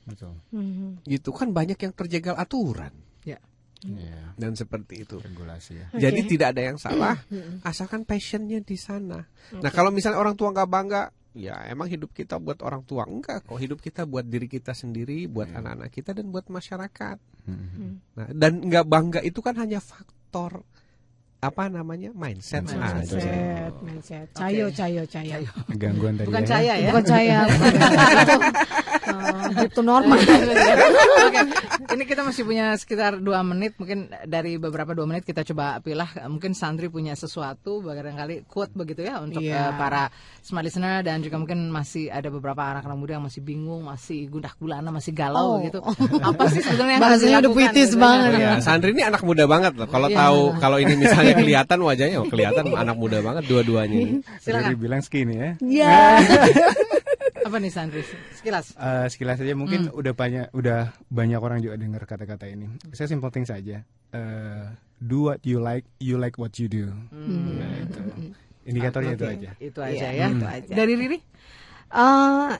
betul. Mhm. Gitu kan banyak yang terjegal aturan Ya. Iya, dan seperti itu. regulasi ya. Jadi tidak ada yang salah asalkan passionnya di sana. Nah, kalau misalnya orang tua nggak bangga, ya emang hidup kita buat orang tua enggak kok. Hidup kita buat diri kita sendiri, buat anak-anak kita dan buat masyarakat. Hmm. Nah, dan nggak bangga itu kan hanya faktor apa namanya mindset, aja. Mindset, mindset. Cayo, cayo, cayo. Gangguan tadi Bukan ya. saya ya. Bukan saya. Oh, to normal. Oke, ini kita masih punya sekitar dua menit. Mungkin dari beberapa dua menit kita coba pilah. Mungkin Sandri punya sesuatu, barangkali quote begitu ya untuk Iya. eh, para smart listener dan juga mungkin masih ada beberapa anak-anak muda yang masih bingung, masih gundah gulana, masih galau Oh. gitu. Apa sih sebenarnya yang Bahasanya udah puitis gitu? banget. Ya, Sandri ini anak muda banget loh. Kalau Iya. tahu kalau ini misalnya kelihatan wajahnya, oh, kelihatan anak muda banget dua-duanya ini. Silakan. Jadi bilang segini ya. Ya. Apa nih Sandri? Sekilas. Eh, sekilas saja mungkin udah banyak udah banyak orang juga dengar kata-kata ini. Saya simple thing saja. Eh, do what you like, you like what you do. Nah, itu. Indikatornya itu aja. Itu aja Iya, ya. itu aja. Dari Riri? Eh,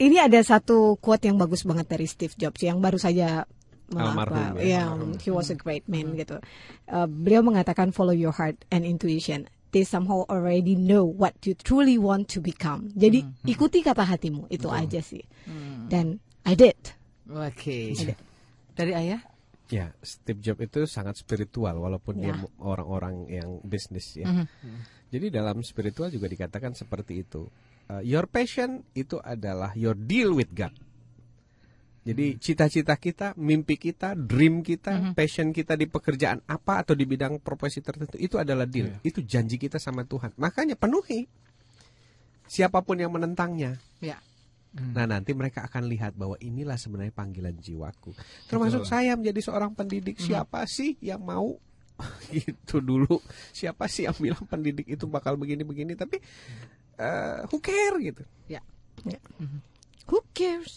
ini ada satu quote yang bagus banget dari Steve Jobs yang baru saja Almarhum ya, ya, he was a great man gitu. Eh, beliau mengatakan follow your heart and intuition. They somehow already know what you truly want to become. Jadi ikuti kata hatimu itu aja sih. Dan I did. Oke. Dari ayah? Ya, Steve Jobs itu sangat spiritual walaupun dia Ya. orang-orang yang bisnis ya. Mhm. Jadi dalam spiritual juga dikatakan seperti itu. Uh, your passion itu adalah your deal with God. Jadi cita-cita kita, mimpi kita, dream kita, passion kita di pekerjaan apa atau di bidang profesi tertentu itu adalah deal. Itu janji kita sama Tuhan. Makanya penuhi. Siapa pun yang menentangnya. Ya. Nah nanti mereka akan lihat bahwa inilah sebenarnya panggilan jiwaku. Termasuk saya menjadi seorang pendidik. Siapa sih yang mau gitu dulu? Siapa sih yang bilang pendidik itu bakal begini-begini? Tapi eh, who care gitu? Ya. Who cares? Ya, Who cares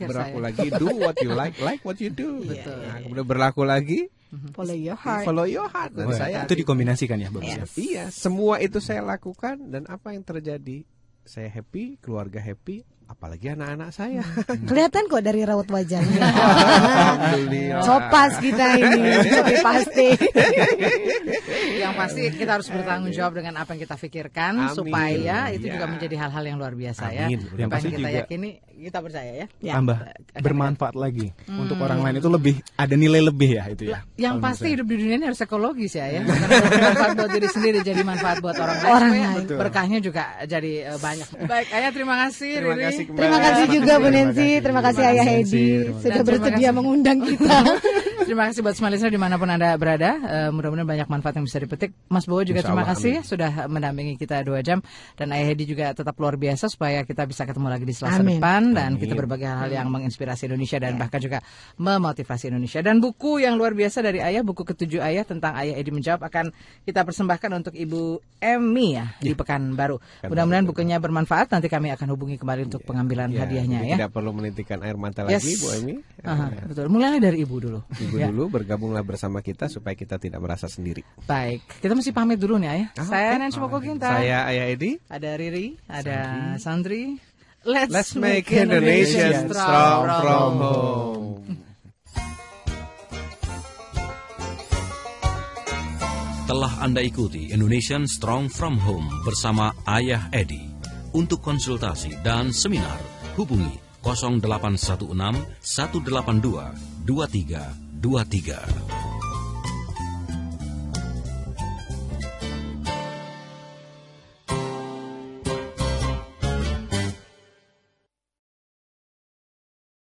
berlaku saya? lagi do what you like, like what you do. Betul. Nah, kemudian berlaku lagi Follow your heart. follow your heart. Dan Oh, saya itu dikombinasikan ya, bagus ya. Yes. Iya, semua itu saya lakukan dan apa yang terjadi? Saya happy, keluarga happy, apalagi anak-anak saya. Kelihatan kok dari raut wajahnya. Alhamdulillah. Copas kita ini, tapi pasti. yang pasti kita harus bertanggung jawab dengan apa yang kita pikirkan Amin. supaya itu Ya. juga menjadi hal-hal yang luar biasa ya. Amin. Yang Apa pasti yang kita juga- yakini kita percaya ya. Ya. Tambah bermanfaat lagi untuk orang lain itu lebih ada nilai lebih ya itu ya. Yang pasti menurut hidup di dunia ini harus ekologis ya ya. Bermanfaat buat diri sendiri jadi manfaat buat orang lain. Orang lain. berkahnya juga jadi eh, banyak. Baik, Ayah terima kasih. Terima Riri. kasih kembali. Terima kasih juga Bu kasih. terima kasih Ayah kasih, Edi Nancy. sudah bersedia mengundang kita. Terima kasih buat semua listener di mana pun anda berada. Eh, mudah-mudahan banyak manfaat yang bisa dipetik. Mas Bowo juga Insya terima Allah, kasih amin. sudah mendampingi kita dua jam dan Ayah Hedi juga tetap luar biasa supaya kita bisa ketemu lagi di Selasa Amin. depan dan Amin. kita berbagi hal-hal yang menginspirasi Indonesia dan bahkan juga memotivasi Indonesia. Dan buku yang luar biasa dari Ayah, buku ketujuh Ayah tentang Ayah Edi menjawab akan kita persembahkan untuk Ibu Emmy ya di Pekanbaru. Mudah-mudahan bukunya bermanfaat. Nanti kami akan hubungi kembali untuk pengambilan Ya, hadiahnya ya. Tidak perlu menitikan air mata Yes. lagi, Bu Emi. Aha, betul. Mulailah dari Ibu dulu. Ibu Ya. dulu bergabunglah bersama kita supaya kita tidak merasa sendiri. Baik, kita mesti pamit dulu nih ayah. Ah, Saya oke. Nancy Moko Ginta. Saya Ayah Edi. Ada Riri, ada Sandri. Let's, Let's make Indonesia strong from home. Telah Anda ikuti Indonesian Strong From Home bersama Ayah Edi. Untuk konsultasi dan seminar, hubungi 0816 182 2323.